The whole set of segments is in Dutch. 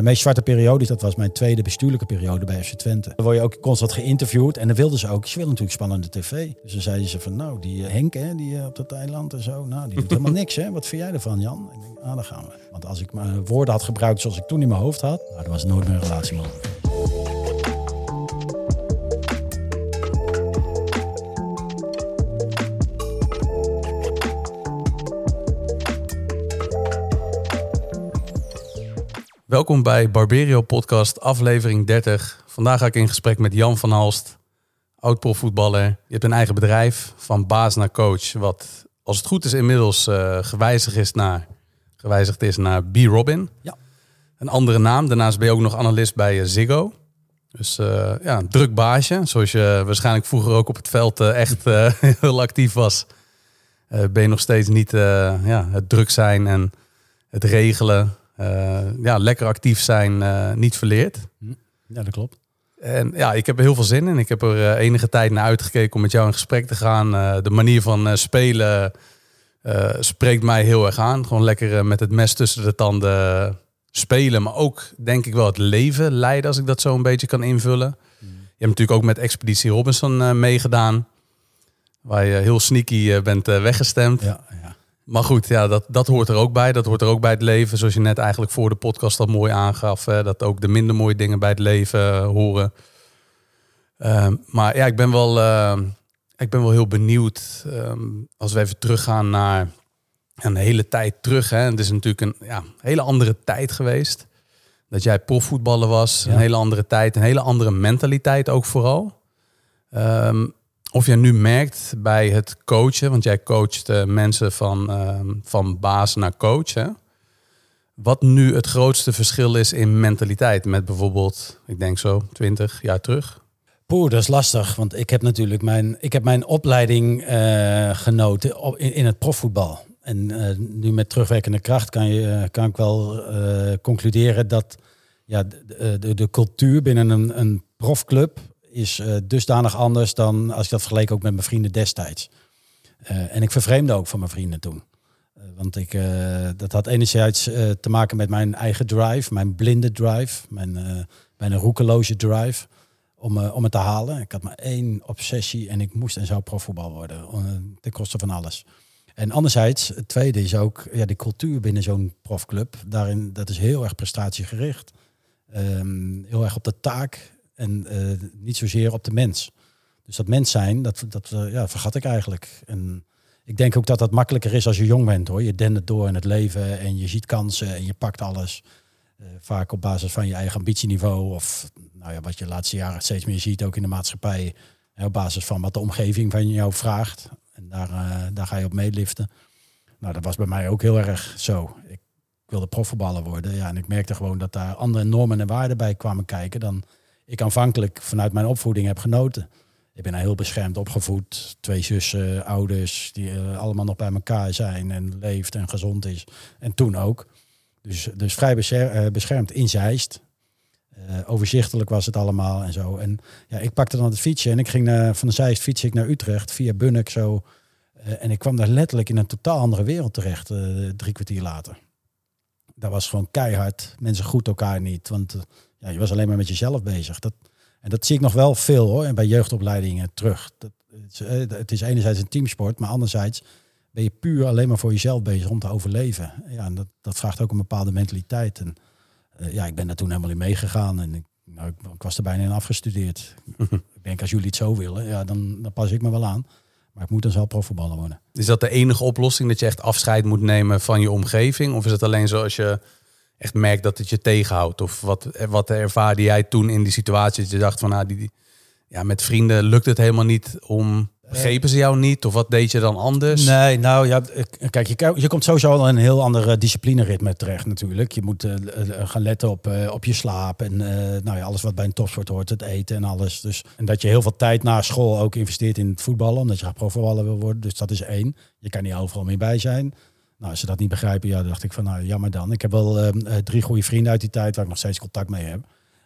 Mijn meest zwarte periode, dat was mijn tweede bestuurlijke periode bij FC Twente. Dan word je ook constant geïnterviewd en dan wilden ze ook, ze willen natuurlijk spannende tv. Dus dan zeiden ze van, nou, die eh, Henk, hè, die eh, op dat eiland en zo, nou, die doet helemaal niks, hè. Wat vind jij ervan, Jan? Ik denk, ah, daar gaan we. Want als ik mijn woorden had gebruikt zoals ik toen in mijn hoofd had, nou, dan was het nooit meer een relatie mogelijk. Welkom bij Barberio Podcast, aflevering 30. Vandaag ga ik in gesprek met Jan van Halst, oud-profvoetballer. Je hebt een eigen bedrijf, van baas naar coach, wat als het goed is inmiddels uh, gewijzigd, is naar, gewijzigd is naar B. Robin. Ja. Een andere naam. Daarnaast ben je ook nog analist bij uh, Ziggo. Dus uh, ja, een druk baasje. Zoals je waarschijnlijk vroeger ook op het veld echt heel actief was. ben je nog steeds niet ja, het druk zijn en het regelen ja, lekker actief zijn uh, niet verleerd. Hm. Ja, dat klopt. En ja, ik heb er heel veel zin in. Ik heb er uh, enige tijd naar uitgekeken om met jou in gesprek te gaan. de manier van spelen spreekt mij heel erg aan. Gewoon lekker met het mes tussen de tanden spelen. Maar ook denk ik wel het leven leiden, als ik dat zo een beetje kan invullen. Hm. Je hebt natuurlijk ook met Expeditie Robinson meegedaan. Waar je heel sneaky bent weggestemd. Ja, maar goed, ja, dat, dat hoort er ook bij. Dat hoort er ook bij het leven. Zoals je net eigenlijk voor de podcast al mooi aangaf. Hè, dat ook de minder mooie dingen bij het leven uh, horen. Uh, maar ja, ik ben wel, uh, ik ben wel heel benieuwd. Um, als we even teruggaan naar een hele tijd terug. Hè. Het is natuurlijk een ja, hele andere tijd geweest. Dat jij profvoetballer was. Ja. Een hele andere tijd. Een hele andere mentaliteit ook vooral. Um, of jij nu merkt bij het coachen, want jij coacht uh, mensen van, uh, van baas naar coach. Wat nu het grootste verschil is in mentaliteit met bijvoorbeeld, ik denk zo, 20 jaar terug? Poeh, dat is lastig. Want ik heb natuurlijk mijn, ik heb mijn opleiding uh, genoten op, in, in, het profvoetbal. En nu met terugwerkende kracht kan, je, kan ik wel concluderen dat ja, de, de, de cultuur binnen een, een profclub is uh, dusdanig anders dan als ik dat vergeleek ook met mijn vrienden destijds. Uh, en ik vervreemde ook van mijn vrienden toen. Uh, want ik, dat had enerzijds te maken met mijn eigen drive, mijn blinde drive, mijn, mijn roekeloze drive om, om het te halen. Ik had maar één obsessie en ik moest en zou profvoetbal worden, ten koste van alles. En anderzijds, het tweede is ook ja, de cultuur binnen zo'n profclub. Daarin, dat is heel erg prestatiegericht. Um, heel erg op de taak en uh, niet zozeer op de mens. Dus dat mens zijn, dat, dat uh, ja, vergat ik eigenlijk. En ik denk ook dat dat makkelijker is als je jong bent hoor. Je dendert door in het leven en je ziet kansen en je pakt alles. Uh, vaak op basis van je eigen ambitieniveau. Of nou ja, wat je de laatste jaren steeds meer ziet, ook in de maatschappij. op basis van wat de omgeving van jou vraagt. En daar, daar ga je op meeliften. Nou, dat was bij mij ook heel erg zo. Ik wilde profvoetballer worden. Ja, en ik merkte gewoon dat daar andere normen en waarden bij kwamen kijken dan ik aanvankelijk vanuit mijn opvoeding heb genoten. Ik ben heel beschermd opgevoed. Twee zussen, ouders, die uh, allemaal nog bij elkaar zijn en leeft en gezond is. En toen ook. Dus, dus vrij uh, beschermd in Zeist. Uh, overzichtelijk was het allemaal en zo. En ja, ik pakte dan het fietsje en ik ging naar, van Zeist fiets ik naar Utrecht via Bunnik zo. en ik kwam daar letterlijk in een totaal andere wereld terecht, drie kwartier later. Dat was gewoon keihard. Mensen goed elkaar niet, want ja, je was alleen maar met jezelf bezig. Dat, en dat zie ik nog wel veel hoor. En bij jeugdopleidingen terug. Dat, het, is, eh, het is enerzijds een teamsport, maar anderzijds ben je puur alleen maar voor jezelf bezig om te overleven. Ja, en dat, dat vraagt ook een bepaalde mentaliteit. En uh, ja, ik ben daar toen helemaal in meegegaan. En ik, nou, ik, ik, was er bijna in afgestudeerd. ik denk, als jullie het zo willen, ja, dan, dan pas ik me wel aan. Maar ik moet dan zelf profvoetballer worden. Is dat de enige oplossing dat je echt afscheid moet nemen van je omgeving? Of is het alleen zo als je echt merkt dat het je tegenhoudt? Of wat, wat ervaarde jij toen in die situatie? Dat je dacht van, nou, die, ja, met vrienden lukt het helemaal niet om... Begrepen ze jou niet? Of wat deed je dan anders? Nee, nou ja, kijk, je, je komt sowieso al in een heel andere disciplineritme terecht natuurlijk. Je moet uh, gaan letten op, uh, op je slaap en uh, nou ja, alles wat bij een topsport hoort, het eten en alles. Dus, en dat je heel veel tijd na school ook investeert in het voetballen, omdat je gaat profvoetballer wil worden. Dus dat is één. Je kan niet overal meer bij zijn. Nou, als ze dat niet begrijpen, ja, dacht ik van, nou, jammer dan. Ik heb wel ehm, eh, drie goede vrienden uit die tijd waar ik nog steeds contact mee heb.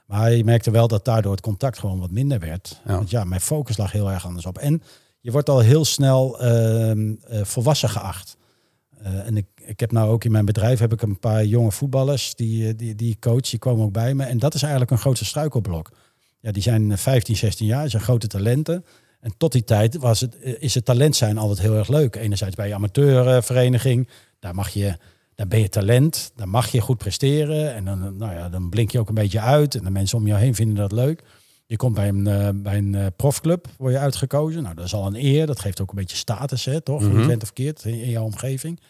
Maar je merkte wel dat daardoor het contact gewoon wat minder werd. Ja. Want ja, mijn focus lag heel erg anders op. En je wordt al heel snel uh, uh, volwassen geacht. Uh, en ik, ik heb nou ook in mijn bedrijf heb ik een paar jonge voetballers die, eh, die, die coach, die komen ook bij me. En dat is eigenlijk een grootste struikelblok. Ja, die zijn 15, 16 jaar, zijn grote talenten. En tot die tijd was het, is het talent zijn altijd heel erg leuk. Enerzijds bij je amateurvereniging, daar mag je dan ben je talent, dan mag je goed presteren. En dan, nou ja, dan blink je ook een beetje uit. En de mensen om je heen vinden dat leuk. Je komt bij een, uh, bij een uh, profclub, word je uitgekozen. Nou, dat is al een eer. Dat geeft ook een beetje status, hè, toch? Mm -hmm. Je of verkeerd in, in jouw omgeving.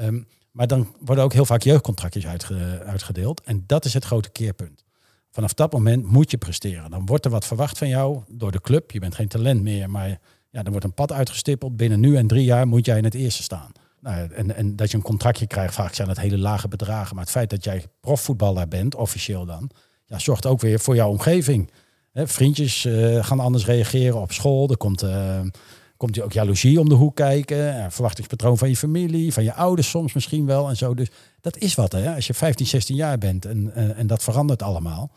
Um, maar dan worden ook heel vaak jeugdcontractjes uitge, uitgedeeld. En dat is het grote keerpunt. Vanaf dat moment moet je presteren. Dan wordt er wat verwacht van jou door de club. Je bent geen talent meer, maar ja, er wordt een pad uitgestippeld. Binnen nu en drie jaar moet jij in het eerste staan. Nou, en, en dat je een contractje krijgt, vaak zijn het hele lage bedragen. Maar het feit dat jij profvoetballer bent, officieel dan, ja, zorgt ook weer voor jouw omgeving. Vriendjes uh, gaan anders reageren op school. Er komt, uh, komt je ook jaloezie om de hoek kijken. Uh, verwachtingspatroon van je familie, van je ouders soms misschien wel. En zo. Dus dat is wat. Hè? Als je 15, 16 jaar bent en, en dat verandert allemaal.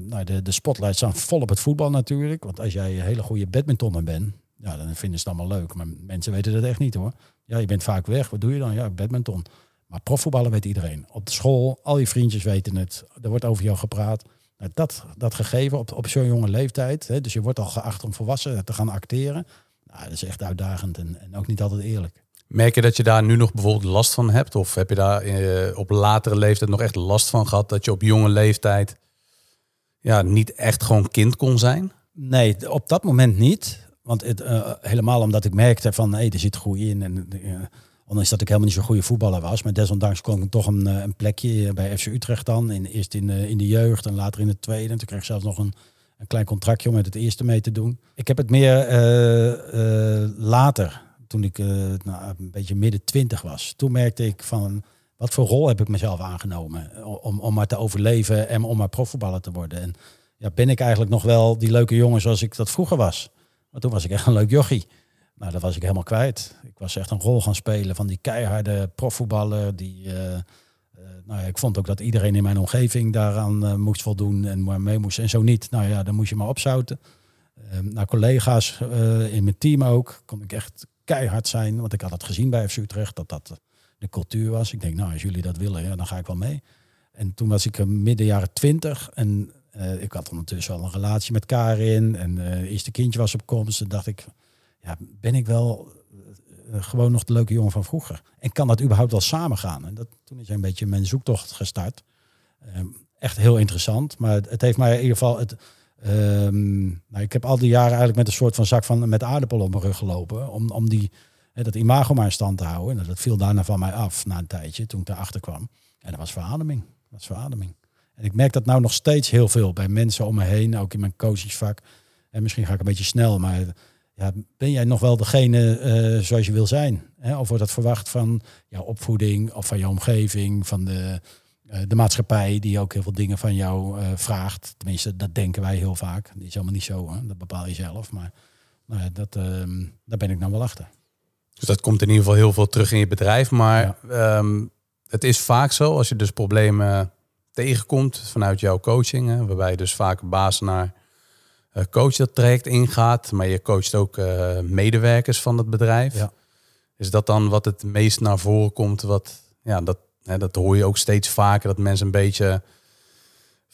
nou, de, de spotlights staan vol op het voetbal natuurlijk. Want als jij een hele goede badmintonner bent, ja, dan vinden ze het allemaal leuk. Maar mensen weten dat echt niet hoor. Ja, je bent vaak weg. Wat doe je dan? Ja, badminton. Maar profvoetballen weet iedereen. Op de school, al je vriendjes weten het. Er wordt over jou gepraat. Nou, dat, dat gegeven op, op zo'n jonge leeftijd. Hè, dus je wordt al geacht om volwassen te gaan acteren. Nou, dat is echt uitdagend en, en ook niet altijd eerlijk. Merk je dat je daar nu nog bijvoorbeeld last van hebt? Of heb je daar eh, op latere leeftijd nog echt last van gehad? Dat je op jonge leeftijd ja, niet echt gewoon kind kon zijn? Nee, op dat moment niet. Want het, uh, helemaal omdat ik merkte van hé, hey, er zit groei in. En uh, ondanks dat ik helemaal niet zo'n goede voetballer was. Maar desondanks kon ik toch een, een plekje bij FC Utrecht dan. In, eerst in, uh, in de jeugd en later in de tweede. En toen kreeg ik zelfs nog een, een klein contractje om met het eerste mee te doen. Ik heb het meer later, toen ik nou, een beetje midden twintig was. Toen merkte ik van wat voor rol heb ik mezelf aangenomen. Om, om maar te overleven en om maar profvoetballer te worden. En ja, ben ik eigenlijk nog wel die leuke jongen zoals ik dat vroeger was. Maar toen was ik echt een leuk jochie. Nou, dat was ik helemaal kwijt. Ik was echt een rol gaan spelen van die keiharde profvoetballer. Die, nou ik vond ook dat iedereen in mijn omgeving daaraan uh, moest voldoen en mee moest. En zo niet, nou ja, dan moest je maar opzouten. Ehm, naar collega's in mijn team ook, kon ik echt keihard zijn. Want ik had het gezien bij FC Utrecht, dat dat de cultuur was. Ik denk, nou, als jullie dat willen, ja, dan ga ik wel mee. En toen was ik midden jaren twintig en ik had ondertussen wel een relatie met Karin en uh, eerste kindje was op komst. En dacht ik, ja, ben ik wel gewoon nog de leuke jongen van vroeger? En kan dat überhaupt wel samengaan? En dat, toen is een beetje mijn zoektocht gestart. Um, echt heel interessant, maar het, heeft mij in ieder geval... Het, um, nou, ik heb al die jaren eigenlijk met een soort van zak van, met aardappel op mijn rug gelopen. Om, om die, dat imago maar in stand te houden. En dat viel daarna van mij af na een tijdje, toen ik erachter kwam. En dat was verademing. Dat was verademing. En ik merk dat nou nog steeds heel veel bij mensen om me heen, ook in mijn coachingsvak. En misschien ga ik een beetje snel, maar ja, ben jij nog wel degene uh, zoals je wil zijn? Hè? Of wordt dat verwacht van jouw opvoeding of van jouw omgeving, van de, uh, de maatschappij die ook heel veel dingen van jou uh, vraagt? Tenminste, dat denken wij heel vaak. Dat is helemaal niet zo, hè? dat bepaal je zelf. Maar nou dat, ehm, daar ben ik nou wel achter. Dus dat komt in ieder geval heel veel terug in je bedrijf. Maar ja. um, het is vaak zo, als je dus problemen tegenkomt vanuit jouw coaching. Hè, waarbij je dus vaak baas naar coach dat traject ingaat. Maar je coacht ook uh, medewerkers van het bedrijf. Ja. Is dat dan wat het meest naar voren komt? Wat, ja, dat, hè, dat hoor je ook steeds vaker. Dat mensen een beetje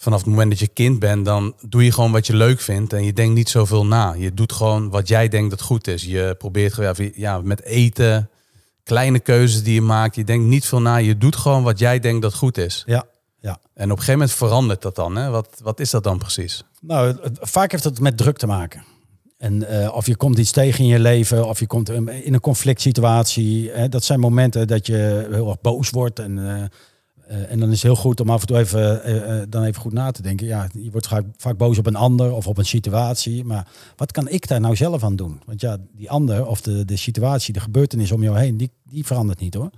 vanaf het moment dat je kind bent, dan doe je gewoon wat je leuk vindt. En je denkt niet zoveel na. Je doet gewoon wat jij denkt dat goed is. Je probeert gewoon ja, met eten, kleine keuzes die je maakt. Je denkt niet veel na. Je doet gewoon wat jij denkt dat goed is. Ja. Ja. En op een gegeven moment verandert dat dan. Hè? Wat, wat is dat dan precies? Nou, vaak heeft het met druk te maken. En uh, of je komt iets tegen in je leven, of je komt in een conflict situatie. Hè, dat zijn momenten dat je heel erg boos wordt. En, uh, uh, en dan is het heel goed om af en toe even, dan even goed na te denken. Ja, je wordt vaak, vaak boos op een ander of op een situatie. Maar wat kan ik daar nou zelf aan doen? Want ja, die ander of de, de situatie, de gebeurtenis om jou heen, die, die verandert niet hoor.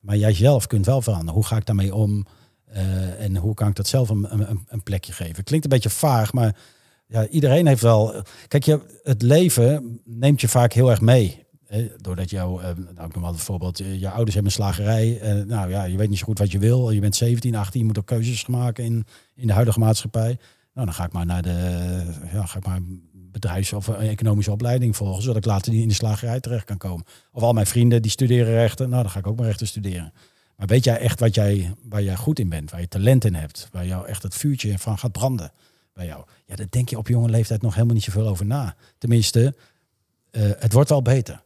Maar jij zelf kunt wel veranderen. Hoe ga ik daarmee om? Uh, en hoe kan ik dat zelf een, een, een, plekje geven? Klinkt een beetje vaag, maar ja, iedereen heeft wel. Kijk, je, het leven neemt je vaak heel erg mee. Hè? Doordat jouw, uh, nou, ik noem maar bijvoorbeeld, je ouders hebben een slagerij. Uh, nou ja, je weet niet zo goed wat je wil. Je bent 17, 18, je moet ook keuzes maken in, in de huidige maatschappij. Nou, dan ga ik maar naar de, ja, ga ik maar bedrijfs- of economische opleiding volgen, zodat ik later in de slagerij terecht kan komen. Of al mijn vrienden die studeren rechten, nou dan ga ik ook maar rechten studeren. Maar weet jij echt wat jij, waar jij goed in bent, waar je talent in hebt, waar jou echt het vuurtje van gaat branden bij jou? Ja, daar denk je op jonge leeftijd nog helemaal niet zoveel over na. Tenminste, eh, het wordt wel beter.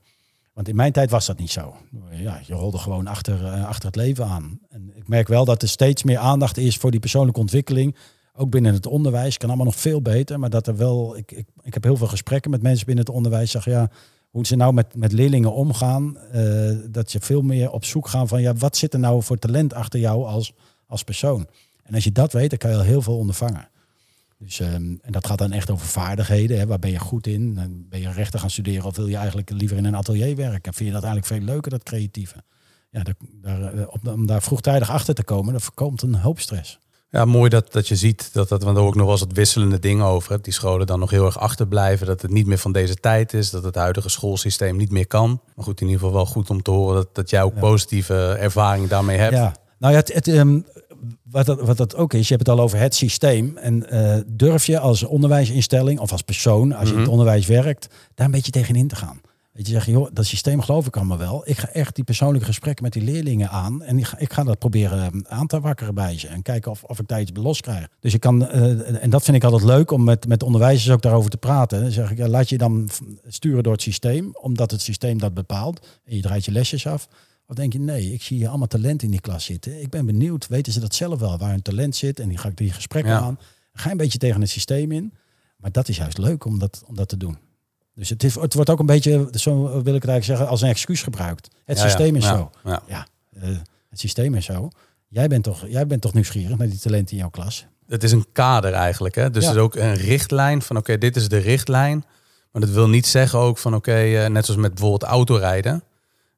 Want in mijn tijd was dat niet zo. Ja, je rolde gewoon achter, eh, achter het leven aan. En ik merk wel dat er steeds meer aandacht is voor die persoonlijke ontwikkeling. Ook binnen het onderwijs kan allemaal nog veel beter. Maar dat er wel, ik, ik, ik heb heel veel gesprekken met mensen binnen het onderwijs. Zeg ja, hoe ze nou met, met leerlingen omgaan. eh, dat je veel meer op zoek gaan van ja, wat zit er nou voor talent achter jou als, als persoon. En als je dat weet, dan kan je al heel veel ondervangen. Dus, ehm, en dat gaat dan echt over vaardigheden. Hè. Waar ben je goed in? Ben je rechten gaan studeren of wil je eigenlijk liever in een atelier werken? Vind je dat eigenlijk veel leuker, dat creatieve? Ja, daar, daar, eh, om daar vroegtijdig achter te komen, dat voorkomt een hoop stress. Ja, mooi dat, dat je ziet dat dat, want daar hoor ik nog wel eens het wisselende ding over. Die scholen dan nog heel erg achterblijven. Dat het niet meer van deze tijd is. Dat het huidige schoolsysteem niet meer kan. Maar goed, in ieder geval wel goed om te horen dat, dat jij ook positieve ervaring daarmee hebt. Ja, nou ja, het, het, ehm, wat, dat, wat dat ook is, je hebt het al over het systeem. En eh, durf je als onderwijsinstelling of als persoon, als je in het onderwijs werkt, daar een beetje tegenin te gaan. Weet je, zeggen, joh, dat systeem geloof ik allemaal wel. Ik ga echt die persoonlijke gesprekken met die leerlingen aan. En ik ga, ik ga dat proberen eh, aan te wakkeren bij ze. En kijken of, of ik daar iets los krijg. Dus ik kan, eh, en dat vind ik altijd leuk om met, met onderwijzers ook daarover te praten. Dan zeg ik, ja, laat je dan sturen door het systeem, omdat het systeem dat bepaalt. En je draait je lesjes af. Of denk je, nee, ik zie hier allemaal talent in die klas zitten. Ik ben benieuwd, weten ze dat zelf wel, waar hun talent zit? En die ga ik die gesprekken Ja. aan. Ga een beetje tegen het systeem in. Maar dat is juist leuk om dat, om dat te doen. Dus het, is, het wordt ook een beetje, zo wil ik het eigenlijk zeggen, als een excuus gebruikt. Het Ja, systeem is Ja, zo. ja. Ja, eh, het systeem is zo. Jij bent, toch, jij bent toch nieuwsgierig naar die talenten in jouw klas? Het is een kader eigenlijk. Hè? Dus het is ook een richtlijn van oké, dit is de richtlijn. Maar dat wil niet zeggen ook van oké, eh, net zoals met bijvoorbeeld autorijden.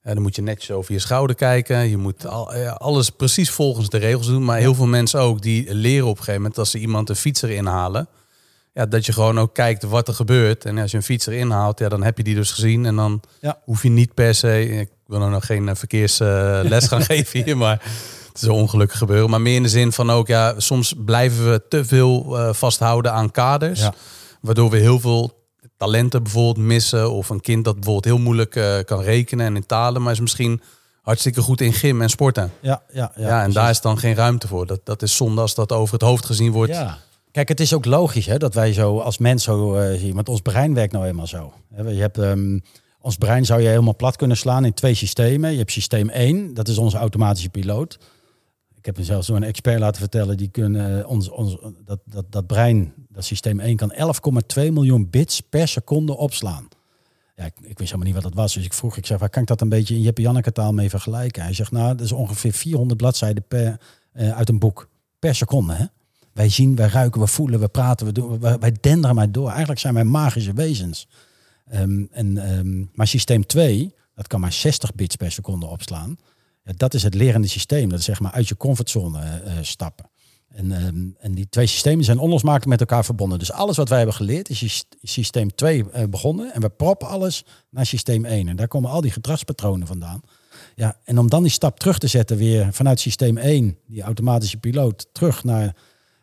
Eh, dan moet je netjes over je schouder kijken. Je moet al, alles precies volgens de regels doen. Maar heel veel mensen ook die leren op een gegeven moment als ze iemand een fietser inhalen. Ja, dat je gewoon ook kijkt wat er gebeurt. En als je een fietser inhaalt, ja, dan heb je die dus gezien. En dan Ja. hoef je niet per se. Ik wil nou nog geen eh, verkeersles gaan geven hier, maar het is een ongelukkig gebeuren. Maar meer in de zin van ook, ja, soms blijven we te veel eh, vasthouden aan kaders. Ja. Waardoor we heel veel talenten bijvoorbeeld missen. Of een kind dat bijvoorbeeld heel moeilijk eh, kan rekenen en in talen. Maar is misschien hartstikke goed in gym en sporten. Ja, ja, Ja, en precies. daar is dan geen ruimte voor. Dat, dat is zonde als dat over het hoofd gezien wordt. Ja. Kijk, het is ook logisch hè, dat wij zo als mens zo eh, zien. Want ons brein werkt nou eenmaal zo. Je hebt, ehm, ons brein zou je helemaal plat kunnen slaan in twee systemen. Je hebt systeem 1, dat is onze automatische piloot. Ik heb me zelfs door een expert laten vertellen, die kunnen eh, ons, ons, dat, dat, dat brein, dat systeem 1, kan 11,2 miljoen bits per seconde opslaan. Ja, ik, ik wist helemaal niet wat dat was. Dus ik vroeg, ik zeg, waar kan ik dat een beetje in Jeppe Janneke taal mee vergelijken? Hij zegt, nou, dat is ongeveer 400 bladzijden per, eh, uit een boek. Per seconde, hè? Wij zien, wij ruiken, we voelen, we praten, we doen, wij, denderen maar door. Eigenlijk zijn wij magische wezens. Ehm, en, ehm, maar systeem 2, dat kan maar 60 bits per seconde opslaan. Ja, dat is het lerende systeem. Dat is zeg maar uit je comfortzone eh, eh, stappen. En, ehm, en die twee systemen zijn onlosmakelijk met elkaar verbonden. Dus alles wat wij hebben geleerd is sys- systeem 2 eh, begonnen. En we proppen alles naar systeem 1. En daar komen al die gedragspatronen vandaan. Ja, en om dan die stap terug te zetten weer vanuit systeem 1, die automatische piloot, terug naar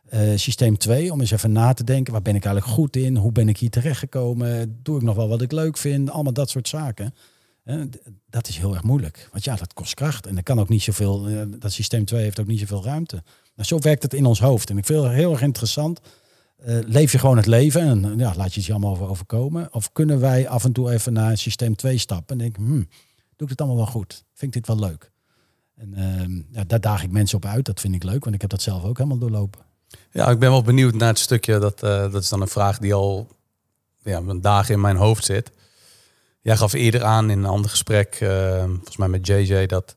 eh, systeem 2. Om eens even na te denken, waar ben ik eigenlijk goed in? Hoe ben ik hier terechtgekomen? Doe ik nog wel wat ik leuk vind? Allemaal dat soort zaken. Eh, dat is heel erg moeilijk. Want ja, dat kost kracht. En er kan ook niet zoveel, eh, dat systeem 2 heeft ook niet zoveel ruimte. Nou, zo werkt het in ons hoofd. En ik vind het heel erg interessant. Leef je gewoon het leven en ja, laat je het je allemaal over overkomen? Of kunnen wij af en toe even naar systeem 2 stappen en denken, hmm, doe ik het allemaal wel goed? Vind ik dit wel leuk? En ehm, ja, daar daag ik mensen op uit. Dat vind ik leuk, want ik heb dat zelf ook helemaal doorlopen. Ja, ik ben wel benieuwd naar het stukje. Dat, eh, dat is dan een vraag die al ja, een dagen in mijn hoofd zit. Jij gaf eerder aan in een ander gesprek, eh, volgens mij met JJ, dat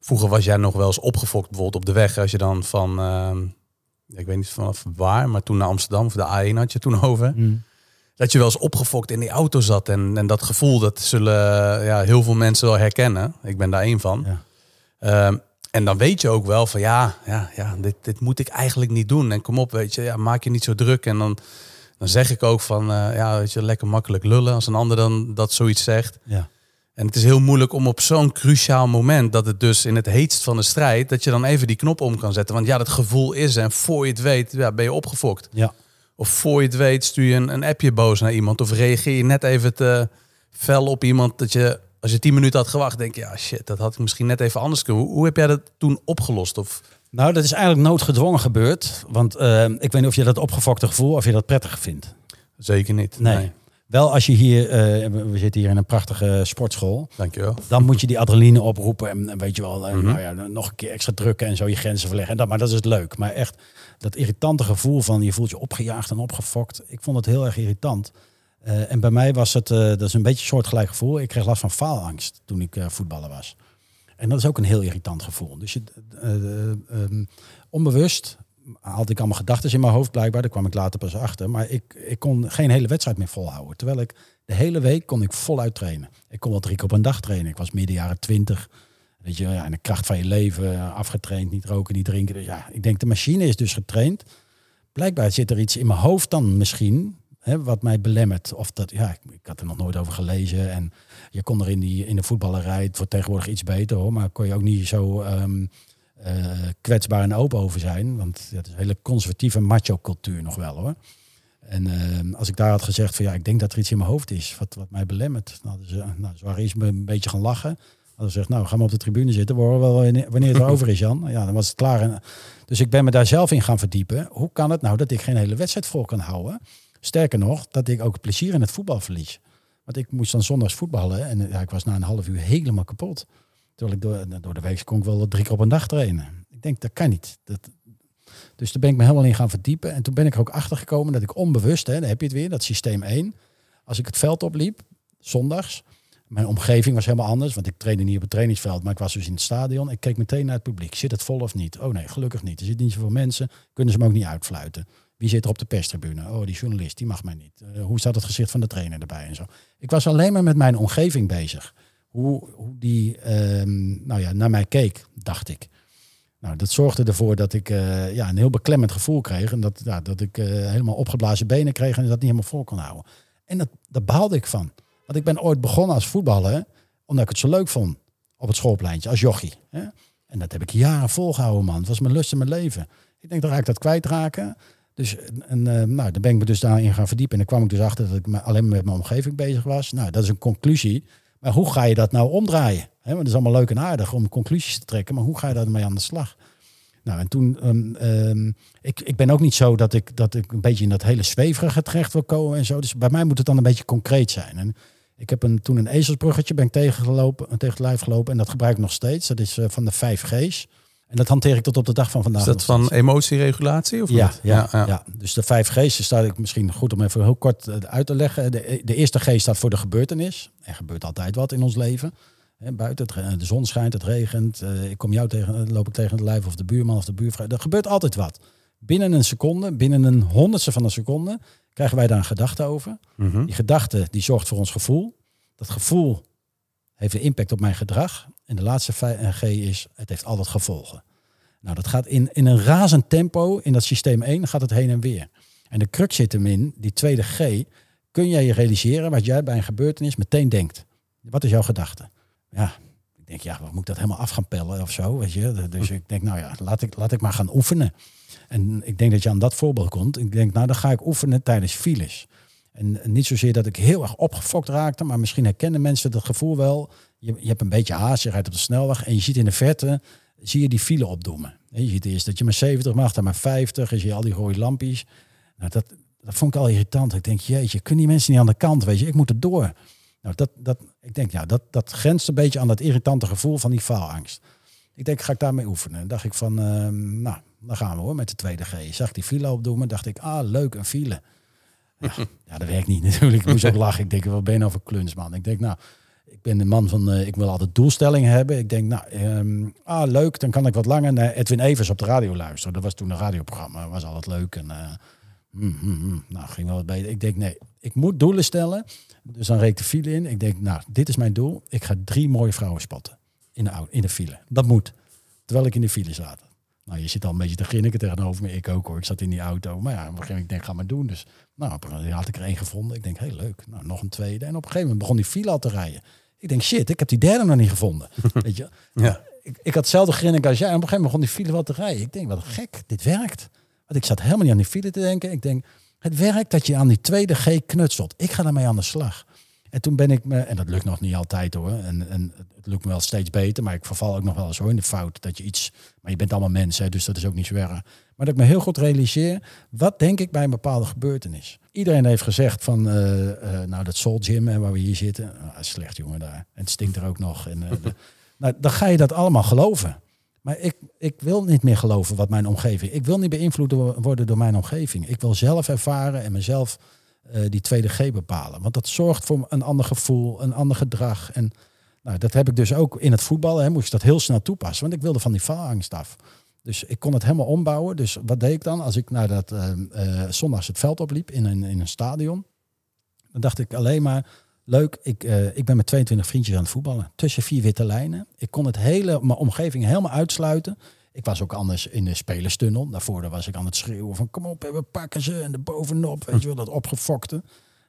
vroeger was jij nog wel eens opgefokt bijvoorbeeld op de weg. Als je dan van, eh, ik weet niet vanaf waar, maar toen naar Amsterdam, of de A1 had je toen over. Dat je wel eens opgefokt in die auto zat. En, en dat gevoel, dat zullen ja, heel veel mensen wel herkennen. Ik ben daar één van. Ja. Ehm, en dan weet je ook wel van ja, ja, ja dit, dit moet ik eigenlijk niet doen. En kom op, weet je, ja, maak je niet zo druk. En dan, dan zeg ik ook van eh, ja, weet je, lekker makkelijk lullen als een ander dan dat zoiets zegt. Ja. En het is heel moeilijk om op zo'n cruciaal moment, dat het dus in het heetst van de strijd, dat je dan even die knop om kan zetten. Want ja, dat gevoel is en voor je het weet, ja, ben je opgefokt. Ja. Of voor je het weet stuur je een, een appje boos naar iemand. Of reageer je net even te fel op iemand dat je, als je tien minuten had gewacht, denk je, ja shit, dat had ik misschien net even anders kunnen. Hoe, hoe heb jij dat toen opgelost? Of... Nou, dat is eigenlijk noodgedwongen gebeurd. Want uh, ik weet niet of je dat opgefokte gevoel, of je dat prettig vindt. Zeker niet. Nee. nee. Wel als je hier, uh, we zitten hier in een prachtige sportschool. Dankjewel. Dan moet je die adrenaline oproepen en, weet je wel, mm -hmm. nou ja, nog een keer extra drukken en zo je grenzen verleggen. En dat, maar dat is het leuk. Maar echt dat irritante gevoel van je voelt je opgejaagd en opgefokt. Ik vond het heel erg irritant. Uh, en bij mij was het, uh, dat is een beetje een soortgelijk gevoel. Ik kreeg last van faalangst toen ik uh, voetballer was. En dat is ook een heel irritant gevoel. Dus je, um, onbewust had ik allemaal gedachten in mijn hoofd blijkbaar. Daar kwam ik later pas achter. Maar ik, ik kon geen hele wedstrijd meer volhouden. Terwijl ik de hele week kon ik voluit trainen. Ik kon wel drie keer op een dag trainen. Ik was midden jaren twintig. Weet je, ja, en de kracht van je leven, afgetraind, niet roken, niet drinken. Dus ja, ik denk de machine is dus getraind. Blijkbaar zit er iets in mijn hoofd dan misschien, hè, wat mij belemmert. Of dat, ja, ik, ik, had er nog nooit over gelezen. En je kon er in, die, in de voetballerij, het wordt tegenwoordig iets beter hoor, maar kon je ook niet zo um, uh, kwetsbaar en open over zijn. Want het is een hele conservatieve macho cultuur nog wel hoor. En uh, als ik daar had gezegd van ja, ik denk dat er iets in mijn hoofd is wat, wat mij belemmert. Nou, dus, uh, nou, ze waren eerst een beetje gaan lachen. Hadden zegt, nou, ga maar op de tribune zitten. We horen wel wanneer het erover is, Jan. Ja, dan was het klaar. Dus ik ben me daar zelf in gaan verdiepen. Hoe kan het nou dat ik geen hele wedstrijd vol kan houden? Sterker nog, dat ik ook plezier in het voetbal verlies. Want ik moest dan zondags voetballen en ja, ik was na een half uur helemaal kapot. Terwijl ik door, door de week kon ik wel drie keer op een dag trainen. Ik denk, dat kan niet. Dat, dus daar ben ik me helemaal in gaan verdiepen. En toen ben ik er ook achter gekomen dat ik onbewust, hè, dan heb je het weer, dat systeem 1. Als ik het veld opliep, zondags, mijn omgeving was helemaal anders, want ik trainde niet op het trainingsveld, maar ik was dus in het stadion. Ik keek meteen naar het publiek. Zit het vol of niet? Oh nee, gelukkig niet. Er zitten niet zoveel mensen. Kunnen ze hem ook niet uitfluiten. Wie zit er op de perstribune? Oh, die journalist, die mag mij niet. Uh, hoe staat het gezicht van de trainer erbij en zo? Ik was alleen maar met mijn omgeving bezig. Hoe, hoe die um, nou ja, naar mij keek, dacht ik. Nou, dat zorgde ervoor dat ik uh, ja, een heel beklemmend gevoel kreeg. En dat, dat ik uh, helemaal opgeblazen benen kreeg en dat niet helemaal vol kon houden. En dat, daar behaalde ik van. Want ik ben ooit begonnen als voetballer, omdat ik het zo leuk vond op het schoolpleintje, als jochie. Hè? En dat heb ik jaren volgehouden, man. Het was mijn lust in mijn leven. Ik denk, dan ga ik dat kwijtraken. Dus en, uh, nou, dan ben ik me dus daarin gaan verdiepen. En dan kwam ik dus achter dat ik alleen met mijn omgeving bezig was. Nou, dat is een conclusie. Maar hoe ga je dat nou omdraaien? Want het is allemaal leuk en aardig om conclusies te trekken. Maar hoe ga je daarmee aan de slag? Nou, en toen, um, ik, ik ben ook niet zo dat ik, dat ik een beetje in dat hele zweverige terecht wil komen en zo. Dus bij mij moet het dan een beetje concreet zijn. En ik heb een, toen een ezelsbruggetje ben ik tegengelopen, tegen het lijf gelopen en dat gebruik ik nog steeds. Dat is uh, van de 5G's. En dat hanteer ik tot op de dag van vandaag. Is dat van emotieregulatie? Of ja, ja, ja, ja, dus de 5G's staat ik misschien goed om even heel kort uh, uit te leggen. De, de eerste G staat voor de gebeurtenis. Er gebeurt altijd wat in ons leven. He, buiten, het, de zon schijnt, het regent. Uh, ik kom jou tegen, loop ik tegen het lijf of de buurman of de buurvrouw. Er gebeurt altijd wat. Binnen een seconde, binnen een honderdste van een seconde, krijgen wij daar een gedachte over. Mm -hmm. Die gedachte die zorgt voor ons gevoel. Dat gevoel heeft een impact op mijn gedrag. En de laatste G is, het heeft altijd gevolgen. Nou, dat gaat in, in een razend tempo. In dat systeem 1 gaat het heen en weer. En de crux zit hem in, die tweede G, kun jij je realiseren wat jij bij een gebeurtenis meteen denkt. Wat is jouw gedachte? Ja, ik denk, ja, wat moet ik dat helemaal af gaan pellen of zo, weet je? Dus ik denk, nou ja, laat ik, laat ik maar gaan oefenen. En ik denk dat je aan dat voorbeeld komt. Ik denk, nou, dan ga ik oefenen tijdens files. En niet zozeer dat ik heel erg opgefokt raakte, maar misschien herkennen mensen dat gevoel wel. Je, je hebt een beetje haast, je rijdt op de snelweg en je ziet in de verte, zie je die file opdoemen. Je ziet eerst dat je maar 70 mag, dan maar 50, en zie je al die rode lampjes. Nou, dat, dat vond ik al irritant. Ik denk, jeetje, kunnen die mensen niet aan de kant, weet je, ik moet er door. Nou, dat, dat, ik denk, ja, dat, dat grenst een beetje aan dat irritante gevoel van die faalangst. Ik denk, ga ik daarmee oefenen? En dacht ik van, uh, nou, dan gaan we hoor met de tweede G. Zag die file opdoemen, dacht ik, ah, leuk, een file. Ja, ja, dat werkt niet natuurlijk. Ik moest ook lachen. Ik denk, wat ben je nou voor kluns, man? Ik denk, nou, ik ben de man van, uh, ik wil altijd doelstellingen hebben. Ik denk, nou, um, ah, leuk, dan kan ik wat langer naar Edwin Evers op de radio luisteren. Dat was toen een radioprogramma, was altijd leuk. En, uh, mm, mm, mm. nou, ging wel wat beter. Ik denk, nee, ik moet doelen stellen. Dus dan reed ik de file in. Ik denk, nou, dit is mijn doel. Ik ga drie mooie vrouwen spotten in de, in de file. Dat moet. Terwijl ik in de file zat. Nou, je zit al een beetje te grinniken tegenover me. Ik ook hoor. Ik zat in die auto. Maar ja, op een gegeven moment denk ik, ga maar doen. Dus nou, had ik er één gevonden. Ik denk, heel leuk. Nou, nog een tweede. En op een gegeven moment begon die file al te rijden. Ik denk, shit, ik heb die derde nog niet gevonden. Weet je? Ja. Ik, ik had hetzelfde grinnik als jij. En op een gegeven moment begon die file wat te rijden. Ik denk, wat gek, dit werkt. Want ik zat helemaal niet aan die file te denken. Ik denk, Het werkt dat je aan die tweede G knutselt. Ik ga daarmee aan de slag. En toen ben ik me, en dat lukt nog niet altijd hoor, en, en het lukt me wel steeds beter, maar ik verval ook nog wel eens hoor in de fout dat je iets, maar je bent allemaal mensen, dus dat is ook niet zo erg. Maar dat ik me heel goed realiseer, wat denk ik bij een bepaalde gebeurtenis. Iedereen heeft gezegd van, uh, uh, nou dat Soul Gym waar we hier zitten, uh, slecht jongen daar, en het stinkt er ook nog. En, de, nou, dan ga je dat allemaal geloven. Maar ik, ik wil niet meer geloven wat mijn omgeving. Ik wil niet beïnvloed worden door mijn omgeving. Ik wil zelf ervaren en mezelf die tweede G bepalen. Want dat zorgt voor een ander gevoel, een ander gedrag. En nou, dat heb ik dus ook in het voetbal. Hè, moest ik dat heel snel toepassen. Want ik wilde van die faalangst af. Dus ik kon het helemaal ombouwen. Dus wat deed ik dan? Als ik naar dat uh, uh, zondags het veld opliep in een, in een stadion. Dan dacht ik alleen maar, leuk, ik, uh, ik ben met 22 vriendjes aan het voetballen. Tussen vier witte lijnen. Ik kon het hele, mijn omgeving helemaal uitsluiten. Ik was ook anders in de spelerstunnel. Daarvoor was ik aan het schreeuwen van kom op, we pakken ze. En de bovenop, weet je wel, dat opgefokte.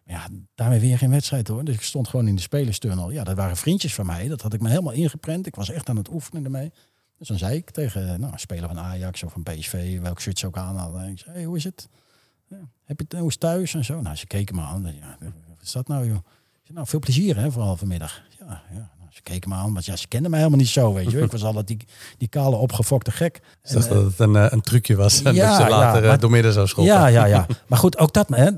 Ja, daarmee weer geen wedstrijd hoor. Dus ik stond gewoon in de spelerstunnel. Ja, dat waren vriendjes van mij. Dat had ik me helemaal ingeprent. Ik was echt aan het oefenen ermee. Dus dan zei ik tegen nou, speler van Ajax of van PSV, welk shirt ze ook aan hadden. Ik zei, hey, hoe is het? Heb je het, hoe is thuis en zo? Nou, ze keken me aan. Ja, wat is dat nou joh? Ik zei, nou, veel plezier hè, vooral vanmiddag. Ja, ja, ze keken me aan, want ja, ze kenden mij helemaal niet zo, weet je. Ik was altijd die, die kale, opgefokte gek. Dus dat het een, een trucje was en ja, dat je later ja, maar, door midden zou schoppen. Ja, ja, ja. Maar goed, ook dat, hè,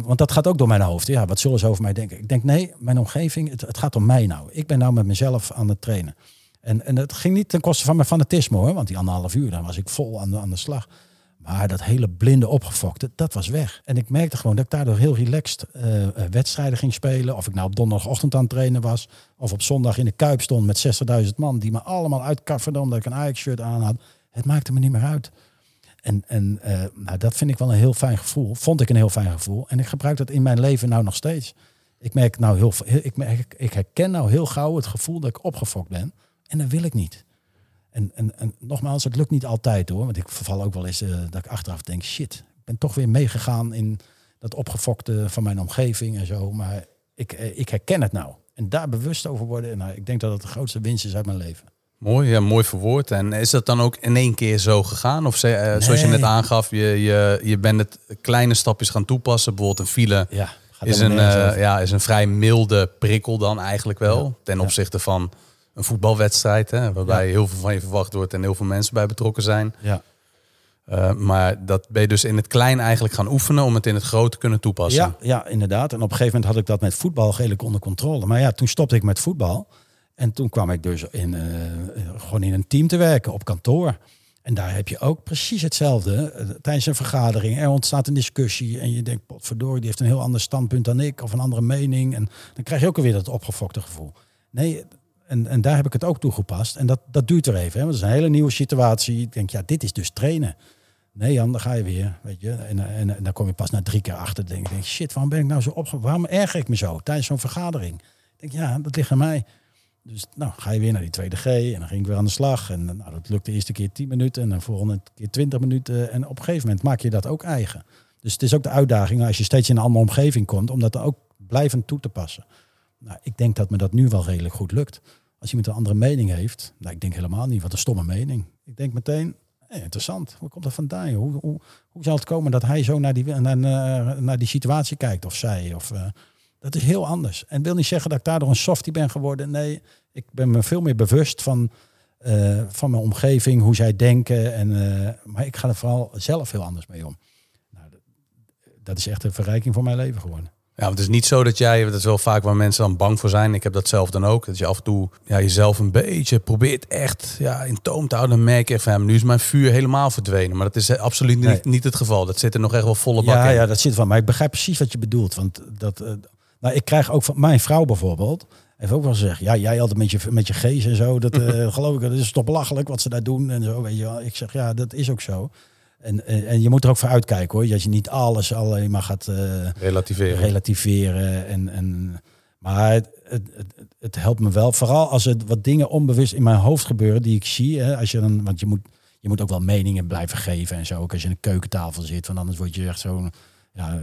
want dat gaat ook door mijn hoofd. Ja, wat zullen ze over mij denken? Ik denk, nee, mijn omgeving, het, het gaat om mij nou. Ik ben nou met mezelf aan het trainen. En, en het ging niet ten koste van mijn fanatisme hoor, want die anderhalf uur, dan was ik vol aan de, aan de slag. Maar dat hele blinde opgefokte, dat was weg. En ik merkte gewoon dat ik daardoor heel relaxed uh, wedstrijden ging spelen. Of ik nou op donderdagochtend aan het trainen was. Of op zondag in de Kuip stond met 60.000 man die me allemaal uitkafferden omdat ik een Ajax-shirt aan had. Het maakte me niet meer uit. En, en uh, nou, dat vind ik wel een heel fijn gevoel. Vond ik een heel fijn gevoel. En ik gebruik dat in mijn leven nou nog steeds. Ik merk nou heel, ik, merk, ik herken nou heel gauw het gevoel dat ik opgefokt ben. En dat wil ik niet. En, en, en nogmaals, het lukt niet altijd hoor. Want ik verval ook wel eens uh, dat ik achteraf denk, shit, ik ben toch weer meegegaan in dat opgefokte van mijn omgeving en zo. Maar ik, uh, ik herken het nou. En daar bewust over worden. En nou, ik denk dat het de grootste winst is uit mijn leven. Mooi, ja, mooi verwoord. En is dat dan ook in één keer zo gegaan? Of uh, nee. zoals je net aangaf, je, je, je bent het kleine stapjes gaan toepassen. Bijvoorbeeld een file ja, is, een, uh, ja, is een vrij milde prikkel dan eigenlijk wel. Ja, ten opzichte van een voetbalwedstrijd, hè, waarbij ja. heel veel van je verwacht wordt en heel veel mensen bij betrokken zijn. Ja. Uh, maar dat ben je dus in het klein eigenlijk gaan oefenen om het in het groot te kunnen toepassen. Ja, ja, inderdaad. En op een gegeven moment had ik dat met voetbal redelijk onder controle. Maar ja, toen stopte ik met voetbal. En toen kwam ik dus in, uh, gewoon in een team te werken op kantoor. En daar heb je ook precies hetzelfde. Tijdens een vergadering, er ontstaat een discussie. En je denkt, potverdorie, die heeft een heel ander standpunt dan ik. Of een andere mening. En dan krijg je ook alweer dat opgefokte gevoel. Nee, en, en daar heb ik het ook toegepast. En dat, dat duurt er even. Hè? Want het is een hele nieuwe situatie. Ik denk, ja, dit is dus trainen. Nee, Jan, dan ga je weer. Weet je? En, en, dan kom je pas na drie keer achter. Denk ik, shit, waarom ben ik nou zo op? Waarom erger ik me zo tijdens zo'n vergadering? Ik denk, ja, dat ligt aan mij. Dus nou, ga je weer naar die tweede G. En dan ging ik weer aan de slag. En nou, dat lukte de eerste keer 10 minuten. En de volgende keer 20 minuten. En op een gegeven moment maak je dat ook eigen. Dus het is ook de uitdaging als je steeds in een andere omgeving komt. Om dat dan ook blijvend toe te passen. Nou, ik denk dat me dat nu wel redelijk goed lukt. Als iemand een andere mening heeft, nou, ik denk helemaal niet, wat een stomme mening. Ik denk meteen, hey, interessant, hoe komt dat vandaan? Hoe, hoe, hoe zal het komen dat hij zo naar die, naar, naar die situatie kijkt of zij? Of, uh, dat is heel anders. En wil niet zeggen dat ik daardoor een softie ben geworden. Nee, ik ben me veel meer bewust van, uh, van mijn omgeving, hoe zij denken. En, maar ik ga er vooral zelf heel anders mee om. Nou, dat is echt een verrijking voor mijn leven geworden. Ja, het is niet zo dat jij, dat is wel vaak waar mensen dan bang voor zijn. Ik heb dat zelf dan ook. Dat je af en toe ja, jezelf een beetje probeert echt ja, in toom te houden. Dan merk je van, nu is mijn vuur helemaal verdwenen. Maar dat is absoluut niet, nee. niet het geval. Dat zit er nog echt wel volle bak ja, in. Ja, dat zit van. Maar ik begrijp precies wat je bedoelt. Want dat, uh, nou, ik krijg ook van mijn vrouw bijvoorbeeld. Heeft ook wel gezegd, ja, jij altijd met je, met je geest en zo. Dat uh, geloof ik, dat is toch belachelijk wat ze daar doen en zo. Weet je wel. Ik zeg, ja, dat is ook zo. En, en, je moet er ook voor uitkijken hoor. Dat je niet alles alleen maar gaat uh, relativeren. relativeren en, en, maar het, het, het, helpt me wel. Vooral als er wat dingen onbewust in mijn hoofd gebeuren die ik zie. Hè, als je dan, want je moet, je moet ook wel meningen blijven geven en zo. Ook als je in een keukentafel zit. Want anders word je echt zo'n... Ja,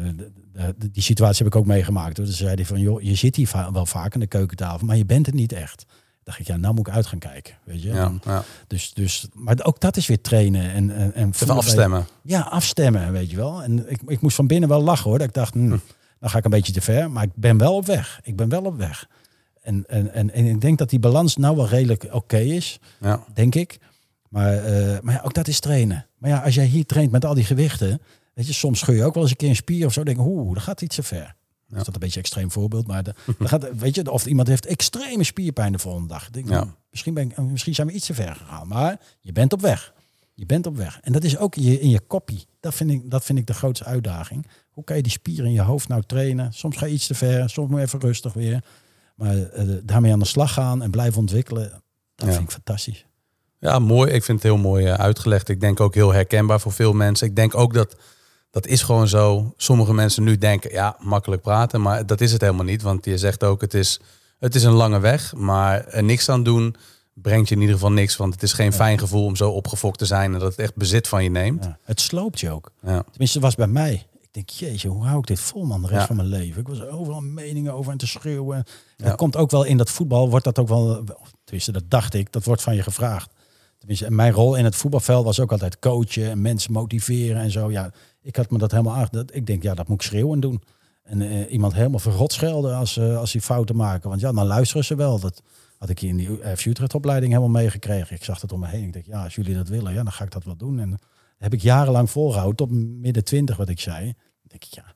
de, die situatie heb ik ook meegemaakt. Hoor. Dus zei hij van, joh, je zit hier wel vaak aan de keukentafel, maar je bent het niet echt. Dacht ik, ja, nou moet ik uit gaan kijken. Weet je? Ja, En ja. Dus, dus, maar ook dat is weer trainen. En, en, en Even voelen bij- afstemmen. Ja, afstemmen, weet je wel. En ik, ik moest van binnen wel lachen hoor. Dat ik dacht, hm, dan ga ik een beetje te ver. Maar ik ben wel op weg. Ik ben wel op weg. En, en, en, en ik denk dat die balans nou wel redelijk oké is. Ja. Denk ik. Maar, eh, maar ja, ook dat is trainen. Maar ja, als jij hier traint met al die gewichten. Weet je, soms scheur je ook wel eens een keer een spier of zo. Denk ik, oeh, dat gaat iets te ver. Is dat een beetje een extreem voorbeeld? Maar de, dan gaat, weet je, of iemand heeft extreme spierpijn de volgende dag. Denk, Ja. hm, misschien, ben ik, misschien zijn we iets te ver gegaan. Maar je bent op weg. Je bent op weg. En dat is ook in je, in je koppie. Dat vind, ik, dat vind ik de grootste uitdaging. Hoe kan je die spieren in je hoofd nou trainen? Soms ga je iets te ver, soms moet je even rustig weer. Maar eh, daarmee aan de slag gaan en blijven ontwikkelen, dat Ja. vind ik fantastisch. Ja, mooi. Ik vind het heel mooi eh, uitgelegd. Ik denk ook heel herkenbaar voor veel mensen. Ik denk ook dat dat is gewoon zo. Sommige mensen nu denken, ja, makkelijk praten, maar dat is het helemaal niet. Want je zegt ook, het is, het is een lange weg, maar er niks aan doen brengt je in ieder geval niks. Want het is geen fijn gevoel om zo opgefokt te zijn en dat het echt bezit van je neemt. Ja. Het sloopt je ook. Ja. Tenminste, het was bij mij. Ik denk, jeetje, hoe hou ik dit vol man de rest Ja. van mijn leven? Ik was overal meningen over en te schreeuwen. Dat komt ook wel in dat voetbal, wordt dat ook wel, tenminste dat dacht ik, dat wordt van je gevraagd. Tenminste, en mijn rol in het voetbalveld was ook altijd coachen en mensen motiveren en zo. Ja, ik had me dat helemaal aangedacht. Ik denk, ja, dat moet ik schreeuwen doen. En eh, iemand helemaal verrot schelden als, eh, als die fouten maken. Want ja, dan luisteren ze wel. Dat had ik hier in die uh, Utrecht opleiding helemaal meegekregen. Ik zag dat om me heen. Ik denk, ja, als jullie dat willen, ja, dan ga ik dat wel doen. En dat heb ik jarenlang volgehouden, tot midden twintig wat ik zei. Denk ik, ja,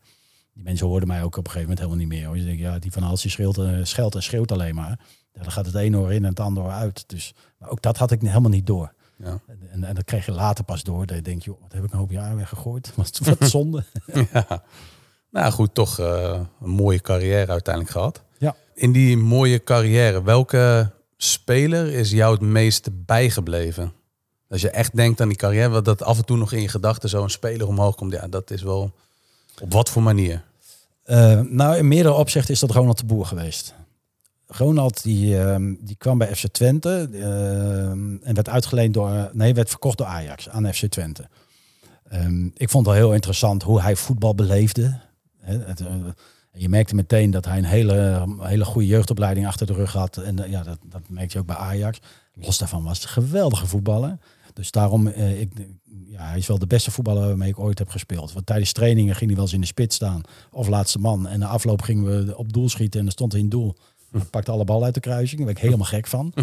die mensen hoorden mij ook op een gegeven moment helemaal niet meer. Hoor. Denkt, ja, die van Hals die schreeuwt, eh, scheldt en schreeuwt alleen maar. Ja, dan gaat het ene oor in en het andere oor uit. Dus, maar ook dat had ik helemaal niet door. Ja. En, en, en dat kreeg je later pas door. Dat je denkt, joh, wat heb ik een hoop jaar weggegooid? Wat, wat zonde. Ja. Nou goed, toch eh, een mooie carrière uiteindelijk gehad. Ja. In die mooie carrière, welke speler is jou het meeste bijgebleven? Als je echt denkt aan die carrière, wat dat af en toe nog in je gedachten zo'n speler omhoog komt, ja, dat is wel op wat voor manier? Eh, nou, in meerdere opzichten is dat Ronald de Boer geweest. Ronald die, ehm, die kwam bij FC Twente ehm, en werd uitgeleend door, nee, werd verkocht door Ajax aan FC Twente. Ehm, ik vond het wel heel interessant hoe hij voetbal beleefde. Het, eh, je merkte meteen dat hij een hele, hele goede jeugdopleiding achter de rug had. En eh, ja, dat, dat merkte je ook bij Ajax. Los daarvan was het geweldige voetballer. Dus daarom, eh, ik, ja, hij is wel de beste voetballer waarmee ik ooit heb gespeeld. Want tijdens trainingen ging hij wel eens in de spits staan. Of laatste man. En na afloop gingen we op doel schieten en dan stond hij in doel. Pakte alle ballen uit de kruising. Daar ben ik helemaal gek van.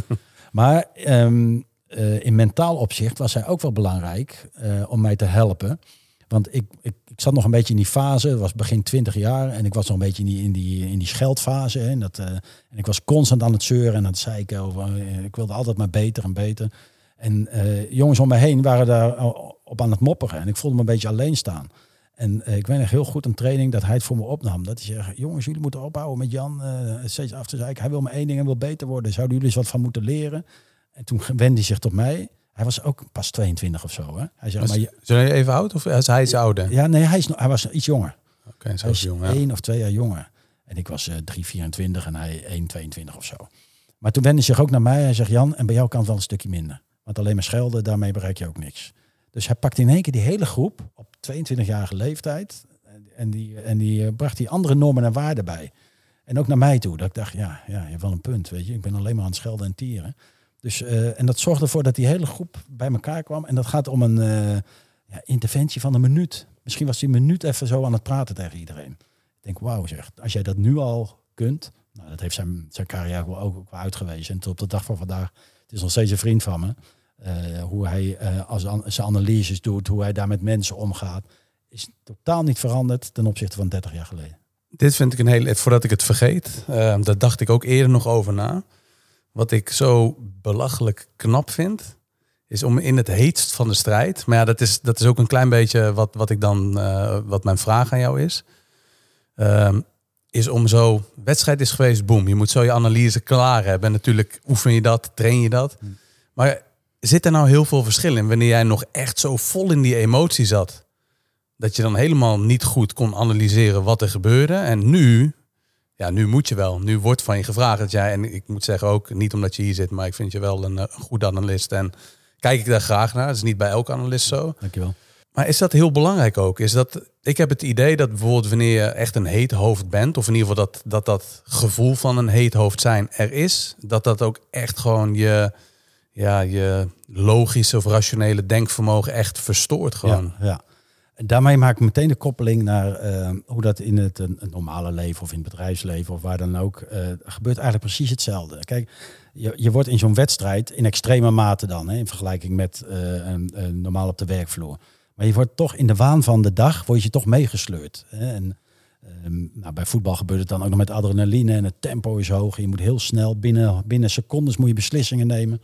Maar ehm, eh, in mentaal opzicht was hij ook wel belangrijk eh, om mij te helpen. Want ik, ik, ik zat nog een beetje in die fase, het was begin 20 jaar. En ik was nog een beetje in die, in die, in die scheldfase. Hè, en, dat, eh, en ik was constant aan het zeuren en aan het zeiken. Over, ik wilde altijd maar beter en beter. En jongens om me heen waren daar op aan het mopperen. En ik voelde me een beetje alleen staan. En eh, ik weet nog heel goed een training dat hij het voor me opnam. Dat hij zei, jongens, jullie moeten ophouden met Jan. eh, steeds af te zeiken. Hij wil maar één ding, hij wil beter worden. Zouden jullie eens wat van moeten leren? En toen wendde hij zich tot mij. Hij was ook pas 22 of zo. Hè? Hij zei, maar je- Zijn jullie even oud of is hij is ouder? ja, nee, hij, is, hij was iets jonger. Oké, Hij is jong. Ja. één of twee jaar jonger. En ik was eh 3, 24 en hij 1, 22 of zo. Maar toen wendde hij zich ook naar mij. Hij zegt, Jan, en bij jou kan het wel een stukje minder. Want alleen maar schelden, daarmee bereik je ook niks. Dus hij pakte in één keer die hele groep op 22-jarige leeftijd. En die, en die eh, bracht die andere normen en waarden bij. En ook naar mij toe. Dat ik dacht, ja, ja, je hebt wel een punt. Weet je, ik ben alleen maar aan het schelden en tieren. Dus, eh, en dat zorgde ervoor dat die hele groep bij elkaar kwam. En dat gaat om een eh, ja, interventie van een minuut. Misschien was die minuut even zo aan het praten tegen iedereen. Ik denk, wauw zeg, als jij dat nu al kunt. Nou, dat heeft zijn, zijn carrière ook, ook uitgewezen. En tot op de dag van vandaag, het is nog steeds een vriend van me. Eh, hoe hij eh, als an- zijn analyses doet, hoe hij daar met mensen omgaat. Is totaal niet veranderd ten opzichte van 30 jaar geleden. Dit vind ik een hele, voordat ik het vergeet, eh, daar dacht ik ook eerder nog over na. Wat ik zo belachelijk knap vind, is om in het heetst van de strijd. Maar ja, dat is, dat is ook een klein beetje wat, wat ik dan, eh, wat mijn vraag aan jou is. Ehm, is om zo, wedstrijd is geweest, boem. Je moet zo je analyse klaar hebben. En natuurlijk oefen je dat, train je dat. Maar zit er nou heel veel verschil in wanneer jij nog echt zo vol in die emotie zat? Dat je dan helemaal niet goed kon analyseren wat er gebeurde. En nu, ja, nu moet je wel. Nu wordt van je gevraagd dat jij, en ik moet zeggen ook, niet omdat je hier zit, maar ik vind je wel een, eh, een goede analist. En kijk ik daar graag naar. Dat is niet bij elke analist zo. Dankjewel. Maar is dat heel belangrijk ook? Is dat, ik heb het idee dat bijvoorbeeld wanneer je echt een heet hoofd bent, of in ieder geval dat dat, dat gevoel van een heet hoofd zijn er is, dat dat ook echt gewoon je, ja, je logische of rationele denkvermogen echt verstoort gewoon. Ja, ja. En daarmee maak ik meteen de koppeling naar eh, hoe dat in het, een, normale leven of in het bedrijfsleven of waar dan ook uh, gebeurt eigenlijk precies hetzelfde. Kijk, je, je wordt in zo'n wedstrijd in extreme mate dan, hè, in vergelijking met uh, normaal op de werkvloer. Maar je wordt toch in de waan van de dag, word je toch meegesleurd. Hè? En, um, nou, bij voetbal gebeurt het dan ook nog met adrenaline en het tempo is hoog. Je moet heel snel, binnen, binnen secondes moet je beslissingen nemen.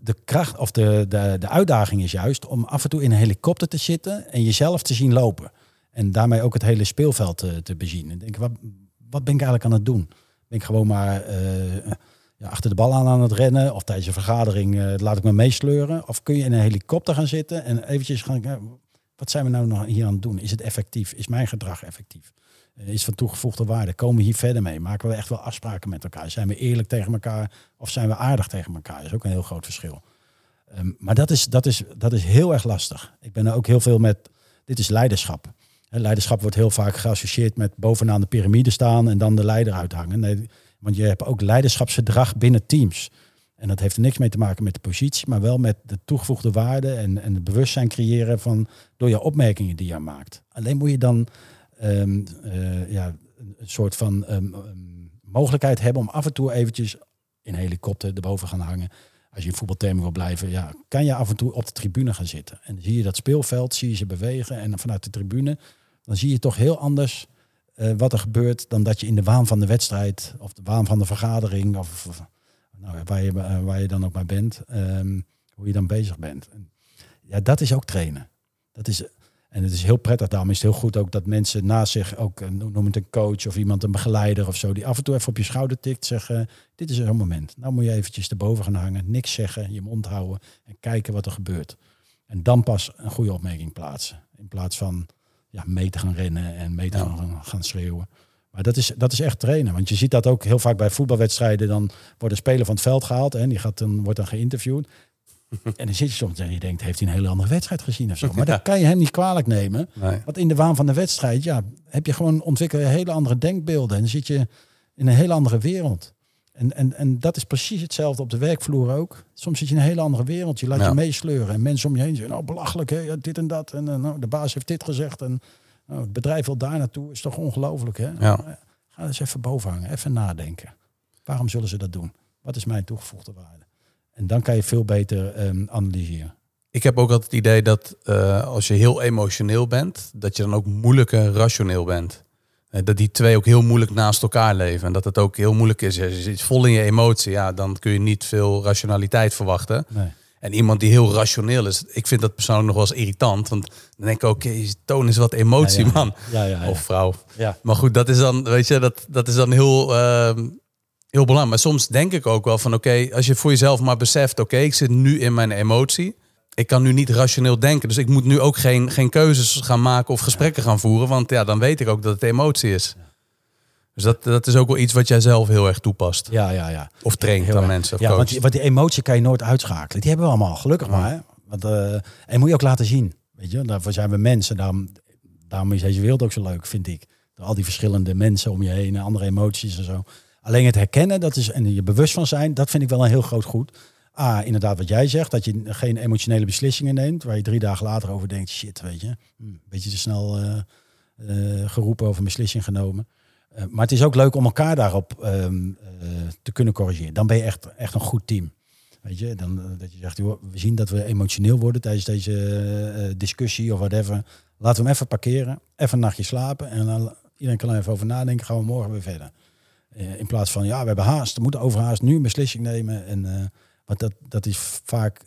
De kracht of de, de, de uitdaging is juist om af en toe in een helikopter te zitten en jezelf te zien lopen. En daarmee ook het hele speelveld te, te bezien. En denk, wat, wat ben ik eigenlijk aan het doen? Ben ik gewoon maar uh, ja, achter de bal aan aan het rennen? Of tijdens een vergadering uh, laat ik me meesleuren? Of kun je in een helikopter gaan zitten en eventjes gaan wat zijn we nou nog hier aan het doen? Is het effectief? Is mijn gedrag effectief? Uh, is van toegevoegde waarde? Komen we hier verder mee? Maken we echt wel afspraken met elkaar? Zijn we eerlijk tegen elkaar of zijn we aardig tegen elkaar? Dat is ook een heel groot verschil. Um, maar dat is, dat, is, dat is heel erg lastig. Ik ben er ook heel veel met, dit is leiderschap. leiderschap wordt heel vaak geassocieerd met bovenaan de piramide staan en dan de leider uithangen. Nee, want je hebt ook leiderschapsgedrag binnen teams. En dat heeft er niks mee te maken met de positie, maar wel met de toegevoegde waarde en, en het bewustzijn creëren van door je opmerkingen die je maakt. Alleen moet je dan um, uh, ja, een soort van um, um, mogelijkheid hebben om af en toe eventjes in helikopter erboven gaan hangen. Als je in voetbaltermen wil blijven, ja, kan je af en toe op de tribune gaan zitten. En dan zie je dat speelveld, zie je ze bewegen. En vanuit de tribune, dan zie je toch heel anders uh, wat er gebeurt dan dat je in de waan van de wedstrijd of de waan van de vergadering of, nou, waar, je, eh, waar je dan ook maar bent, hoe je dan bezig bent. En ja, dat is ook trainen. Dat is, en het is heel prettig, daarom is het heel goed ook dat mensen naast zich, ook eh, noem het een coach of iemand, een begeleider of zo, die af en toe even op je schouder tikt, zeggen, dit is zo'n moment. Nou moet je eventjes erboven gaan hangen, niks zeggen, je mond houden en kijken wat er gebeurt. En dan pas een goede opmerking plaatsen. In plaats van ja, mee te gaan rennen en mee te ja. gaan, gaan schreeuwen. Maar dat is, dat is echt trainen. Want je ziet dat ook heel vaak bij voetbalwedstrijden. Dan wordt een speler van het veld gehaald en die gaat dan, wordt dan geïnterviewd. en dan zit je soms en je denkt, heeft hij een hele andere wedstrijd gezien of zo. Maar dat kan je hem niet kwalijk nemen. Nee. Want in de waan van de wedstrijd, ja, heb je gewoon ontwikkeld hele andere denkbeelden. En dan zit je in een hele andere wereld. En, en, en dat is precies hetzelfde op de werkvloer ook. Soms zit je in een hele andere wereld. Je laat ja. je meesleuren. En mensen om je heen zeggen, nou belachelijk, hè, dit en dat. En nou, de baas heeft dit gezegd. En nou, het bedrijf wil daar naartoe, is toch ongelooflijk, hè? Ja. Ga eens even boven hangen, even nadenken. Waarom zullen ze dat doen? Wat is mijn toegevoegde waarde? En dan kan je veel beter um, analyseren. Ik heb ook altijd het idee dat uh, als je heel emotioneel bent, dat je dan ook moeilijker rationeel bent. Uh, dat die twee ook heel moeilijk naast elkaar leven. En dat het ook heel moeilijk is. Als je zit vol in je emotie, ja, dan kun je niet veel rationaliteit verwachten. Nee. En iemand die heel rationeel is, ik vind dat persoonlijk nog wel eens irritant. Want dan denk ik ook, okay, toon is wat emotie, ja, ja. man. Ja, of vrouw. Maar goed, dat is dan, weet je, dat, dat is dan heel, uh, heel belangrijk. Maar soms denk ik ook wel van, oké, okay, als je voor jezelf maar beseft, oké, okay, ik zit nu in mijn emotie. Ik kan nu niet rationeel denken. Dus ik moet nu ook geen, geen keuzes gaan maken of gesprekken gaan voeren. Want ja, dan weet ik ook dat het emotie is. Dus dat, dat is ook wel iets wat jij zelf heel erg toepast. Ja, ja, ja. Of traint aan mensen. Of ja, want die, want die emotie kan je nooit uitschakelen. Die hebben we allemaal, gelukkig ja. maar. Hè? Want, uh, en moet je ook laten zien. Weet je, daarvoor zijn we mensen. Daarom, daarom is deze wereld ook zo leuk, vind ik. Door al die verschillende mensen om je heen, andere emoties en zo. Alleen het herkennen, dat is, en je bewust van zijn, dat vind ik wel een heel groot goed. A, inderdaad wat jij zegt, dat je geen emotionele beslissingen neemt, waar je drie dagen later over denkt, shit, weet je, een beetje te snel uh, uh, geroepen over een beslissing genomen. Uh, maar het is ook leuk om elkaar daarop uh, te kunnen corrigeren. Dan ben je echt, echt een goed team. Weet je, dan dat je zegt, we zien dat we emotioneel worden tijdens deze discussie of whatever. Laten we hem even parkeren, even een nachtje slapen en dan iedereen kan er even over nadenken, gaan we morgen weer verder. In plaats van, ja, we hebben haast, we moeten overhaast nu een beslissing nemen. En, want dat, dat is vaak,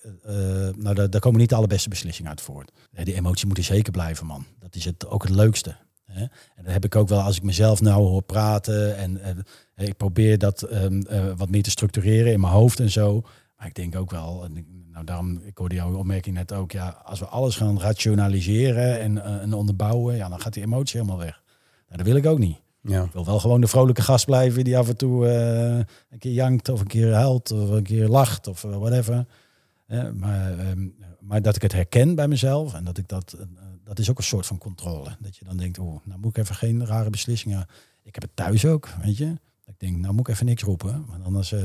nou, daar, daar komen niet de allerbeste beslissingen uit voort. die emotie moet er zeker blijven, man. Dat is het, ook het leukste. Hè? En dat heb ik ook wel als ik mezelf nou hoor praten. En ik probeer dat uh, wat meer te structureren in mijn hoofd en zo. Maar ik denk ook wel, nou daarom, ik hoorde jouw opmerking net ook, ja, als we alles gaan rationaliseren en, en onderbouwen, ja, dan gaat die emotie helemaal weg. Nou, dat wil ik ook niet. Ja. Ik wil wel gewoon de vrolijke gast blijven die af en toe een keer jankt of een keer huilt of een keer lacht of whatever. maar, um, maar dat ik het herken bij mezelf en dat ik dat dat is ook een soort van controle. Dat je dan denkt, oh, nou moet ik even geen rare beslissingen. Ik heb het thuis ook, weet je. Dat ik denk, nou moet ik even niks roepen. Want anders uh,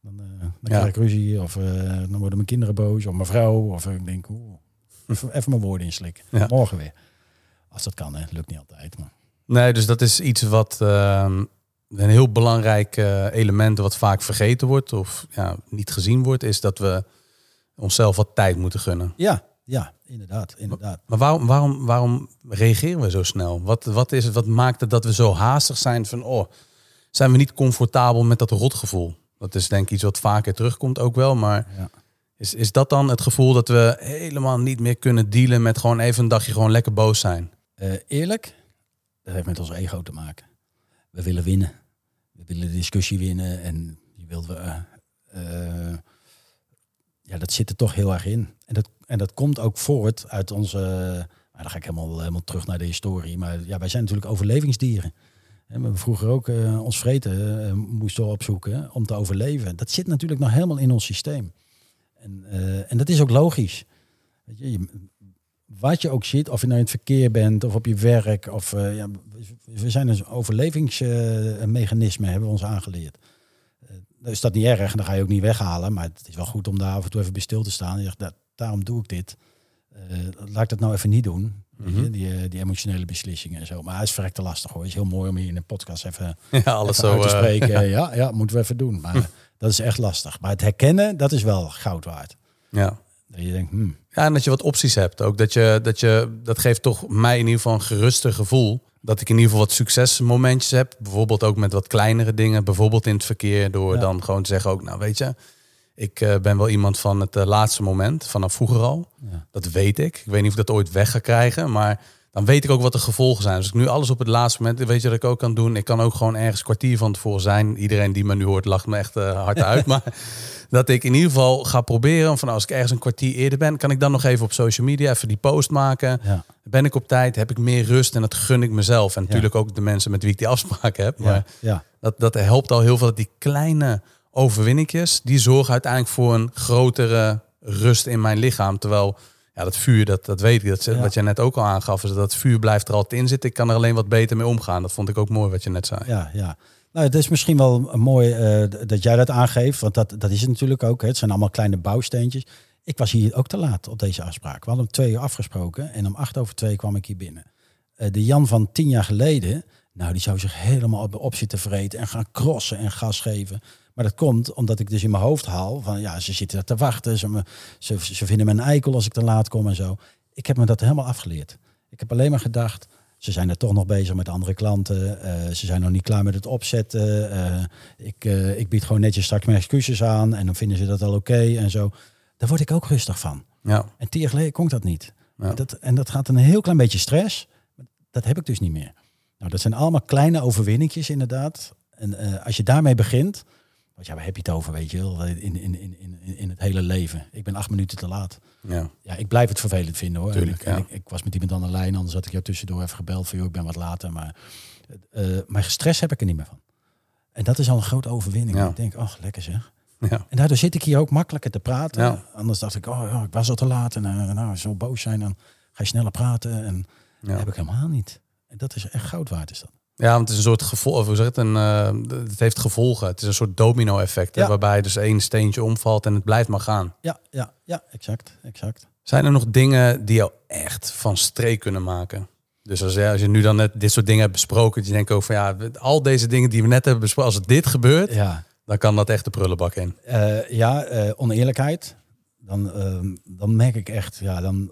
dan, uh, dan krijg ik ruzie. Of uh, dan worden mijn kinderen boos. Of mijn vrouw. Of ik denk, even, even mijn woorden inslikken. Ja. Morgen weer. Als dat kan, hè. lukt niet altijd. Maar. Nee, dus dat is iets wat ehm, een heel belangrijk element wat vaak vergeten wordt of ja, niet gezien wordt, is dat we onszelf wat tijd moeten gunnen. Ja, ja, inderdaad, inderdaad. Maar waarom, waarom, waarom reageren we zo snel? Wat, wat is het, wat maakt het dat we zo haastig zijn van, oh, zijn we niet comfortabel met dat rotgevoel? Dat is denk ik iets wat vaker terugkomt ook wel, maar ja. is, is dat dan het gevoel dat we helemaal niet meer kunnen dealen met gewoon even een dagje gewoon lekker boos zijn? Uh, eerlijk, dat heeft met ons ego te maken. We willen winnen. We willen de discussie winnen en je wilt we. Uh, uh, ja, dat zit er toch heel erg in. En dat, en dat komt ook voort uit onze. Maar dan ga ik helemaal, helemaal terug naar de historie. Maar ja, wij zijn natuurlijk overlevingsdieren. En we vroeger ook uh, ons vreten moesten opzoeken om te overleven. Dat zit natuurlijk nog helemaal in ons systeem. En, en dat is ook logisch. Weet je, je, wat je ook ziet, of je nou in het verkeer bent of op je werk. Of, ja, we zijn een overlevingsmechanisme, hebben we ons aangeleerd is dat niet erg en dan ga je ook niet weghalen. Maar het is wel goed om daar af en toe even bij stil te staan. Je zegt, dat, daarom doe ik dit. Uh, laat ik dat nou even niet doen. Mm die, eh, die, emotionele beslissingen en zo. Maar hij is verrekt te lastig hoor. Het is heel mooi om hier in een podcast even, ja, alles zo, uit te spreken. Uh, ja, ja, moeten we even doen. Maar dat is echt lastig. Maar het herkennen, dat is wel goud waard. Ja. Dat je denkt, hmm. Ja, en dat je wat opties hebt. Ook dat je, dat je, dat geeft toch mij in ieder geval een geruster gevoel dat ik in ieder geval wat succesmomentjes heb. Bijvoorbeeld ook met wat kleinere dingen. Bijvoorbeeld in het verkeer. Door dan gewoon te zeggen ook, nou weet je, ik uh, ben wel iemand van het uh, laatste moment, vanaf vroeger al. Ja. Dat weet ik. Ik weet niet of ik dat ooit weg ga krijgen, maar dan weet ik ook wat de gevolgen zijn. Dus ik nu alles op het laatste moment, weet je wat ik ook kan doen? Ik kan ook gewoon ergens kwartier van tevoren zijn. Iedereen die me nu hoort lacht me echt uh, hard uit. maar dat ik in ieder geval ga proberen van als ik ergens een kwartier eerder ben, kan ik dan nog even op social media even die post maken. Ja. Ben ik op tijd, heb ik meer rust en dat gun ik mezelf. En natuurlijk ook de mensen met wie ik die afspraken heb. Maar ja. Dat, dat helpt al heel veel. Dat die kleine overwinningjes, die zorgen uiteindelijk voor een grotere rust in mijn lichaam. Terwijl ja, dat vuur, dat, dat weet ik. Dat, Wat jij net ook al aangaf, is dat dat vuur blijft er altijd in zitten. Ik kan er alleen wat beter mee omgaan. Dat vond ik ook mooi wat je net zei. Ja, ja. Nou, het is misschien wel mooi uh, dat jij dat aangeeft, want dat, dat is het natuurlijk ook. Hè. Het zijn allemaal kleine bouwsteentjes. Ik was hier ook te laat op deze afspraak. We hadden om twee uur afgesproken en om acht over twee kwam ik hier binnen. Uh, de Jan van tien jaar geleden, nou, die zou zich helemaal op, op zitten vreten en gaan crossen en gas geven. Maar dat komt omdat ik dus in mijn hoofd haal van ja, ze zitten er te wachten, ze, ze, ze vinden me een eikel als ik te laat kom en zo. Ik heb me dat helemaal afgeleerd. Ik heb alleen maar gedacht, ze zijn er toch nog bezig met andere klanten. Uh, ze zijn nog niet klaar met het opzetten. Uh, ik, uh, ik bied gewoon netjes straks mijn excuses aan en dan vinden ze dat al oké en zo. Daar word ik ook rustig van. Ja. En tien jaar geleden kon dat niet. Ja. Dat, en dat gaat een heel klein beetje stress. Dat heb ik dus niet meer. Nou, dat zijn allemaal kleine overwinningjes inderdaad. En als je daarmee begint, want ja, waar heb je het over, weet je wel, in, in, in, in, in het hele leven. Ik ben acht minuten te laat. Ja, ja ik blijf het vervelend vinden hoor. Tuurlijk, ik, ik, was met iemand aan de lijn, anders had ik jou tussendoor even gebeld van, joh, ik ben wat later. Maar, uh, maar stress heb ik er niet meer van. En dat is al een grote overwinning. Ja. Ik denk, ach, lekker zeg. Ja. En daardoor zit ik hier ook makkelijker te praten. Ja. Anders dacht ik, oh, ja, ik was al te laat. En uh, nou, zo boos zijn, dan ga je sneller praten. En dat heb ik helemaal niet. En dat is echt goud waard, is dat. Ja, want het is een soort gevolg. Hoe zeg het? Een, uh, het heeft gevolgen. Het is een soort domino-effect. Ja. Waarbij dus één steentje omvalt en het blijft maar gaan. Ja, ja, ja, exact, exact. Zijn er nog dingen die jou echt van streek kunnen maken? Dus als je, als je nu dan net dit soort dingen hebt besproken, dat je denkt ook van ja, al deze dingen die we net hebben besproken, als dit gebeurt, ja. dan kan dat echt de prullenbak in. Uh, ja, uh, oneerlijkheid. Dan, uh, dan merk ik echt, ja, dan,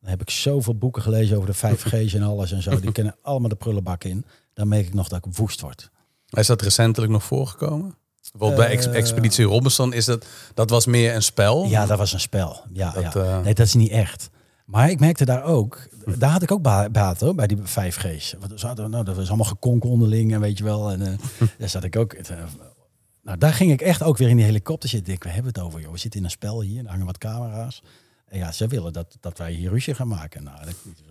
dan heb ik zoveel boeken gelezen over de 5G's en alles en zo. Die kennen allemaal de prullenbak in dan merk ik nog dat ik woest word. Is dat recentelijk nog voorgekomen? Bijvoorbeeld bij Ex Expeditie Robinson is dat, dat was meer een spel? Ja, dat was een spel. Ja, dat, ja. Uh... Nee, dat is niet echt. Maar ik merkte daar ook, daar had ik ook baat hoor, bij die 5G's. Want nou, dat was allemaal gekonk onderling en weet je wel. En uh, daar zat ik ook. Uh, nou, daar ging ik echt ook weer in die helikopter zitten. Ik, we hebben het over, joh. We zitten in een spel hier, er hangen wat camera's. En ja, ze willen dat, dat wij hier ruzie gaan maken. Nou,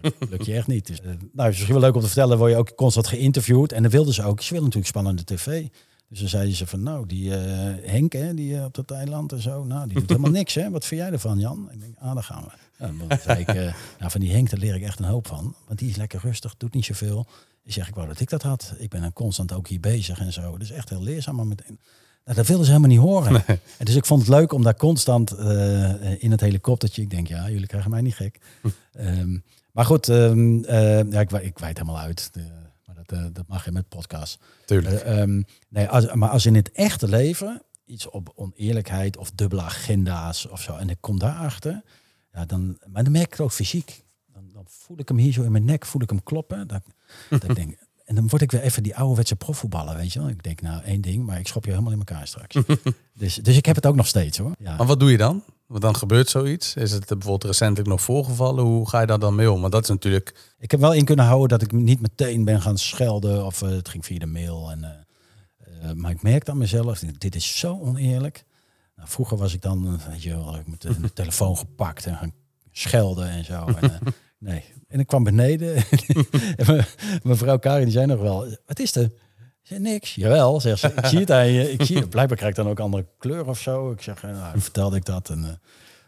dat, lukt je echt niet. Dus, uh, nou, het is misschien wel leuk om te vertellen, word je ook constant geïnterviewd. En dan wilden ze ook, ze willen natuurlijk spannende tv. Dus dan zeiden ze van, nou, die uh, Henk, hè, die uh, op dat eiland en zo, nou, die doet helemaal niks, hè. Wat vind jij ervan, Jan? Ik denk, ah, daar gaan we. Dan zei ik, eh, nou, van die Henk, daar leer ik echt een hoop van. Want die is lekker rustig, doet niet zoveel. Ik zeg, ik wou dat ik dat had. Ik ben dan constant ook hier bezig en zo. Is echt heel leerzaam. Maar meteen, nou, dat wilden ze helemaal niet horen. En dus ik vond het leuk om daar constant eh, in het helikoptertje. Ik denk, ja, jullie krijgen mij niet gek. Ehm, maar goed, ehm, eh, ja, ik, ik wijd helemaal uit. De, maar dat, eh, dat mag je met podcast. Tuurlijk. Eh, ehm, nee, als, maar als in het echte leven iets op oneerlijkheid of dubbele agenda's of zo. En ik kom daarachter. Ja, dan, maar dan merk ik het ook fysiek. Dan, dan voel ik hem hier zo in mijn nek, voel ik hem kloppen. Dat, dat ik denk, en dan word ik weer even die ouderwetse profvoetballer, weet je wel. Ik denk, nou, één ding, maar ik schop je helemaal in elkaar straks. dus, dus ik heb het ook nog steeds, hoor. Ja. Maar wat doe je dan? Want dan gebeurt zoiets. Is het bijvoorbeeld recentelijk nog voorgevallen? Hoe ga je daar dan mee om? Maar dat is natuurlijk... Ik heb wel in kunnen houden dat ik niet meteen ben gaan schelden. Of eh, het ging via de mail. En, eh, eh, maar ik merkte aan mezelf, dit is zo oneerlijk. Nou, vroeger was ik dan, weet je wel, ik met de, telefoon gepakt en gaan schelden en zo. En, nee. En ik kwam beneden. en me- mevrouw Karin die zei nog wel, wat is er? Zei, niks. Jawel, zegt ze. Ik zie het aan je. Ik zie het. Blijkbaar krijg ik dan ook andere kleur of zo. Ik zeg, eh, nou, vertelde ik dat. En,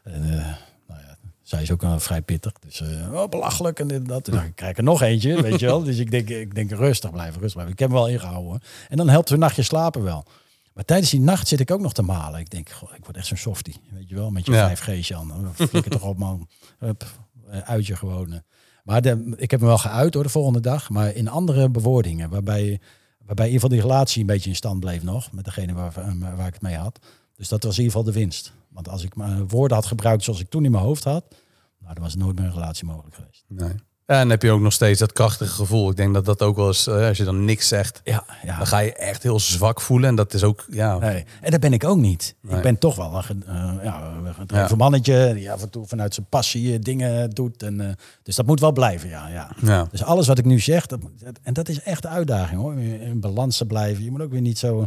eh, en eh, nou ja, zij is ook wel vrij pittig. Dus oh, belachelijk en dit en dat. Toen dacht ik, ik krijg er nog eentje, weet je wel. Dus ik denk, ik denk rustig blijven, rustig blijven. Ik heb hem wel ingehouden. En dan helpt een nachtje slapen wel. Maar tijdens die nacht zit ik ook nog te malen. Ik denk, goh, ik word echt zo'n softie. Weet je wel, met je Ja. 5G's aan. Flikker toch op man. Hup, eh, uit je gewoon. Eh. Maar de, ik heb me wel geuit hoor, de volgende dag. Maar in andere bewoordingen. Waarbij, waarbij in ieder geval die relatie een beetje in stand bleef nog. Met degene waar, eh, waar ik het mee had. Dus dat was in ieder geval de winst. Want als ik mijn woorden had gebruikt zoals ik toen in mijn hoofd had. Nou, dan was nooit meer een relatie mogelijk geweest. Nee. Ja, en dan heb je ook nog steeds dat krachtige gevoel. Ik denk dat dat ook wel eens, eh, als je dan niks zegt, Ja, ja. dan ga je echt heel zwak voelen. En dat is ook, ja, Nee. En dat ben ik ook niet. Nee. Ik ben toch wel een, eh, ja, een Ja. mannetje die af en toe vanuit zijn passie eh, dingen doet. En, dus dat moet wel blijven, ja, ja. ja. Dus alles wat ik nu zeg, dat, en dat is echt de uitdaging hoor, in, balans te blijven. Je moet ook weer niet zo,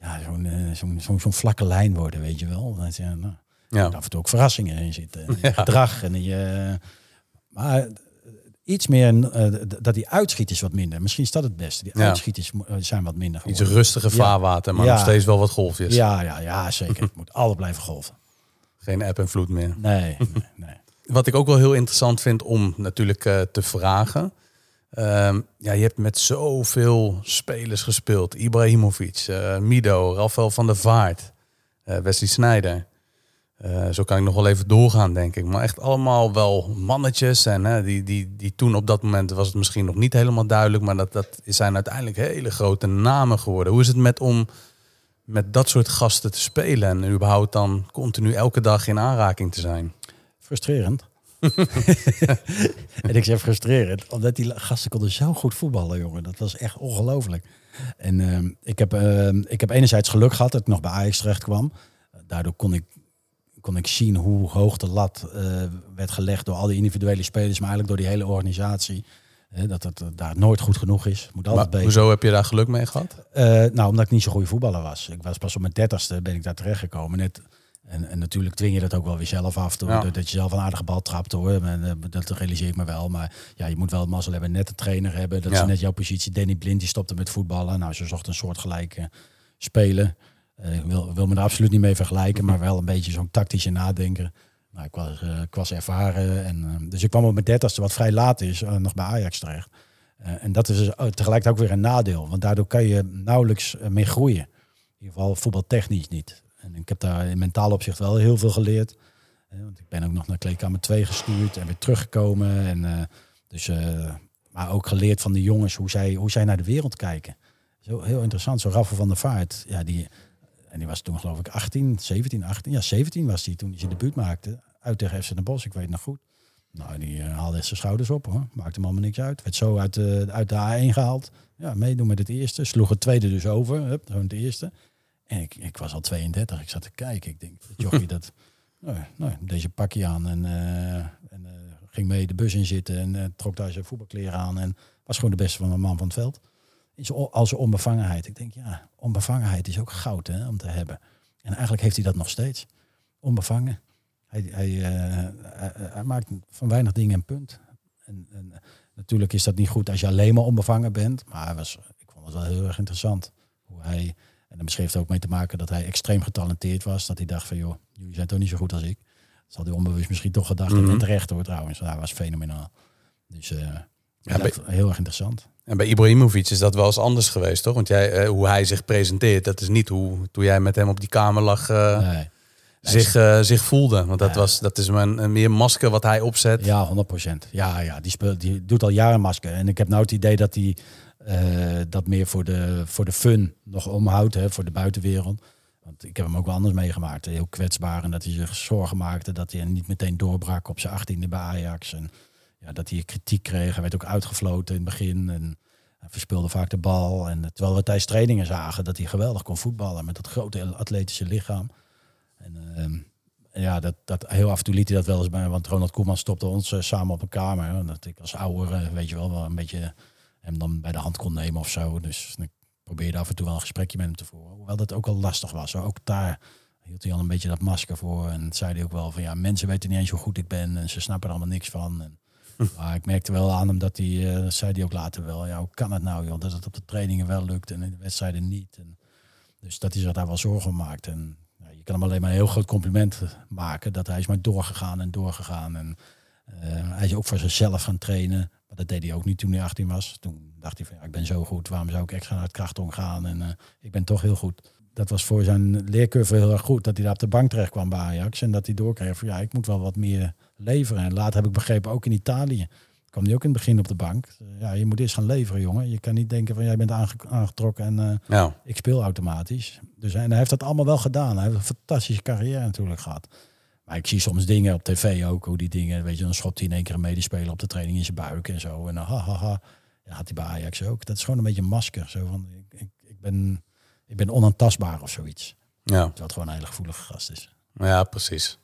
ja, zo'n zo'n zo'n vlakke lijn worden, weet je wel. Dat je, nou, ja. af en toe ook verrassingen in zitten. Je gedrag en je... Maar iets meer, eh, dat die uitschieters wat minder. Misschien is dat het beste. Die Ja. uitschieters eh, zijn wat minder Iets rustiger vaarwater, maar Ja. nog steeds wel wat golfjes. Ja, ja, ja, zeker. Het moet altijd blijven golven. Geen app en vloed meer. Nee, nee, nee. Wat ik ook wel heel interessant vind om natuurlijk eh, te vragen. Ehm, ja, je hebt met zoveel spelers gespeeld. Ibrahimovic, Mido, Rafael van der Vaart, Wesley Sneijder. Eh, zo kan ik nog wel even doorgaan, denk ik. Maar echt allemaal wel mannetjes. En hè, die, die, die toen op dat moment was het misschien nog niet helemaal duidelijk. Maar dat, dat zijn uiteindelijk hele grote namen geworden. Hoe is het met om met dat soort gasten te spelen? En überhaupt dan continu elke dag in aanraking te zijn? Frustrerend. en ik zeg frustrerend, omdat die gasten konden zo goed voetballen, jongen. Dat was echt ongelooflijk. En ehm, ik, heb, ehm, ik heb enerzijds geluk gehad dat ik nog bij Ajax terecht kwam. Daardoor kon ik, kon ik zien hoe hoog de lat eh, werd gelegd door al die individuele spelers, maar eigenlijk door die hele organisatie. Hè, dat het eh, daar nooit goed genoeg is. Moet altijd Maar beter. hoezo heb je daar geluk mee gehad? Eh, nou, omdat ik niet zo'n goede voetballer was. Ik was pas op mijn dertigste ben ik daar terechtgekomen. Net, en, en natuurlijk dwing je dat ook wel weer zelf af. Door, Ja. Dat je zelf een aardige bal trapt hoor. En, dat realiseer ik me wel. Maar ja, je moet wel mazzel hebben. Net een trainer hebben. Dat Ja. is net jouw positie. Danny Blind die stopte met voetballen. Nou, ze zocht een soortgelijke spelen. Eh, ik wil, wil me er absoluut niet mee vergelijken. Maar wel een beetje zo'n tactische nadenken. Nou, ik was, eh, ik was ervaren. En, eh, dus ik kwam op mijn dertigste, wat vrij laat is, nog bij Ajax terecht. En dat is dus, eh, tegelijkertijd ook weer een nadeel. Want daardoor kan je nauwelijks eh, mee groeien. In ieder geval voetbaltechnisch niet. En ik heb daar in mentaal opzicht wel heel veel geleerd. Want ik ben ook nog naar kleedkamer 2 gestuurd en weer teruggekomen. En, dus, maar ook geleerd van de jongens hoe zij, hoe zij naar de wereld kijken. Zo heel interessant. Zo Raffel van der Vaart. Ja, die, en die was toen geloof ik 18, 17, 18. Ja, 17 was hij toen hij zijn debuut maakte. Uit tegen FC Den Bosch, ik weet het nog goed. Nou, die eh, haalde zijn schouders op hoor. Maakte hem allemaal niks uit. Werd zo uit de, uit de A1 gehaald. Ja, meedoen met het eerste. Sloeg het tweede dus over. Hup, gewoon het eerste. En ik, ik was al 32. Ik zat te kijken. Ik denk, jochie dat... Nou, nou, deze pakje aan en, eh, en eh, ging mee de bus in zitten en eh, trok daar zijn voetbalkleren aan en was gewoon de beste van een man van het veld. Zijn, als onbevangenheid. Ik denk, ja, onbevangenheid is ook goud hè, om te hebben. En eigenlijk heeft hij dat nog steeds. Onbevangen. Hij, hij, eh, hij, hij maakt van weinig dingen een punt. En, en natuurlijk is dat niet goed als je alleen maar onbevangen bent. Maar hij was, ik vond het wel heel erg interessant. Hoe hij, en dan beschreef het ook mee te maken dat hij extreem getalenteerd was. Dat hij dacht van, joh, jullie zijn toch niet zo goed als ik. zal hij onbewust misschien toch gedacht hebben. En terecht hoor trouwens. Hij was fenomenaal. Dus uh, ja, bij- heel erg interessant. En bij Ibrahimovic is dat wel eens anders geweest, toch? Want jij, eh, hoe hij zich presenteert, dat is niet hoe toen jij met hem op die kamer lag, Nee. zich, eh, zich voelde. Want dat, Ja. was, dat is een, een meer masker wat hij opzet. Ja, 100%. Ja, ja die, speelt, die doet al jaren masker. En ik heb nou het idee dat hij dat meer voor de, voor de fun nog omhoudt, hè, voor de buitenwereld. Want ik heb hem ook wel anders meegemaakt. Heel kwetsbaar en dat hij zich zorgen maakte dat hij niet meteen doorbrak op zijn achttiende bij Ajax. En ja, dat hij kritiek kreeg. Hij werd ook uitgefloten in het begin. En verspeelde vaak de bal. En terwijl we tijdens trainingen zagen dat hij geweldig kon voetballen met dat grote atletische lichaam. En ehm, ja, dat, dat, heel af en toe liet hij dat wel eens bij. Want Ronald Koeman stopte ons eh, samen op een kamer. En dat ik als ouder, eh, weet je wel, wel een beetje hem dan bij de hand kon nemen of zo. Dus ik probeerde af en toe wel een gesprekje met hem te voeren. Hoewel dat ook al lastig was. Ook daar hield hij al een beetje dat masker voor. En zei hij ook wel van ja, mensen weten niet eens hoe goed ik ben. En ze snappen er allemaal niks van. En, maar ik merkte wel aan hem dat hij, dat zei hij ook later wel. Ja, hoe kan het nou joh, dat het op de trainingen wel lukt en in de wedstrijden niet. En, dus dat hij zich daar wel zorgen om maakt. En je kan hem alleen maar een heel groot compliment maken. Dat hij is maar doorgegaan en doorgegaan. En eh, hij is ook voor zichzelf gaan trainen. Maar dat deed hij ook niet toen hij 18 was. Toen dacht hij van ja, ik ben zo goed. Waarom zou ik extra naar het krachton gaan? En eh, ik ben toch heel goed. Dat was voor zijn leercurve heel erg goed. Dat hij daar op de bank terecht kwam bij Ajax. En dat hij doorkreeg van ja, ik moet wel wat meer leveren. En later heb ik begrepen, ook in Italië kwam hij ook in het begin op de bank. Ja, je moet eerst gaan leveren, jongen. Je kan niet denken van jij bent aange- aangetrokken en eh, Ja. ik speel automatisch. Dus en hij heeft dat allemaal wel gedaan. Hij heeft een fantastische carrière natuurlijk gehad. Maar ik zie soms dingen op tv ook, hoe die dingen, weet je, dan schopt hij in één keer een medespeler op de training in zijn buik en zo. En dan ha, ha, ha. Ja, had hij bij Ajax ook. Dat is gewoon een beetje een masker. Zo van, ik, ik, ik, ben, ik ben onaantastbaar of zoiets. Ja. Terwijl het gewoon een hele gevoelige gast is. ja, precies.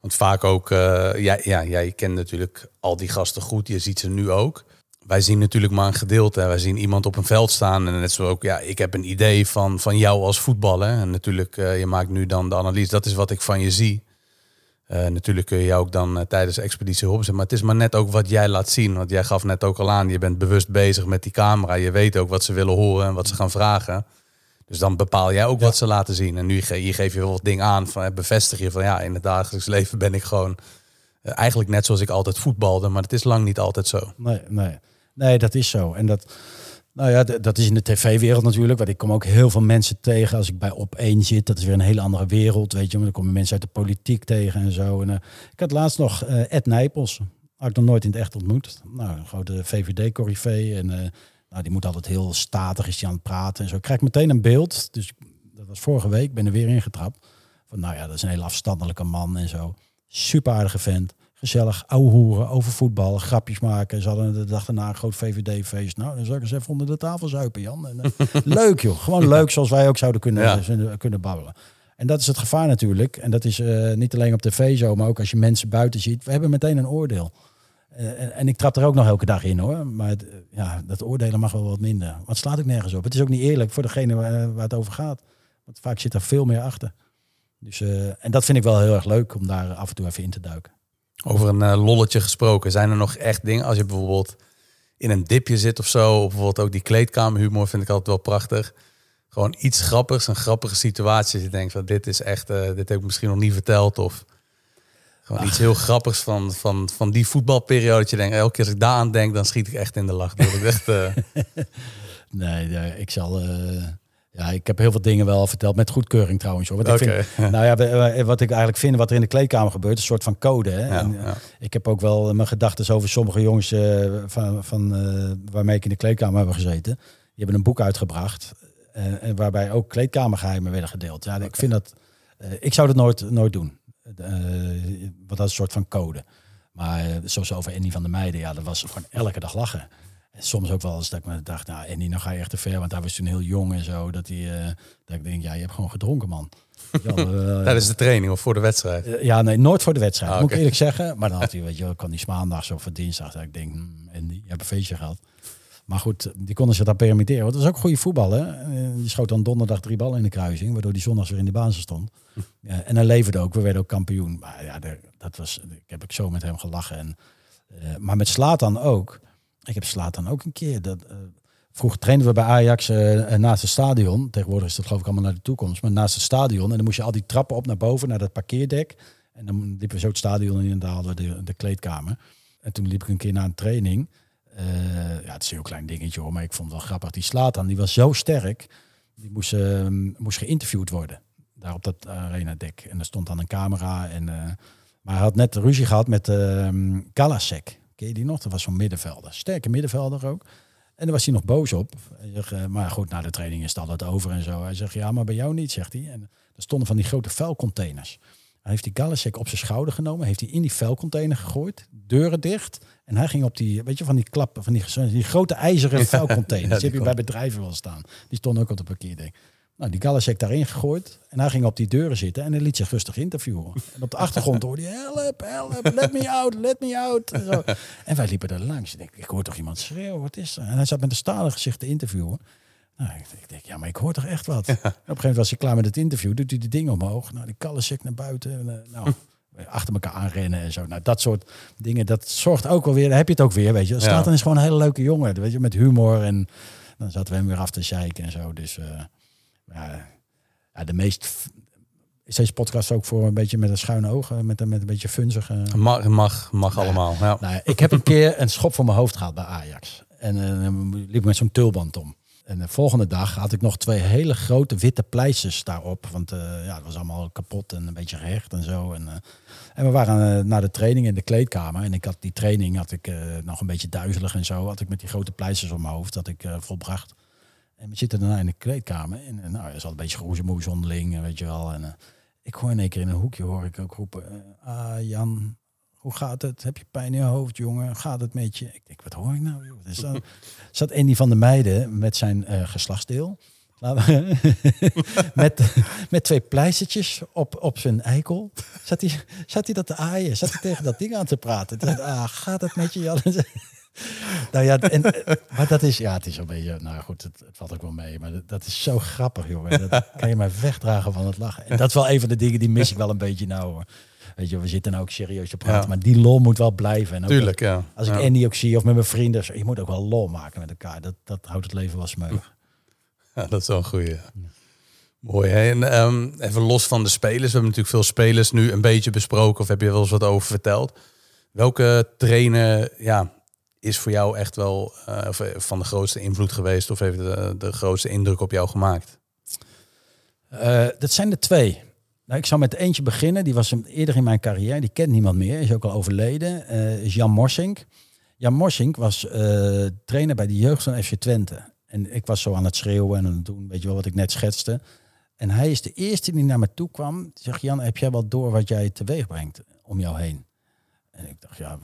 Want vaak ook, eh, jij, ja, jij kent natuurlijk al die gasten goed. Je ziet ze nu ook. Wij zien natuurlijk maar een gedeelte. Wij zien iemand op een veld staan. En net zo ook, ja, ik heb een idee van, van jou als voetballer. En natuurlijk, eh, je maakt nu dan de analyse. Dat is wat ik van je zie. Eh, natuurlijk kun je jou ook dan eh, tijdens de expeditie zijn. Maar het is maar net ook wat jij laat zien. Want jij gaf net ook al aan, je bent bewust bezig met die camera. Je weet ook wat ze willen horen en wat ze gaan vragen. Dus dan bepaal jij ook wat ze laten zien. En nu ge hier geef je wel wat dingen aan. Van, bevestig je van ja, in het dagelijks leven ben ik gewoon eh, eigenlijk net zoals ik altijd voetbalde. Maar het is lang niet altijd zo. Nee, nee. nee, dat is zo. En dat, nou ja, dat is in de tv-wereld natuurlijk. Want ik kom ook heel veel mensen tegen als ik bij op één zit. Dat is weer een hele andere wereld, weet je. Maar dan komen mensen uit de politiek tegen en zo. En, eh, ik had laatst nog eh, Ed Nijpels. Had ik nog nooit in het echt ontmoet. Nou, een grote VVD-corrivee. En nou, die moet altijd heel statig, is die aan het praten en zo. Ik krijg meteen een beeld. Dus dat was vorige week, ben er weer ingetrapt. Van nou ja, dat is een hele afstandelijke man en zo. Super aardige vent. Gezellig, ouwe hoeren, over voetbal, grapjes maken. Ze hadden de dag daarna een groot VVD-feest. Nou, dan zou ik eens even onder de tafel zuipen, Jan. En, eh, leuk joh, gewoon leuk zoals wij ook zouden kunnen, Ja. zullen- kunnen babbelen. En dat is het gevaar natuurlijk. En dat is eh, niet alleen op tv zo, maar ook als je mensen buiten ziet. We hebben meteen een oordeel. Eh, en, ik trap er ook nog elke dag in hoor. Maar eh, ja, dat oordelen mag wel wat minder. Want slaat ook nergens op. Het is ook niet eerlijk voor degene waar, waar het over gaat. Want vaak zit er veel meer achter. Dus, eh, en dat vind ik wel heel erg leuk om daar af en toe even in te duiken. Over een eh, lolletje gesproken. Zijn er nog echt dingen als je bijvoorbeeld in een dipje zit of zo. Of bijvoorbeeld ook die kleedkamerhumor vind ik altijd wel prachtig. Gewoon iets grappigs, een grappige situatie. Dat je denkt van dit is echt, eh, dit heb ik misschien nog niet verteld. Of gewoon iets heel grappigs van, van, van die voetbalperiode. Dat je denkt, elke keer als ik daar aan denk, dan schiet ik echt in de lach. Dat ik echt, eh, Nee, nee, ik zal. eh, ja, ik heb heel veel dingen wel verteld met goedkeuring trouwens. Hoor. Want ik vind, nou ja, wat ik eigenlijk vind, wat er in de kleedkamer gebeurt, is een soort van code. Hè? Ja, En, eh, ja. Ik heb ook wel mijn gedachten over sommige jongens van, van, waarmee ik in de kleedkamer heb gezeten. Die hebben een boek uitgebracht. waarbij ook kleedkamergeheimen werden gedeeld. Ja, ik vind dat. ik zou dat nooit, nooit doen. Eh, want dat is een soort van code. Maar eh, zoals over Andy van der Meijden, ja, dat was gewoon elke dag lachen. En soms ook wel eens dat ik me dacht, nou Andy, nou ga je echt te ver. Want hij was toen heel jong en zo. Dat, hij, eh, dat ik denk, ja, je hebt gewoon gedronken, man. Ja, eh, tijdens de training of voor de wedstrijd. eh, Ja, nee, nooit voor de wedstrijd. Ah, Moet ik eerlijk zeggen. Maar dan had hij, weet je, kan die maandags of dinsdag. Dat ik denk, hmm, en die hebben een feestje gehad. Maar goed, die konden zich dat permitteren. Want dat is ook goede voetbal, hè. Eh, Die schoot dan donderdag drie ballen in de kruising. Waardoor die zondags weer in de basis stond. Ja, en hij leverde ook. We werden ook kampioen. Maar ja, dat was, ik heb ik zo met hem gelachen. En, eh, maar met Slatan ook. Ik heb Slatan ook een keer. Dat, eh, vroeger trainden we bij Ajax naast het stadion. Tegenwoordig is dat geloof ik allemaal naar de toekomst. Maar naast het stadion. En dan moest je al die trappen op naar boven, naar dat parkeerdek. En dan liepen we zo het stadion in en daar hadden we de, de kleedkamer. En toen liep ik een keer naar een training. Eh, ja, het is een heel klein dingetje hoor, maar ik vond het wel grappig. Die slaat die was zo sterk. Die moest, uh, moest geïnterviewd worden. Daar op dat arena dek. En er stond dan een camera. En, uh, maar hij had net ruzie gehad met uh, Galasek. Ken je die nog? Dat was zo'n middenvelder. Sterke middenvelder ook. En daar was hij nog boos op. Zegt, maar goed, na de training is het altijd over en zo. Hij zegt, ja, maar bij jou niet, zegt hij. En er stonden van die grote vuilcontainers. Hij heeft die Galasek op zijn schouder genomen, heeft hij in die vuilcontainer gegooid, deuren dicht. En hij ging op die, weet je, van die klappen, van die, die grote ijzeren vuilcontainers. Ja, die heb je bij bedrijven wel staan. Die stonden ook op de parkeerdek. Nou, die Galasek daarin gegooid. En hij ging op die deuren zitten en hij liet zich rustig interviewen. En op de achtergrond hoorde hij, help, help, let me out, let me out. En, zo. en wij liepen er langs. Ik denk, ik hoor toch iemand schreeuwen, wat is er? En hij zat met een stalen gezicht te interviewen. Nou, ik denk, ja, maar ik hoor toch echt wat. Op een gegeven moment was hij klaar met het interview, doet hij die dingen omhoog. Nou, die Galasek naar buiten. Nou, achter elkaar aanrennen en zo. Nou, dat soort dingen, dat zorgt ook wel weer, daar heb je het ook weer, weet je. Er staat dan is gewoon een hele leuke jongen, weet je, met humor. En dan zaten we hem weer af te zeiken en zo. Dus... Ja, ja, de meest is deze podcast ook voor een beetje met een schuine ogen, met, met een beetje funzige. Mag, mag, mag nou, allemaal. Ja. Nou, ik heb een keer een schop voor mijn hoofd gehad bij Ajax. En uh, liep met zo'n tulband om. En de volgende dag had ik nog twee hele grote witte pleisters daarop. Want uh, ja, het was allemaal kapot en een beetje gehecht en zo. En, uh, en we waren naar de training in de kleedkamer. En ik had die training had ik nog een beetje duizelig en zo. Had ik met die grote pleisters op mijn hoofd dat ik volbracht. En we zitten daarna in de kleedkamer. En nou, er al een beetje geroezemoes onderling, weet je wel. En ik hoor in één keer in een hoekje hoor ik ook roepen... Ah, Jan, hoe gaat het? Heb je pijn in je hoofd, jongen? Gaat het met je? Ik denk, wat hoor ik nou? Wat is dat? Zat een van de meiden met zijn uh, geslachtsdeel... met, met twee pleistertjes op, op zijn eikel. Zat hij, zat hij dat te aaien? Zat hij tegen dat ding aan te praten? Ah, gaat het met je, Jan? nou ja, en, maar dat is, ja, het is een beetje, nou goed, het, valt ook wel mee. Maar dat, dat is zo grappig, jongen. Dat kan je maar wegdragen van het lachen. En dat is wel een van de dingen die mis ik wel een beetje nou. Hoor. Weet je, we zitten nou ook serieus te praten, maar die lol moet wel blijven. En ook Tuurlijk, ja. Als ik ja. Andy ook zie, of met mijn vrienden, je moet ook wel lol maken met elkaar. Dat, dat houdt het leven wel smeuig. Ja, dat is wel een goeie. Mooi. Hè? En um, even los van de spelers. We hebben natuurlijk veel spelers nu een beetje besproken. Of heb je wel eens wat over verteld? Welke trainer ja, is voor jou echt wel uh, van de grootste invloed geweest? Of heeft de, de grootste indruk op jou gemaakt? Uh, dat zijn er twee. Nou, ik zou met eentje beginnen. Die was eerder in mijn carrière. Die kent niemand meer. Is ook al overleden. Uh, is Jan Morsink. Jan Morsink was trainer bij de jeugd van FC Twente. En ik was zo aan het schreeuwen en het doen, weet je wel, wat ik net schetste. En hij is de eerste die naar me toe kwam. Zegt Jan, heb jij wel door wat jij teweeg brengt om jou heen? En ik dacht, ja,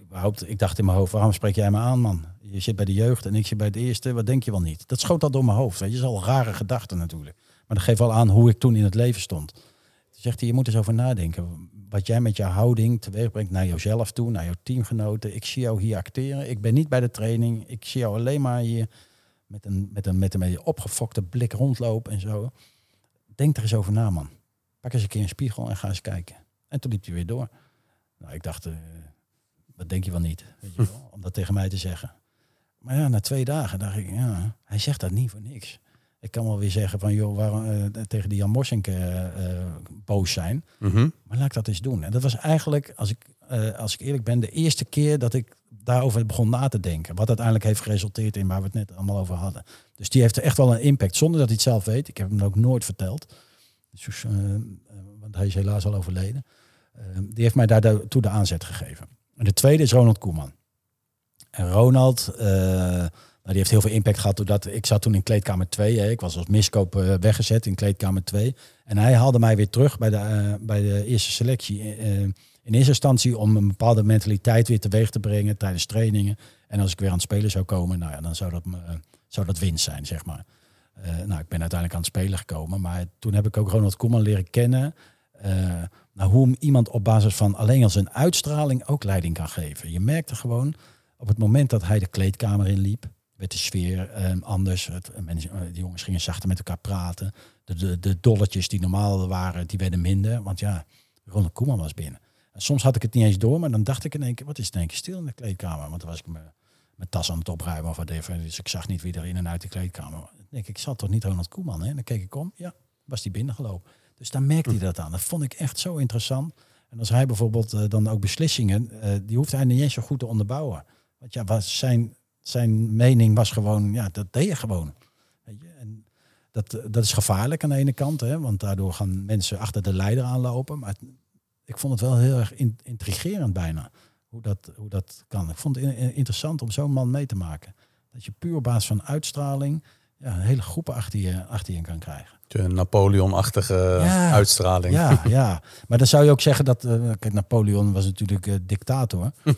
überhaupt, ik dacht in mijn hoofd, waarom spreek jij me aan, man? Je zit bij de jeugd en ik zit bij de eerste, wat denk je wel niet? Dat schoot al door mijn hoofd, weet je, dat is al rare gedachte natuurlijk. Maar dat geeft wel aan hoe ik toen in het leven stond. Zegt hij, je moet eens over nadenken. Wat jij met jouw houding teweeg brengt naar jezelf toe, naar jouw teamgenoten. Ik zie jou hier acteren. Ik ben niet bij de training. Ik zie jou alleen maar hier met een, met een, met een beetje opgefokte blik rondlopen en zo. Denk er eens over na, man. Pak eens een keer een spiegel en ga eens kijken. En toen liep hij weer door. Nou, ik dacht, uh, dat denk je wel niet, weet je wel, om dat tegen mij te zeggen. Maar ja, na twee dagen dacht ik, ja, hij zegt dat niet voor niks. Ik kan wel weer zeggen van, joh, waarom uh, tegen die Jan Morsink uh, boos zijn. Mm -hmm. Maar laat ik dat eens doen. En dat was eigenlijk, als ik, als ik eerlijk ben, de eerste keer dat ik daarover begon na te denken. Wat uiteindelijk heeft geresulteerd in waar we het net allemaal over hadden. Dus die heeft echt wel een impact, zonder dat hij het zelf weet. Ik heb hem ook nooit verteld. Dus, want hij is helaas al overleden. die heeft mij daartoe de aanzet gegeven. En de tweede is Ronald Koeman. En Ronald, uh, die heeft heel veel impact gehad doordat ik zat toen in kleedkamer 2. Hè. Ik was als miskoop uh, weggezet in kleedkamer 2. En hij haalde mij weer terug bij de, uh, bij de eerste selectie. in eerste instantie om een bepaalde mentaliteit weer teweeg te brengen tijdens trainingen. En als ik weer aan het spelen zou komen, nou ja, dan zou dat, zou dat winst zijn, zeg maar. nou, ik ben uiteindelijk aan het spelen gekomen. Maar toen heb ik ook Ronald Koeman leren kennen. Nou, hoe iemand op basis van alleen al zijn uitstraling ook leiding kan geven. Je merkte gewoon op het moment dat hij de kleedkamer inliep, werd de sfeer eh, anders. Het, mensen, de jongens gingen zachter met elkaar praten. De, de, de dolletjes die normaal waren, die werden minder. Want ja, Ronald Koeman was binnen. En soms had ik het niet eens door, maar dan dacht ik in één keer, wat is het in één keer stil in de kleedkamer? Want dan was ik mijn tas aan het opruimen of whatever. Dus ik zag niet wie er in en uit de kleedkamer. Denk ik, zat toch niet Ronald Koeman? Hè? En dan keek ik om, ja, was die binnengelopen. Dus daar merkte hij dat aan. Dat vond ik echt zo interessant. En als hij bijvoorbeeld eh, dan ook beslissingen, eh, die hoeft hij niet eens zo goed te onderbouwen. Want ja, was zijn, zijn mening was gewoon, ja, dat deed je gewoon. Weet je? En dat, dat is gevaarlijk aan de ene kant, hè, want daardoor gaan mensen achter de leider aanlopen. Maar ik vond het wel heel erg in- intrigerend bijna, hoe dat, hoe dat kan. Ik vond het in- interessant om zo'n man mee te maken. Dat je puur op basis van uitstraling ja, een hele groepen achter je, achter je kan krijgen. Een Napoleon-achtige Ja. uitstraling. Ja, ja, maar dan zou je ook zeggen dat, eh, kijk, Napoleon was natuurlijk eh, dictator.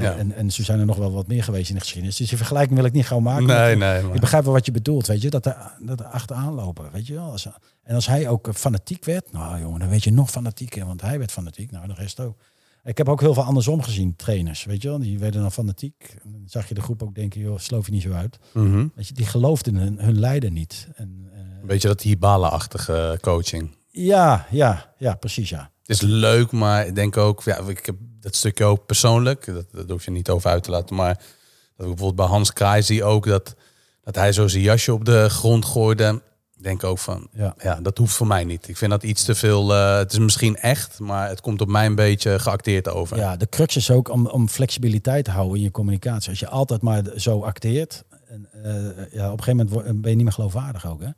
Ja. en, en zo zijn er nog wel wat meer geweest in de geschiedenis. Dus die vergelijking wil ik niet gauw maken. Nee, nee. Ik Maar. begrijp wel wat je bedoelt, weet je, dat er, dat er achteraan lopen, weet je wel. En als hij ook fanatiek werd, nou jongen, dan weet je nog fanatieker, want hij werd fanatiek, nou de rest ook. Ik heb ook heel veel andersom gezien, trainers, weet je wel. Die werden dan fanatiek. En dan zag je de groep ook denken, joh, sloof je niet zo uit. Mhm. Weet je, die geloofden hun, hun leider niet. En, eh, Een beetje dat Hibala-achtige coaching. ja, ja, ja, precies ja. Het is leuk, maar ik denk ook, ja, ik heb dat stukje ook persoonlijk, dat, dat hoef je niet over uit te laten, maar dat ik bijvoorbeeld bij Hans Kraai zie ook dat, dat hij zo zijn jasje op de grond gooide. Denk ook van, Ja. ja, dat hoeft voor mij niet. Ik vind dat iets te veel, eh, het is misschien echt, maar het komt op mij een beetje geacteerd over. Ja, de crux is ook om, om flexibiliteit te houden in je communicatie. Als je altijd maar zo acteert, en, eh, ja, op een gegeven moment ben je niet meer geloofwaardig ook. Hè?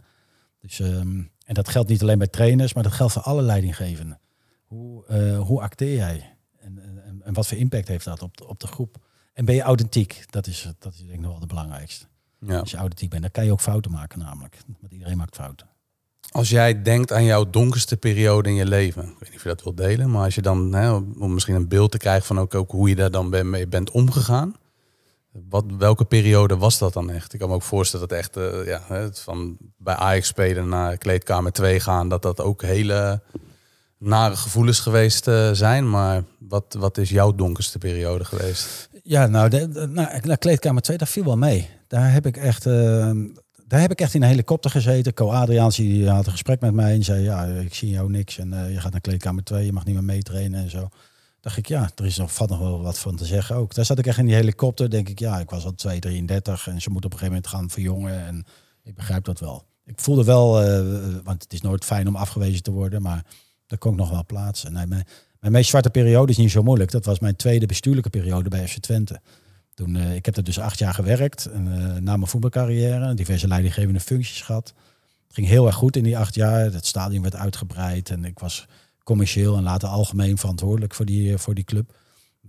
Dus, ehm, en dat geldt niet alleen bij trainers, maar dat geldt voor alle leidinggevenden. Hoe, eh, hoe acteer jij? En, en, en wat voor impact heeft dat op de, op de groep? En ben je authentiek? Dat is, dat is denk ik nog wel het belangrijkste. Ja. Als je authentiek bent, dan kan je ook fouten maken namelijk. Want iedereen maakt fouten. Als jij denkt aan jouw donkerste periode in je leven, ik weet niet of je dat wilt delen, maar als je dan, hè, om misschien een beeld te krijgen van ook, ook hoe je daar dan mee bent omgegaan, wat, welke periode was dat dan echt? Ik kan me ook voorstellen dat echt, eh, ja, het van bij Ajax spelen naar kleedkamer 2 gaan, dat dat ook hele nare gevoelens geweest eh, zijn. Maar wat, wat is jouw donkerste periode geweest? Ja, nou, de, nou, naar kleedkamer 2, dat viel wel mee. Daar heb ik echt, eh, daar heb ik echt in een helikopter gezeten. Co Adriaans die had een gesprek met mij en zei, ja, ik zie jou niks en eh, je gaat naar kleedkamer 2, je mag niet meer meetrainen en zo. Dacht ik, ja, er is nog, valt nog wel wat van te zeggen ook. Daar zat ik echt in die helikopter, denk ik, ja, ik was al 2, 33 en ze moeten op een gegeven moment gaan verjongen en ik begrijp dat wel. Ik voelde wel, eh, want het is nooit fijn om afgewezen te worden, maar daar kon ik nog wel plaatsen. Nee, mijn, mijn meest zwarte periode is niet zo moeilijk. Dat was mijn tweede bestuurlijke periode bij FC Twente. Toen, eh, ik heb er dus acht jaar gewerkt. Eh, na mijn voetbalcarrière. Diverse leidinggevende functies gehad. Het ging heel erg goed in die acht jaar. Het stadion werd uitgebreid. En ik was commercieel en later algemeen verantwoordelijk voor die, eh, voor die club.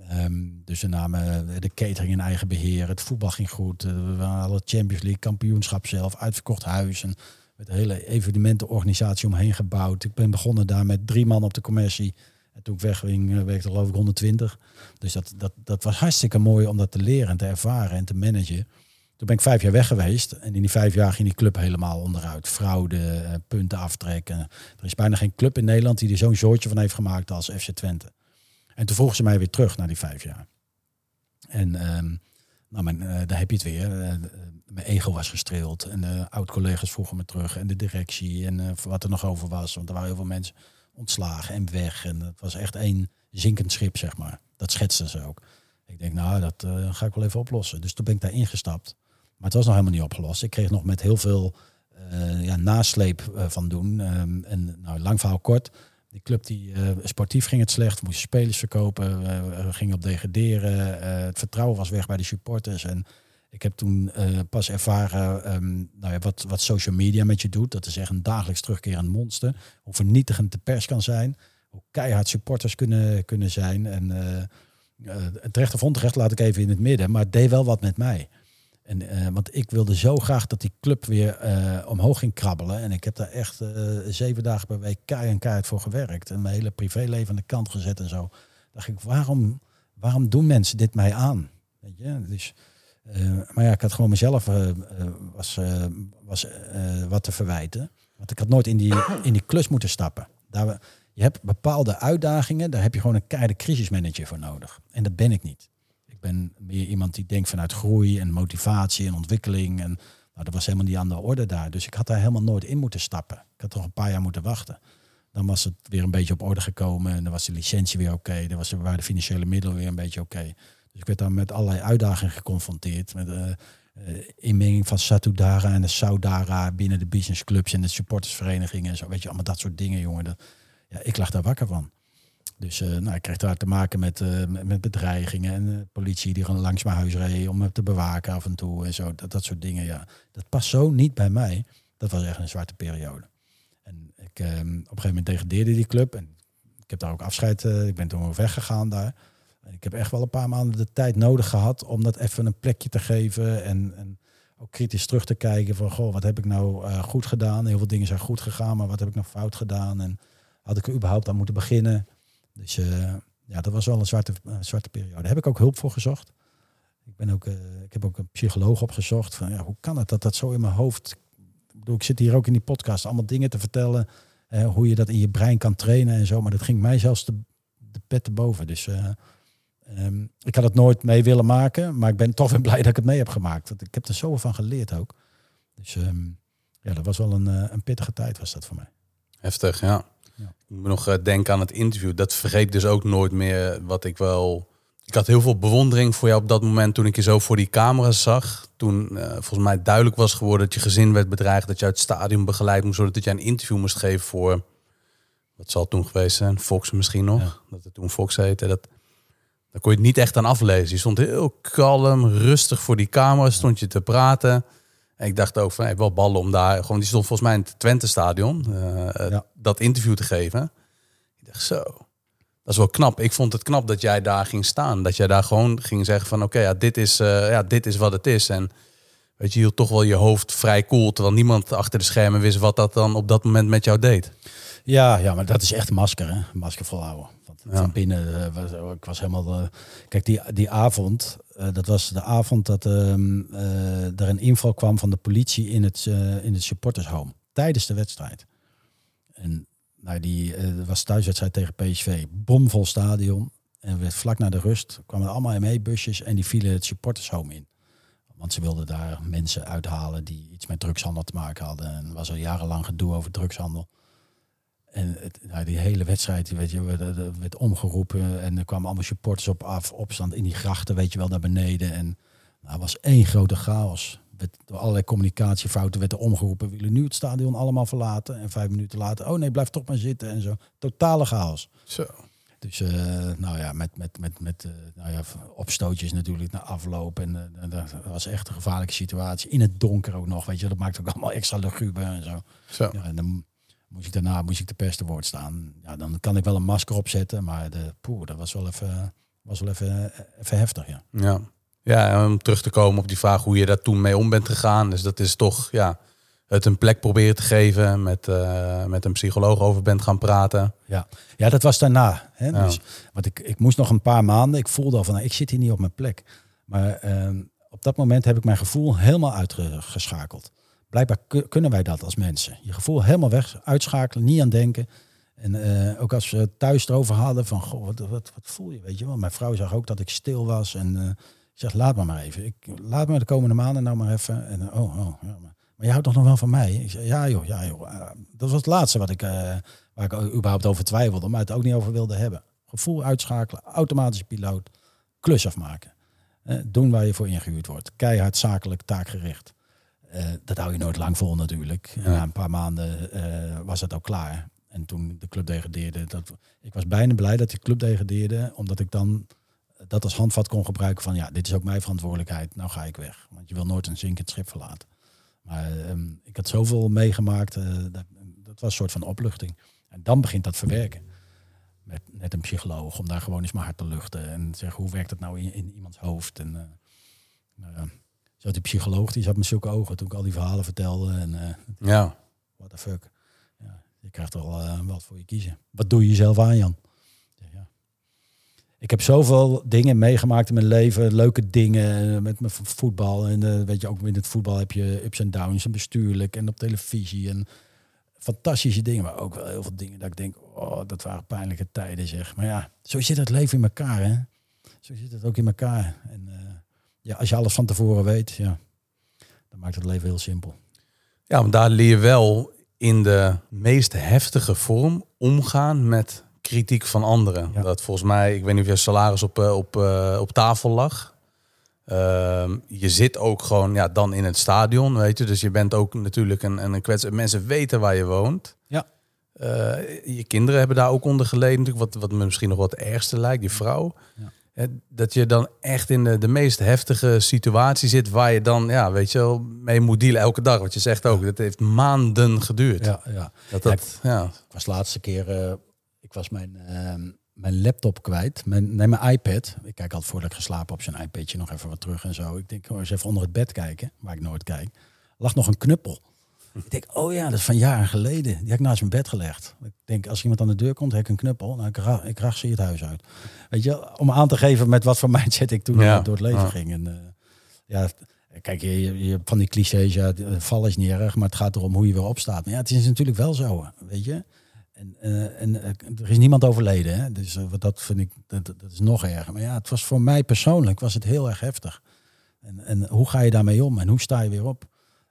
Ehm, dus we namen de catering in eigen beheer. Het voetbal ging goed. We hadden Champions League, kampioenschap zelf, uitverkocht huis. En met een hele evenementenorganisatie omheen gebouwd. Ik ben begonnen daar met drie man op de commercie. En toen ik wegging, eh, werkte geloof ik 120. Dus dat, dat, dat was hartstikke mooi om dat te leren en te ervaren en te managen. Toen ben ik vijf jaar weg geweest. En in die vijf jaar ging die club helemaal onderuit. Fraude, eh, punten aftrekken. Er is bijna geen club in Nederland die er zo'n zoortje van heeft gemaakt als FC Twente. En toen vroegen ze mij weer terug naar die vijf jaar. En ehm, nou, mijn, eh, daar heb je het weer. Mijn ego was gestreeld. En de oud-collega's vroegen me terug. En de directie. En wat er nog over was. Want er waren heel veel mensen ontslagen en weg. En het was echt één zinkend schip, zeg maar. Dat schetsten ze ook. Ik denk, nou, dat eh, ga ik wel even oplossen. Dus toen ben ik daar ingestapt. Maar het was nog helemaal niet opgelost. Ik kreeg nog met heel veel eh, ja, nasleep eh, van doen. Ehm, en nou, lang verhaal kort. Die club die sportief ging het slecht. Moesten spelers verkopen. gingen op degraderen. het vertrouwen was weg bij de supporters. En ik heb toen eh, pas ervaren ehm, nou ja, wat, wat social media met je doet. Dat is echt een dagelijks terugkerend monster. Hoe vernietigend de pers kan zijn. Hoe keihard supporters kunnen, kunnen zijn. En eh eh, terecht of onterecht laat ik even in het midden. Maar deed wel wat met mij. En, want ik wilde zo graag dat die club weer omhoog ging krabbelen. En ik heb daar echt zeven dagen per week keihard keihard voor gewerkt. En mijn hele privéleven aan de kant gezet en zo. dacht ik, waarom, waarom doen mensen dit mij aan? Weet je? Dus, eh, maar ja, ik had gewoon mezelf eh, eh, was, was, wat te verwijten. Want ik had nooit in die, in die klus moeten stappen. Daar, je hebt bepaalde uitdagingen, daar heb je gewoon een keiharde crisismanager voor nodig. En dat ben ik niet. Ik ben meer iemand die denkt vanuit groei en motivatie en ontwikkeling. En nou, dat was helemaal niet aan de orde daar. Dus ik had daar helemaal nooit in moeten stappen. Ik had toch een paar jaar moeten wachten. Dan was het weer een beetje op orde gekomen. En dan was de licentie weer oké. Dan was er- waren de financiële middelen weer een beetje oké. Dus ik werd dan met allerlei uitdagingen geconfronteerd. Met eh, eh, inmenging van Satudara en de Saudara binnen de businessclubs en de supportersverenigingen en zo. Weet je, allemaal dat soort dingen, jongen. Dat, ja, ik lag daar wakker van. Dus uh, nou, ik kreeg daar te maken met, uh, met, bedreigingen en uh, politie die langs mijn huis reed om me te bewaken af en toe en zo. Dat, dat soort dingen, ja. Dat past zo niet bij mij. Dat was echt een zwarte periode. En ik, ehm, op een gegeven moment degradeerde die club en ik heb daar ook afscheid, ik ben toen weggegaan daar. Ik heb echt wel een paar maanden de tijd nodig gehad om dat even een plekje te geven en, en ook kritisch terug te kijken van, goh, wat heb ik nou goed gedaan? Heel veel dingen zijn goed gegaan, maar wat heb ik nou fout gedaan? En had ik er überhaupt aan moeten beginnen? Dus uh, ja, dat was wel een zwarte, uh, zwarte periode. Daar heb ik ook hulp voor gezocht. Ik, ben ook, ik heb ook een psycholoog opgezocht. Van, ja, hoe kan het dat dat zo in mijn hoofd... Ik zit hier ook in die podcast allemaal dingen te vertellen. hoe je dat in je brein kan trainen en zo. Maar dat ging mij zelfs de, de pet te boven. Dus um, ik had het nooit mee willen maken. Maar ik ben toch weer blij dat ik het mee heb gemaakt. Want ik heb er zoveel van geleerd ook. Dus um, ja, dat was wel een, een pittige tijd was dat voor mij. Heftig, ja. Ja. Ik moet nog eh, denken aan het interview. Dat vergeet dus ook nooit meer wat ik wel... Ik had heel veel bewondering voor jou op dat moment toen ik je zo voor die camera zag. Toen uh, volgens mij duidelijk was geworden dat je gezin werd bedreigd. Dat je uit het stadion begeleid moest worden. Dat jij een interview moest geven voor... Wat zal toen geweest zijn? Fox misschien nog. Dat het toen Fox heette. Dat, daar kon je het niet echt aan aflezen. Je stond heel kalm, rustig voor die camera. Stond je te praten ik dacht ook van, hey, wel ballen om daar... Gewoon, die stond volgens mij in het Twente-stadion uh, dat interview te geven. Ik dacht zo, dat is wel knap. Ik vond het knap dat jij daar ging staan. Dat jij daar gewoon ging zeggen van, oké, ja, dit is, uh, ja, dit is wat het is. En weet je, je hield toch wel je hoofd vrij cool... terwijl niemand achter de schermen wist wat dat dan op dat moment met jou deed. Ja, ja maar dat is echt een masker, hè? masker volhouden. Van binnen, uh, was, ik was helemaal... Uh, kijk, die, die avond, uh, dat was de avond dat ehm, er een inval kwam van de politie in het, in het supportershome. Tijdens de wedstrijd. En nou, die was thuiswedstrijd tegen PSV. Bomvol stadion. En werd vlak na de rust kwamen er allemaal ME-busjes en die vielen het supportershome in. Want ze wilden daar mensen uithalen die iets met drugshandel te maken hadden. En er was al jarenlang gedoe over drugshandel. En het, nou, die hele wedstrijd weet je, werd, werd, omgeroepen en er kwamen allemaal supporters op af, opstand in die grachten, weet je wel, naar beneden. En nou, was één grote chaos. Werd, door allerlei communicatiefouten werd er omgeroepen, we willen nu het stadion allemaal verlaten. En vijf minuten later, oh nee, blijf toch maar zitten en zo. Totale chaos. Zo. Dus uh, nou ja, met, met, met, met uh, nou ja, opstootjes natuurlijk naar afloop. En uh, dat was echt een gevaarlijke situatie. In het donker ook nog, weet je. Dat maakt ook allemaal extra luguber en zo. zo. Ja, en dan moest ik daarna moest ik de pers te woord staan. Ja, dan kan ik wel een masker opzetten, maar de poeh, dat was wel even, was wel even, even heftig, ja. Ja. Ja, om terug te komen op die vraag hoe je daar toen mee om bent gegaan. Dus dat is toch, ja, het een plek proberen te geven, met, uh, met een psycholoog over bent gaan praten. Ja, ja dat was daarna. Hè? Ja. Dus, want ik, ik moest nog een paar maanden, ik voelde al van, nou, ik zit hier niet op mijn plek. Maar uh, op dat moment heb ik mijn gevoel helemaal uitgeschakeld blijkbaar kunnen wij dat als mensen. Je gevoel helemaal weg, uitschakelen, niet aan denken. En uh, ook als we thuis erover hadden van, goh, wat, wat, wat, voel je, weet je wel. Mijn vrouw zag ook dat ik stil was en uh, ik zeg, laat me maar even. Ik, laat me de komende maanden nou maar even. En, uh, oh, oh, ja, maar, maar je houdt toch nog wel van mij? Ik zeg, ja joh, ja joh. dat was het laatste wat ik, waar ik überhaupt over twijfelde, maar het ook niet over wilde hebben. Gevoel uitschakelen, automatische piloot, klus afmaken. doen waar je voor ingehuurd wordt. Keihard, zakelijk, taakgericht. Uh, dat hou je nooit lang vol natuurlijk. Ja. Na een paar maanden uh, was het ook klaar. En toen de club degradeerde, dat, ik was bijna blij dat die club degradeerde, omdat ik dan dat als handvat kon gebruiken van ja, dit is ook mijn verantwoordelijkheid, nou ga ik weg. Want je wil nooit een zinkend schip verlaten. Maar um, ik had zoveel meegemaakt, uh, dat, dat, was een soort van opluchting. En dan begint dat verwerken. Met, met een psycholoog, om daar gewoon eens maar hard te luchten. En zeggen, hoe werkt dat nou in, in iemands hoofd? En, nou zat die psycholoog, die zat met zulke ogen toen ik al die verhalen vertelde. En uh, ja. What the fuck. Ja, je krijgt wel uh, wat voor je kiezen. Wat doe je jezelf aan, Jan? Ja, Ik heb zoveel dingen meegemaakt in mijn leven. Leuke dingen eh, met mijn voetbal. En uh, weet je, ook in het voetbal heb je ups en downs en bestuurlijk en op televisie. En fantastische dingen, maar ook wel heel veel dingen dat ik denk, oh, dat waren pijnlijke tijden zeg. Maar ja, zo zit het leven in elkaar, hè. Zo zit het ook in elkaar. En ja, als je alles van tevoren weet, ja, dan maakt het leven heel simpel. Ja, want daar leer je wel in de meest heftige vorm omgaan met kritiek van anderen. Dat volgens mij, ik weet niet of je salaris op, eh, op, uh, op tafel lag. Uh, je zit ook gewoon ja, dan in het stadion, weet je. Dus je bent ook natuurlijk een, een kwets. Mensen weten waar je woont. Ja. Eh, je kinderen hebben daar ook onder geleden, natuurlijk, wat, wat me misschien nog wat ergste lijkt, je vrouw. Ja. Dat je dan echt in de, de meest heftige situatie zit waar je dan, ja, weet je wel, mee moet dealen elke dag. Wat je zegt ook, dat heeft maanden geduurd. Ja, ja. Dat, dat, ja. Ik was de laatste keer, eh, ik was mijn, eh, mijn laptop kwijt. Mijn, nee, mijn iPad. Ik kijk altijd voordat ik geslapen op zijn iPadje nog even wat terug en zo. Ik denk, oh, eens even onder het bed kijken, waar ik nooit kijk. lag nog een knuppel. Ik denk, oh ja, dat is van jaren geleden. Die heb ik naast mijn bed gelegd. Ik denk, als iemand aan de deur komt, heb ik een knuppel. Nou, ik, ra ik rach ze het huis uit. Weet je, om aan te geven met wat voor mindset ik toen Ja, eh, door het leven ja. ging. En, eh, ja, kijk, je, je, van die clichés, ja, de- vallen is niet erg, maar het gaat erom hoe je weer opstaat. Maar ja, het is natuurlijk wel zo, weet je. En, eh, en eh, er is niemand overleden, hè? dus eh, wat dat vind ik, dat, dat is nog erger. Maar ja, het was voor mij persoonlijk was het heel erg heftig. En, en hoe ga je daarmee om en hoe sta je weer op?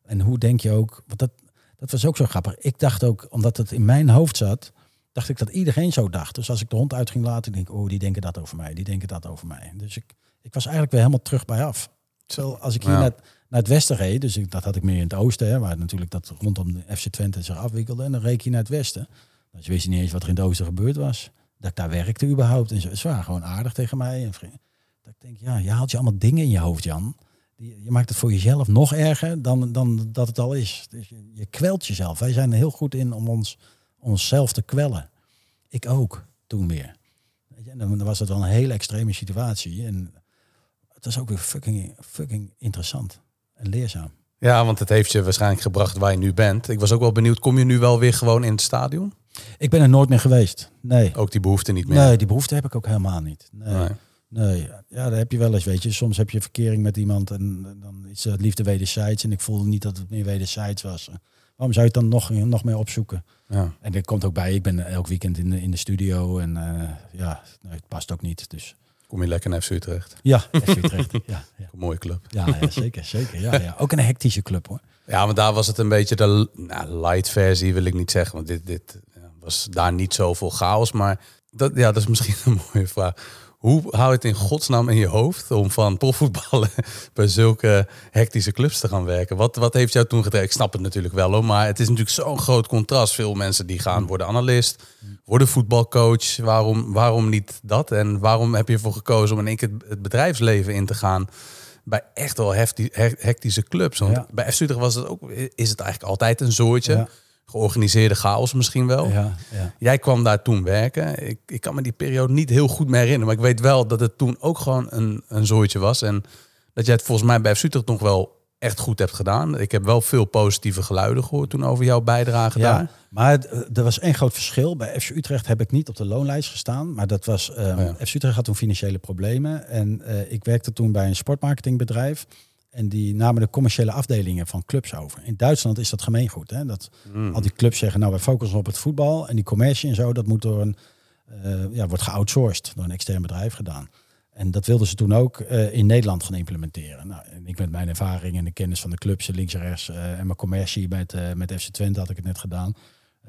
En hoe denk je ook, want dat, dat was ook zo grappig. Ik dacht ook, omdat het in mijn hoofd zat, dacht ik dat iedereen zo dacht. Dus als ik de hond uit ging laten, denk ik, oh, die denken dat over mij, die denken dat over mij. Dus ik, ik was eigenlijk weer helemaal terug bij af. Zo, als ik hier Ja. naar, naar het westen reed, dus ik, dat had ik meer in het oosten, hè, waar natuurlijk dat rondom de FC Twente zich afwikkelde. En dan reed je naar het westen. Dus je wist niet eens wat er in het oosten gebeurd was. Dat ik daar werkte überhaupt. En ze, ze waren gewoon aardig tegen mij. En. Dat ik denk, ja, je haalt je allemaal dingen in je hoofd, Jan. Je maakt het voor jezelf nog erger dan, dan dat het al is. Dus je, je kwelt jezelf. Wij zijn er heel goed in om ons, onszelf te kwellen. Ik ook, toen weer. En dan was het wel een hele extreme situatie. En het was ook weer fucking, fucking interessant en leerzaam. ja, want het heeft je waarschijnlijk gebracht waar je nu bent. Ik was ook wel benieuwd, kom je nu wel weer gewoon in het stadion? Ik ben er nooit meer geweest. Nee. Ook die behoefte niet meer? Nee, die behoefte heb ik ook helemaal niet. Nee. Nee. Nee, ja, dat heb je wel eens, weet je. Soms heb je verkering met iemand en dan is het liefde wederzijds. En ik voelde niet dat het meer wederzijds was. Waarom zou je het dan nog, nog meer opzoeken? Ja. En er komt ook bij, ik ben elk weekend in de, in de studio. En eh, ja, nee, het past ook niet. Dus Kom je lekker naar FC Utrecht. ja, FC Utrecht. ja, ja. Mooie club. Ja, ja, zeker, zeker. Ja, ja. Ook een hectische club hoor. Ja, maar daar was het een beetje de nou, light versie, wil ik niet zeggen. Want dit, dit ja, was daar niet zoveel chaos. Maar dat, ja, dat is misschien een mooie vraag. Hoe hou je het in godsnaam in je hoofd om van profvoetballen bij zulke hectische clubs te gaan werken? Wat, wat heeft jou toen gedreven? Ik snap het natuurlijk wel hoor, maar het is natuurlijk zo'n groot contrast. Veel mensen die gaan worden analist, worden voetbalcoach. Waarom, waarom niet dat? En waarom heb je ervoor gekozen om in één keer het- bedrijfsleven in te gaan? bij echt wel hefti- he- hectische clubs. Want Ja. bij FC Utrecht was het ook, is het eigenlijk altijd een zoortje. Ja. Georganiseerde chaos misschien wel. Ja, ja. Jij kwam daar toen werken. Ik, ik kan me die periode niet heel goed meer herinneren. Maar ik weet wel dat het toen ook gewoon een, een zooitje was. En dat jij het volgens mij bij FC Utrecht nog wel echt goed hebt gedaan. Ik heb wel veel positieve geluiden gehoord toen over jouw bijdrage Ja, daar. maar eh, er was één groot verschil. Bij FC Utrecht heb ik niet op de loonlijst gestaan. Maar dat was, ehm, Oh ja. FC Utrecht had toen financiële problemen. En eh, ik werkte toen bij een sportmarketingbedrijf. En die namen de commerciële afdelingen van clubs over. In Duitsland is dat gemeengoed. Hè? Dat Mm. al die clubs zeggen, nou wij focussen op het voetbal. En die commercie en zo, dat moet door een, eh, ja, wordt geoutsourced. Door een extern bedrijf gedaan. En dat wilden ze toen ook eh, in Nederland gaan implementeren. Nou, en ik met mijn ervaring en de kennis van de clubs links en rechts eh, en mijn commercie met, met FC Twente had ik het net gedaan.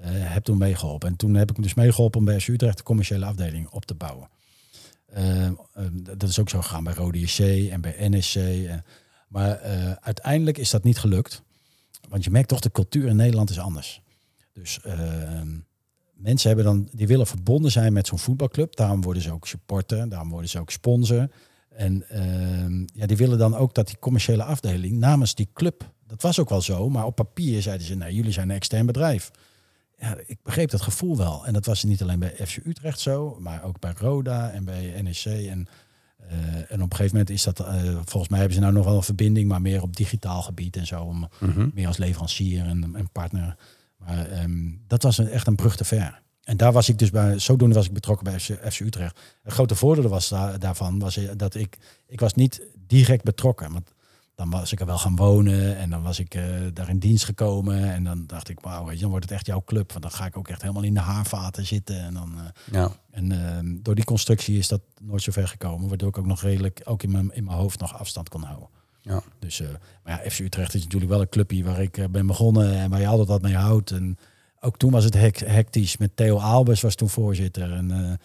heb toen meegeholpen. En toen heb ik dus meegeholpen om bij FC Utrecht de commerciële afdeling op te bouwen. Dat is ook zo gegaan bij Rode JC en bij NSC. Maar eh, uiteindelijk is dat niet gelukt. Want je merkt toch, de cultuur in Nederland is anders. Dus eh, mensen hebben dan, die willen verbonden zijn met zo'n voetbalclub. Daarom worden ze ook supporter, daarom worden ze ook sponsor. En ehm, ja, die willen dan ook dat die commerciële afdeling namens die club, dat was ook wel zo, maar op papier zeiden ze, nee, jullie zijn een extern bedrijf. Ja, ik begreep dat gevoel wel. En dat was niet alleen bij FC Utrecht zo, maar ook bij Roda en bij NEC. En, en op een gegeven moment is dat, eh, volgens mij hebben ze nou nog wel een verbinding, maar meer op digitaal gebied en zo, om Mhm. meer als leverancier en, en partner. Maar ehm, dat was een, echt een brug te ver. En daar was ik dus bij, zodoende was ik betrokken bij FC, FC Utrecht. Een grote voordeel was da- daarvan was eh, dat ik, ik was niet direct betrokken. Want dan was ik er wel gaan wonen en dan was ik eh, daar in dienst gekomen. En dan dacht ik, wauw, weet je, dan wordt het echt jouw club. Want dan ga ik ook echt helemaal in de haarvaten zitten. En, dan, eh, Ja. en ehm, door die constructie is dat nooit zo ver gekomen. Waardoor ik ook nog redelijk, ook in mijn, in mijn hoofd nog afstand kon houden. Ja. Dus, eh, maar ja, FC Utrecht is natuurlijk wel een clubje waar ik ben begonnen en waar je altijd wat mee houdt. En ook toen was het hec- hectisch met Theo Albers was toen voorzitter. En een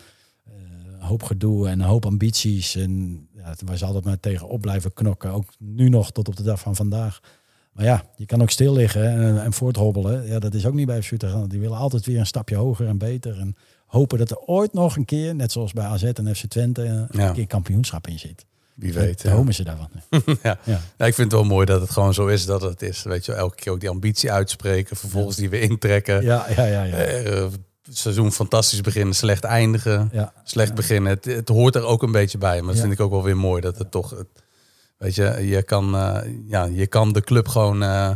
hoop gedoe en een hoop ambities. En was altijd maar tegenop blijven knokken. Ook nu nog tot op de dag van vandaag. Maar ja, je kan ook stil liggen en, en voorthobbelen. Ja, dat is ook niet bij FC Utrecht. Die willen altijd weer een stapje hoger en beter. En hopen dat er ooit nog een keer, net zoals bij AZ en FC Twente, een Ja. keer kampioenschap in zit. Wie weet. Daar ja. ze daarvan. ja. Ja. Ja, ik vind het wel mooi dat het gewoon zo is dat het is. Weet je, elke keer ook die ambitie uitspreken, vervolgens die weer intrekken. Ja, ja, ja. ja. Eh, seizoen fantastisch beginnen, slecht eindigen. ja. Slecht beginnen. Het, het hoort er ook een beetje bij. Maar dat vind ik ook wel weer mooi. Dat het toch... het- weet je, je kan, eh, ja, je kan de club gewoon eh,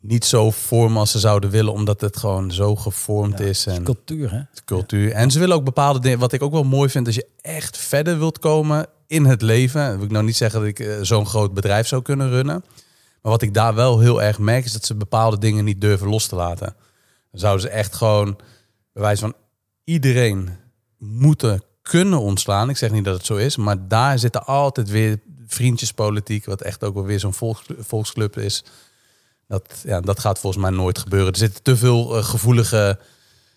niet zo vormen als ze zouden willen. Omdat het gewoon zo gevormd is. het is En cultuur, hè? cultuur. En ze willen ook bepaalde dingen. Wat ik ook wel mooi vind. Als je echt verder wilt komen in het leven. Dan wil ik nou niet zeggen dat ik eh, zo'n groot bedrijf zou kunnen runnen. Maar wat ik daar wel heel erg merk. Is dat ze bepaalde dingen niet durven los te laten. Dan zouden ze echt gewoon... Bij wijze van iedereen moeten kunnen ontslaan. Ik zeg niet dat het zo is. Maar daar zit er altijd weer vriendjespolitiek. Wat echt ook wel weer zo'n volks, volksclub is. Dat, ja, dat gaat volgens mij nooit gebeuren. Er zitten te veel eh, gevoelige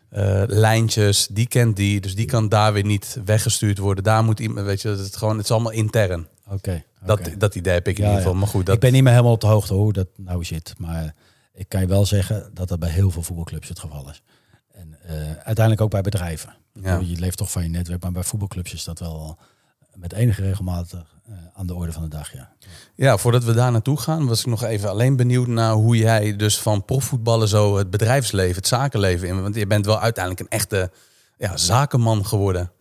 eh, lijntjes. Die kent die, dus die kan daar weer niet weggestuurd worden. Daar moet iemand, weet je, dat het gewoon, het is allemaal intern. Oké. Dat, dat idee heb ik in Ja, ieder geval. Maar goed, dat, Ik ben niet meer helemaal op de hoogte hoe dat nou zit. Maar ik kan je wel zeggen dat dat bij heel veel voetbalclubs het geval is. En eh, uiteindelijk ook bij bedrijven. Ja. Je leeft toch van je netwerk, maar bij voetbalclubs is dat wel met enige regelmaat eh, aan de orde van de dag. Ja. Ja, voordat we daar naartoe gaan, was ik nog even alleen benieuwd naar hoe jij dus van profvoetballen zo het bedrijfsleven, het zakenleven in. Want je bent wel uiteindelijk een echte ja, zakenman geworden.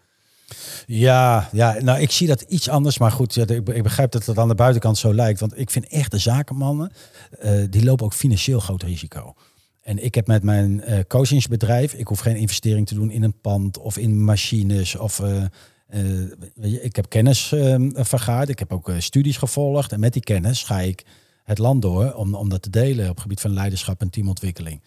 Ja, ja, nou ik zie dat iets anders. Maar goed, ja, ik, begrijp dat het aan de buitenkant zo lijkt. Want ik vind echt de zakenmannen, eh, die lopen ook financieel groot risico. En ik heb met mijn eh, coachingsbedrijf, ik hoef geen investering te doen in een pand of in machines. Of, eh, je, ik heb kennis eh, vergaard, ik heb ook studies gevolgd. En met die kennis ga ik het land door om, om dat te delen op het gebied van leiderschap en teamontwikkeling.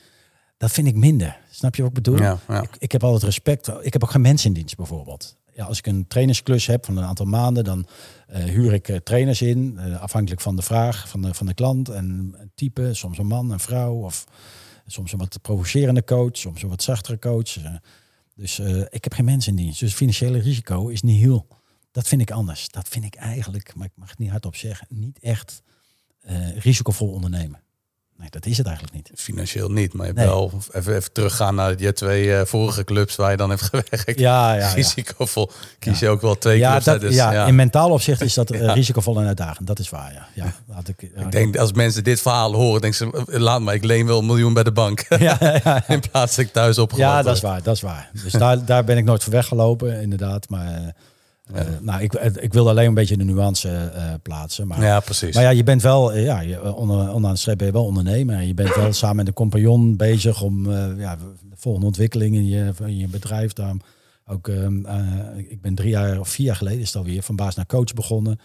Dat vind ik minder. Snap je wat ik bedoel? Ja, ja. Ik, ik heb altijd respect. Ik heb ook geen mensen in dienst bijvoorbeeld. Ja, als ik een trainersklus heb van een aantal maanden, dan eh, huur ik eh, trainers in. eh, afhankelijk van de vraag van de, van de klant en type. Soms een man, een vrouw. Of soms een wat provocerende coach. Soms een wat zachtere coach. dus ik heb geen mensen in dienst. Dus financiële risico is niet heel. Dat vind ik anders. Dat vind ik eigenlijk, maar ik mag het niet hardop zeggen, niet echt risicovol ondernemen. Nee, dat is het eigenlijk niet. Financieel niet, maar je hebt Nee. wel even, even teruggaan naar je twee eh, vorige clubs waar je dan hebt gewerkt. Ja, ja, ja. Risicovol. Kies je ook wel twee Ja, clubs. dat, dus, ja, ja. in mentaal opzicht is dat eh, risicovol en uitdagend. Dat is waar, ja. ja, laat ik, Ik denk als mensen dit verhaal horen, denken ze, eh, laat maar, ik leen wel een miljoen bij de bank. ja, ja, ja. In plaats dat ik thuis opgewacht Ja, dat is waar, dat is waar. Dus daar, daar ben ik nooit voor weggelopen, inderdaad. Maar eh, nou, ik, ik wilde alleen een beetje de nuance eh, plaatsen. Maar, Ja, precies. maar ja, je bent wel, eh, ja, je, onder, onderaan de streep ben je wel ondernemer. Je bent wel samen met een compagnon bezig om ja, de volgende ontwikkeling in je, in je bedrijf. Daarom ook, ehm, eh, ik ben drie jaar of vier jaar geleden is het alweer van baas naar coach begonnen.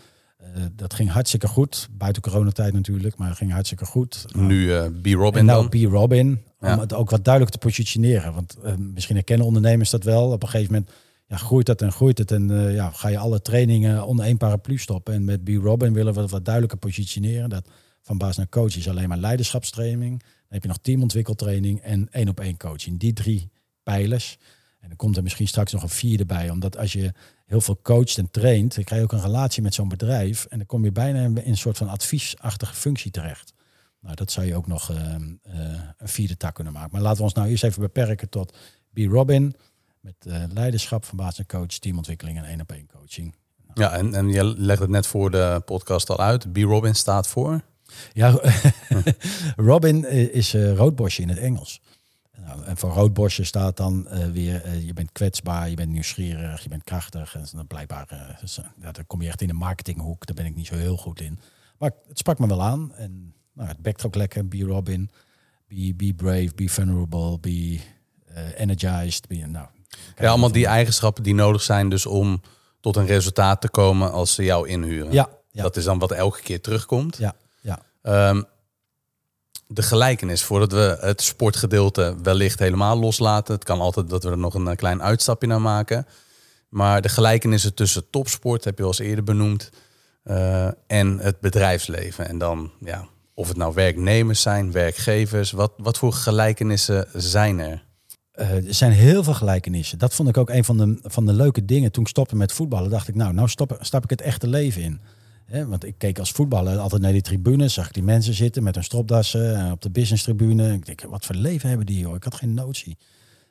Dat ging hartstikke goed, buiten coronatijd natuurlijk, maar ging hartstikke goed. nu eh B. Robin En nou dan. P. Robin, om Ja. het ook wat duidelijker te positioneren. Want misschien herkennen ondernemers dat wel. Op een gegeven moment ja, groeit het en groeit het. En eh, ja, ga je alle trainingen onder één paraplu stoppen. En met B. Robin willen we het wat duidelijker positioneren. Dat van baas naar coach is alleen maar leiderschapstraining. Dan heb je nog teamontwikkeltraining en één op één coaching. Die drie pijlers. En dan komt er misschien straks nog een vierde bij. Omdat als je heel veel coacht en traint, dan krijg je ook een relatie met zo'n bedrijf. En dan kom je bijna in een soort van adviesachtige functie terecht. Nou, dat zou je ook nog ehm, eh, een vierde tak kunnen maken. Maar laten we ons nou eerst even beperken tot B. Robin. Met eh, leiderschap van baas en coach, teamontwikkeling en één op één coaching. Ja, en, en je legt het net voor de podcast al uit. B. Robin staat voor. Ja, Robin eh, is eh, roodbosje in het Engels. Nou, en voor roodbosje staat dan weer, je bent kwetsbaar, je bent nieuwsgierig, je bent krachtig. En dan blijkbaar, dus, ja, dan kom je echt in de marketinghoek, daar ben ik niet zo heel goed in. Maar het sprak me wel aan en nou, het bekt ook lekker. Be Robin, be, be brave, be vulnerable, be energized. Be, nou, Ja, allemaal die eigenschappen die nodig zijn dus om tot een resultaat te komen als ze jou inhuren. Ja, ja, Dat is dan wat elke keer terugkomt. ja, ja. Ehm, de gelijkenis, voordat we het sportgedeelte wellicht helemaal loslaten. Het kan altijd dat we er nog een eh, klein uitstapje naar maken. Maar de gelijkenissen tussen topsport, heb je al eens eerder benoemd, eh, en het bedrijfsleven. En dan, ja, of het nou werknemers zijn, werkgevers, wat, wat voor gelijkenissen zijn er? Eh, er zijn heel veel gelijkenissen. Dat vond ik ook een van de, van de leuke dingen. Toen ik stopte met voetballen, dacht ik, nou, nou stop, stap ik het echte leven in. Want ik keek als voetballer altijd naar die tribunes, zag ik die mensen zitten met hun stropdassen eh, op de business tribune. Ik denk, wat voor leven hebben die joh? Ik had geen notie.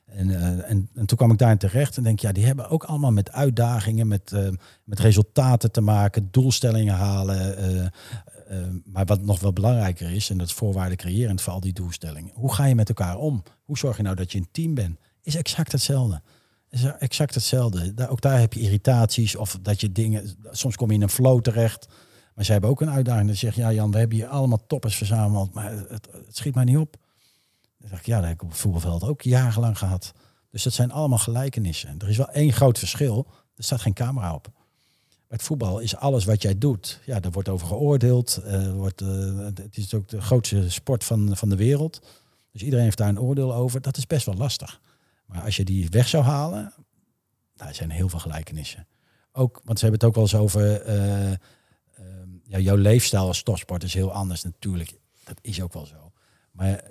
En, uh, en, en, toen kwam ik daarin terecht en denk, ja, die hebben ook allemaal met uitdagingen, met, met resultaten te maken, doelstellingen halen. Uh, maar wat nog wel belangrijker is, en dat is voorwaarden creërend voor al die doelstellingen. Hoe ga je met elkaar om? Hoe zorg je nou dat je een team bent? Is exact hetzelfde. Is exact hetzelfde. Daar, ook daar heb je irritaties of dat je dingen, soms kom je in een flow terecht. Maar zij hebben ook een uitdaging. Dat zegt, ja Jan, we hebben hier allemaal toppers verzameld, maar het, het schiet mij niet op. Dan dacht ik, ja, dat heb ik op het voetbalveld ook jarenlang gehad. Dus dat zijn allemaal gelijkenissen. Er is wel één groot verschil. Er staat geen camera op. Het voetbal is alles wat jij doet, ja, daar wordt over geoordeeld. Uh, wordt, uh, het is ook de grootste sport van, van de wereld. Dus iedereen heeft daar een oordeel over. Dat is best wel lastig. Maar als je die weg zou halen, daar zijn heel veel gelijkenissen. Ook, want ze hebben het ook wel eens over, uh, ja, jouw leefstijl als topsport is heel anders natuurlijk. Dat is ook wel zo. Maar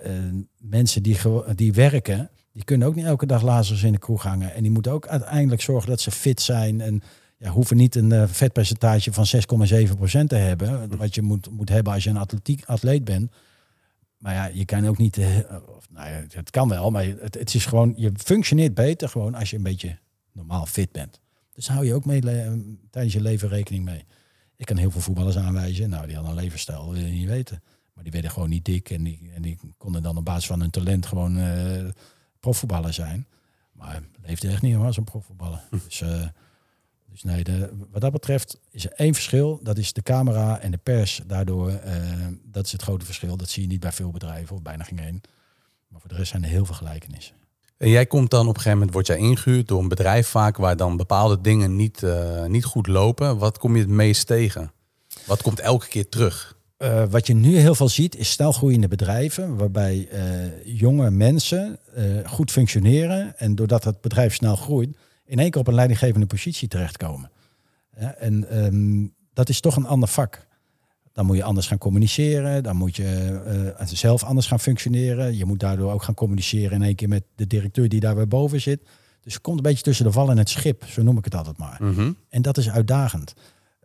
mensen die, die werken, die kunnen ook niet elke dag lazers in de kroeg hangen. En die moeten ook uiteindelijk zorgen dat ze fit zijn. En ja, hoeven niet een uh, vetpercentage van 6,7% te hebben. Wat je moet, moet hebben als je een atletiek atleet bent. Maar ja, je kan ook niet. Uh, nou ja, het kan wel, maar het, het is gewoon. Je functioneert beter gewoon als je een beetje normaal fit bent. Dus hou je ook mee tijdens je leven rekening mee. Ik kan heel veel voetballers aanwijzen. Nou, die hadden een levensstijl, wil je niet weten. Maar die werden gewoon niet dik en die, en die konden dan op basis van hun talent gewoon uh, profvoetballer zijn. Maar leefde echt niet hoor, als een profvoetballer. Hm. Dus, uh, dus nee, de, wat dat betreft is er één verschil. Dat is de camera en de pers. Daardoor, uh, dat is het grote verschil. Dat zie je niet bij veel bedrijven, of bijna geen één. Maar voor de rest zijn er heel veel gelijkenissen. En jij komt dan op een gegeven moment, word jij ingehuurd door een bedrijf vaak waar dan bepaalde dingen niet, uh, niet goed lopen. Wat kom je het meest tegen? Wat komt elke keer terug? Uh, wat je nu heel veel ziet, is snel groeiende bedrijven, waarbij uh, jonge mensen uh, goed functioneren en doordat het bedrijf snel groeit, in één keer op een leidinggevende positie terechtkomen. En um, dat is toch een ander vak. Dan moet je anders gaan communiceren, dan moet je zelf anders gaan functioneren. Je moet daardoor ook gaan communiceren in één keer met de directeur die daar weer boven zit. Dus je komt een beetje tussen de val en het schip, zo noem ik het altijd maar. Mm -hmm. En dat is uitdagend.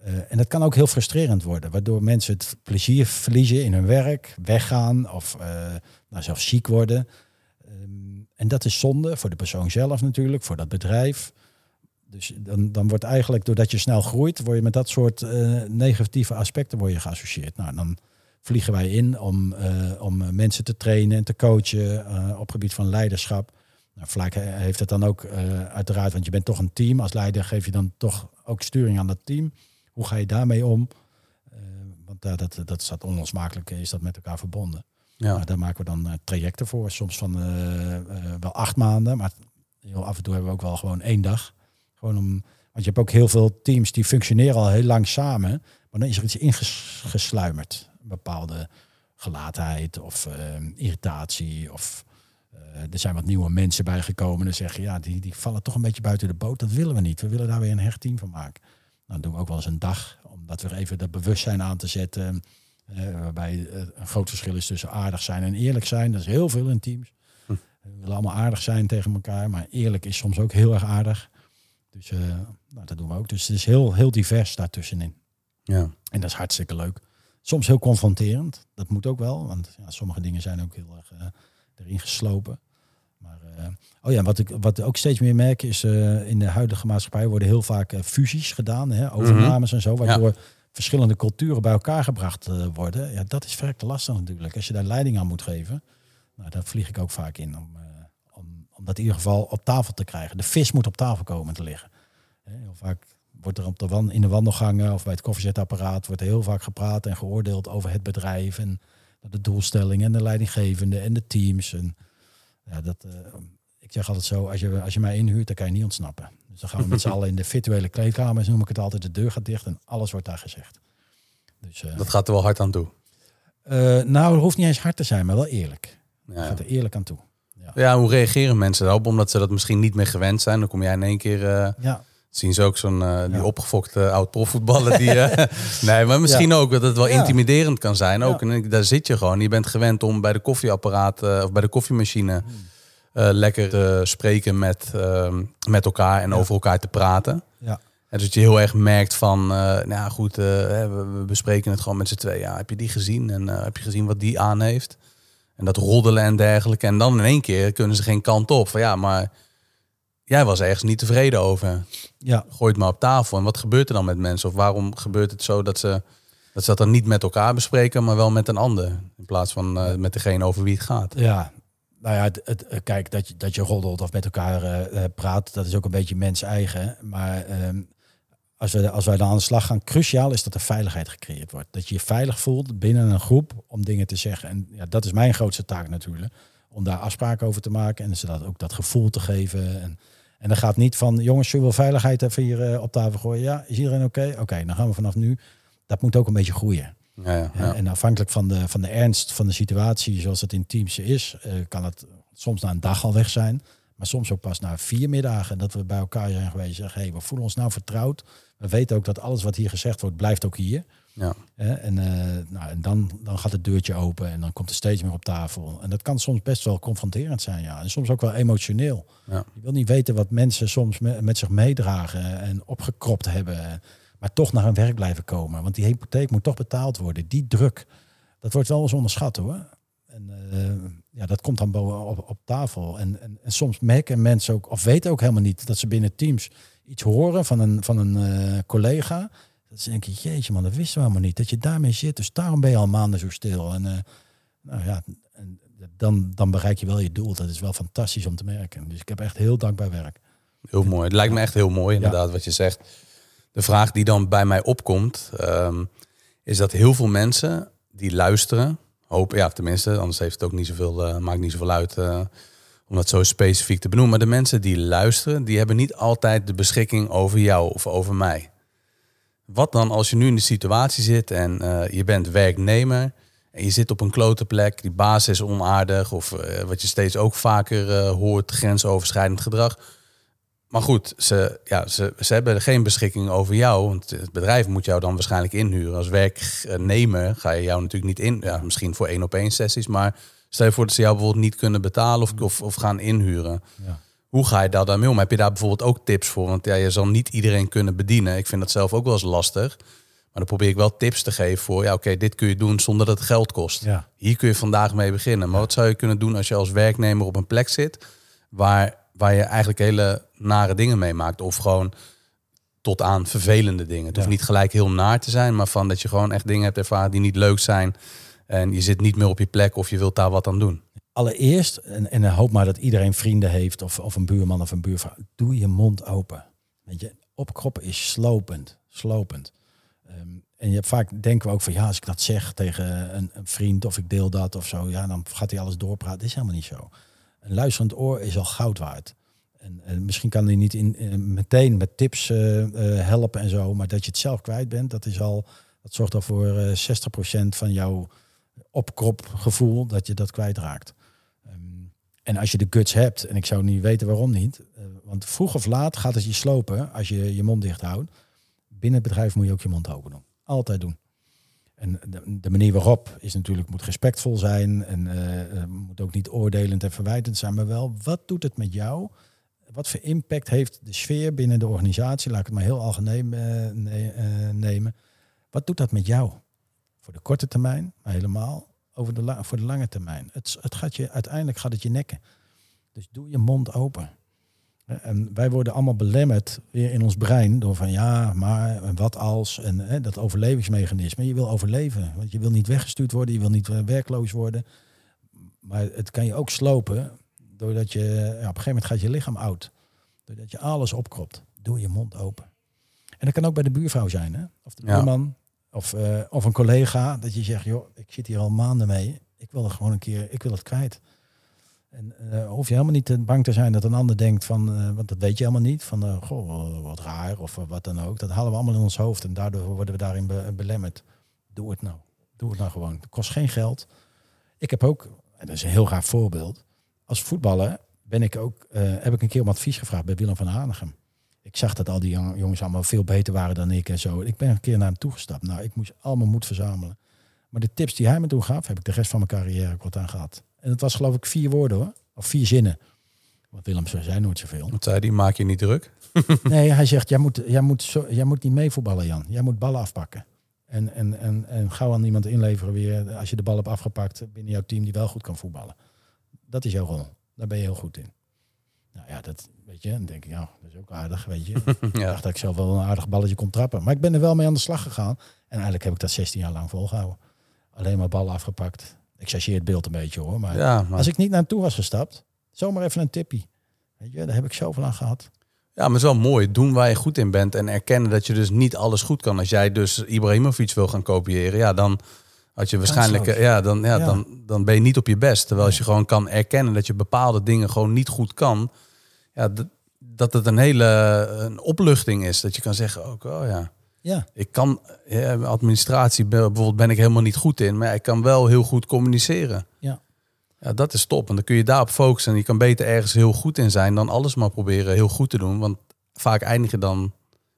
Uh, en dat kan ook heel frustrerend worden, waardoor mensen het plezier verliezen in hun werk, weggaan of uh, nou, zelfs ziek worden. Um, en dat is zonde voor de persoon zelf natuurlijk, voor dat bedrijf. Dus dan, dan wordt eigenlijk, doordat je snel groeit, word je met dat soort uh, negatieve aspecten word je geassocieerd. Nou, dan vliegen wij in om, om mensen te trainen en te coachen op gebied van leiderschap. Nou, Vlak heeft het dan ook uiteraard, want je bent toch een team. Als leider geef je dan toch ook sturing aan dat team. Hoe ga je daarmee om? Want uh, dat, dat staat onlosmakelijk, is dat met elkaar verbonden. Ja. Maar daar maken we dan uh, trajecten voor, soms van wel acht maanden, maar heel af en toe hebben we ook wel gewoon één dag. Gewoon om, want je hebt ook heel veel teams die functioneren al heel lang samen, maar dan is er iets ingesluimerd. Een bepaalde gelaatheid of irritatie of er zijn wat nieuwe mensen bijgekomen en zeggen ja, die, die vallen toch een beetje buiten de boot. Dat willen we niet. We willen daar weer een hecht team van maken. Dan doen we ook wel eens een dag, om dat weer even dat bewustzijn aan te zetten. Uh, waarbij een groot verschil is tussen aardig zijn en eerlijk zijn. Dat is heel veel in teams. Hm. We willen allemaal aardig zijn tegen elkaar, maar eerlijk is soms ook heel erg aardig. Dus uh, nou, dat doen we ook. Dus het is heel, heel divers daartussenin. Ja. En dat is hartstikke leuk. Soms heel confronterend. Dat moet ook wel, want ja, sommige dingen zijn ook heel erg erin geslopen. Maar, uh, oh ja, wat ik wat ook steeds meer merk is in de huidige maatschappij worden heel vaak fusies gedaan, hè, overnames mm -hmm. en zo, waardoor ja. Verschillende culturen bij elkaar gebracht worden. Ja, dat is verrekte lastig natuurlijk. Als je daar leiding aan moet geven, nou, daar vlieg ik ook vaak in om, om, om dat in ieder geval op tafel te krijgen. De vis moet op tafel komen te liggen. Heel vaak wordt er op de in de wandelgangen of bij het koffiezetapparaat wordt heel vaak gepraat en geoordeeld over het bedrijf en de doelstellingen en de leidinggevende en de teams en ja, dat, uh, ik zeg altijd zo, als je, als je mij inhuurt, dan kan je niet ontsnappen. Dan gaan we met z'n allen in de virtuele kleedkamers, noem ik het altijd, de deur gaat dicht en alles wordt daar gezegd. Dus, uh, dat gaat er wel hard aan toe? Uh, nou, het hoeft niet eens hard te zijn, maar wel eerlijk. Ja. Gaat er eerlijk aan toe. Ja. ja, hoe reageren mensen daarop? Omdat ze dat misschien niet meer gewend zijn. Dan kom jij in één keer... ja. Zien ze ook zo'n uh, die ja. opgefokte oud profvoetballer die. Nee, maar misschien ook dat het wel intimiderend kan zijn. Ook en daar zit je gewoon. Je bent gewend om bij de koffieapparaat of bij de koffiemachine hmm. Lekker te spreken met, met elkaar en over elkaar te praten. Ja. En dus dat je heel erg merkt van, uh, nou ja, goed, we, bespreken het gewoon met z'n twee. Ja, heb je die gezien? En heb je gezien wat die aan heeft? En dat roddelen en dergelijke. En dan in één keer kunnen ze geen kant op. Van ja, maar jij was ergens niet tevreden over. Ja. Gooi het maar op tafel. En wat gebeurt er dan met mensen? Of waarom gebeurt het zo dat ze dat, ze dat dan niet met elkaar bespreken, maar wel met een ander? In plaats van met degene over wie het gaat. Ja, nou ja, het, het, kijk, dat je, dat je roddelt of met elkaar praat, dat is ook een beetje mens eigen. Maar ehm, als, we, als wij dan aan de slag gaan, cruciaal is dat er veiligheid gecreëerd wordt. Dat je je veilig voelt binnen een groep om dingen te zeggen. En ja, dat is mijn grootste taak natuurlijk. Om daar afspraken over te maken en ze dat ook dat gevoel te geven. En, en dan gaat niet van, jongens, je wil veiligheid even hier op tafel gooien. Ja, is iedereen oké? Oké, dan gaan we vanaf nu. Dat moet ook een beetje groeien. Ja, ja, ja. En afhankelijk van de, van de ernst van de situatie, zoals het in teams is, uh, kan het soms na een dag al weg zijn. Maar soms ook pas na vier middagen dat we bij elkaar zijn geweest. Zeggen, hey, we voelen ons nou vertrouwd. We weten ook dat alles wat hier gezegd wordt, blijft ook hier. Ja. En, uh, nou, en dan, dan gaat het deurtje open en dan komt er steeds meer op tafel. En dat kan soms best wel confronterend zijn, ja. En soms ook wel emotioneel. Ja. Je wil niet weten wat mensen soms met, met zich meedragen en opgekropt hebben. Maar toch naar hun werk blijven komen. Want die hypotheek moet toch betaald worden. Die druk, dat wordt wel eens onderschat hoor. En uh, ja, dat komt dan boven op, op tafel. En, en, en, soms merken mensen ook, of weten ook helemaal niet, dat ze binnen teams iets horen van een, van een uh, collega. Dat ze denken, jeetje man, dat wisten we helemaal niet. Dat je daarmee zit. Dus daarom ben je al maanden zo stil. En uh, nou ja, en dan, dan bereik je wel je doel. Dat is wel fantastisch om te merken. Dus ik heb echt heel dankbaar werk. Heel mooi. Het lijkt me echt heel mooi, inderdaad, wat je zegt. De vraag die dan bij mij opkomt, um, is dat heel veel mensen die luisteren, hopen, ja, tenminste, anders heeft het ook niet zoveel, uh, maakt niet zoveel uit uh, om dat zo specifiek te benoemen. Maar de mensen die luisteren, die hebben niet altijd de beschikking over jou of over mij. Wat dan als je nu in de situatie zit en uh, je bent werknemer en je zit op een klote plek, die baas is onaardig of wat je steeds ook vaker hoort, grensoverschrijdend gedrag maar goed, ze, ja, ze, ze hebben geen beschikking over jou. Want het bedrijf moet jou dan waarschijnlijk inhuren. Als werknemer ga je jou natuurlijk niet in. Ja, misschien voor één op één sessies. Maar stel je voor dat ze jou bijvoorbeeld niet kunnen betalen of, of, of gaan inhuren. Ja. Hoe ga je daar dan mee om? Heb je daar bijvoorbeeld ook tips voor? Want ja, je zal niet iedereen kunnen bedienen. Ik vind dat zelf ook wel eens lastig. Maar dan probeer ik wel tips te geven voor, ja oké, dit kun je doen zonder dat het geld kost. Ja. Hier kun je vandaag mee beginnen. Maar wat zou je kunnen doen als je als werknemer op een plek zit waar waar je eigenlijk hele nare dingen meemaakt. Of gewoon tot aan vervelende dingen. Het hoeft niet gelijk heel naar te zijn, maar van dat je gewoon echt dingen hebt ervaren die niet leuk zijn. En je zit niet meer op je plek of je wilt daar wat aan doen. Allereerst, en, en hoop maar dat iedereen vrienden heeft of, of een buurman of een buurvrouw. Doe je mond open. Weet je, opkroppen is slopend. Slopend. Ehm, en je hebt vaak denken we ook van ja, als ik dat zeg tegen een, een, vriend of ik deel dat of zo, ja, dan gaat hij alles doorpraten. Dat is helemaal niet zo een luisterend oor is al goud waard. En, en misschien kan hij niet in, eh, meteen met tips uh, helpen en zo, maar dat je het zelf kwijt bent, dat is al, dat zorgt al voor uh, 60% van jouw opkropgevoel dat je dat kwijtraakt. Um, en als je de guts hebt, en ik zou niet weten waarom niet, want vroeg of laat gaat het je slopen als je je mond dicht houdt. Binnen het bedrijf moet je ook je mond open doen. Altijd doen. En de, manier waarop is natuurlijk, moet respectvol zijn en moet ook niet oordelend en verwijtend zijn, maar wel, wat doet het met jou? Wat voor impact heeft de sfeer binnen de organisatie? Laat ik het maar heel algemeen uh, nemen. Wat doet dat met jou? Voor de korte termijn, maar helemaal over de voor de lange termijn. Het, het gaat je, uiteindelijk gaat het je nekken. Dus doe je mond open. En wij worden allemaal belemmerd weer in ons brein door van ja, maar wat als en hè, dat overlevingsmechanisme. Je wil overleven, want je wil niet weggestuurd worden, je wil niet eh, werkloos worden. Maar het kan je ook slopen doordat je ja, op een gegeven moment gaat je lichaam oud. Doordat je alles opkropt. Doe je mond open. En dat kan ook bij de buurvrouw zijn, hè? of de buurman, of, uh, of een collega, dat je zegt, joh, ik zit hier al maanden mee, ik wil er gewoon een keer, ik wil het kwijt. En uh, hoef je helemaal niet bang te zijn dat een ander denkt van, uh, want dat weet je helemaal niet, van uh, goh, wat raar of wat dan ook. Dat halen we allemaal in ons hoofd en daardoor worden we daarin be belemmerd. Doe het nou. Doe het nou gewoon. Het kost geen geld. Ik heb ook, en dat is een heel raar voorbeeld, als voetballer ben ik ook, heb ik een keer om advies gevraagd bij Willem van Hanegem. Ik zag dat al die jongens allemaal veel beter waren dan ik en zo. Ik ben een keer naar hem toegestapt. Nou, ik moest allemaal moed verzamelen. Maar de tips die hij me toen gaf, heb ik de rest van mijn carrière ook wat aan gehad. En het was geloof ik vier woorden hoor. Of vier zinnen. Want Willem zei nooit zoveel. Wat zei die? Maak je niet druk? nee, hij zegt, jij moet, jij, moet zo, jij moet niet meevoetballen, Jan. Jij moet ballen afpakken. En, en, en, en gauw aan iemand inleveren weer als je de bal hebt afgepakt binnen jouw team die wel goed kan voetballen. Dat is jouw rol. Daar ben je heel goed in. Nou ja, dat weet je. Dan denk ik, nou, dat is ook aardig, weet je. Ik dacht dat ik zelf wel een aardig balletje kon trappen. Maar ik ben er wel mee aan de slag gegaan. En eigenlijk heb ik dat 16 jaar lang volgehouden. Alleen maar ballen afgepakt. Ik chargeer het beeld een beetje hoor. Maar, Ja, maar, als ik niet naartoe was gestapt, zomaar even een tippie. Weet je, daar heb ik zoveel aan gehad. ja, maar het is wel mooi. Doen waar je goed in bent en erkennen dat je dus niet alles goed kan. Als jij dus Ibrahimovic wil gaan kopiëren, ja, dan had je waarschijnlijk, Kansloos. ja, dan, ja, Ja. Dan, dan ben je niet op je best. Terwijl als je gewoon kan erkennen dat je bepaalde dingen gewoon niet goed kan, ja, dat, dat het een hele een opluchting is. Dat je kan zeggen, ook, oh ja, Ja, ik kan ja, administratie bijvoorbeeld ben ik helemaal niet goed in, maar ik kan wel heel goed communiceren. ja. Ja, dat is top. En dan kun je daarop focussen. En je kan beter ergens heel goed in zijn dan alles maar proberen heel goed te doen. Want vaak eindig je dan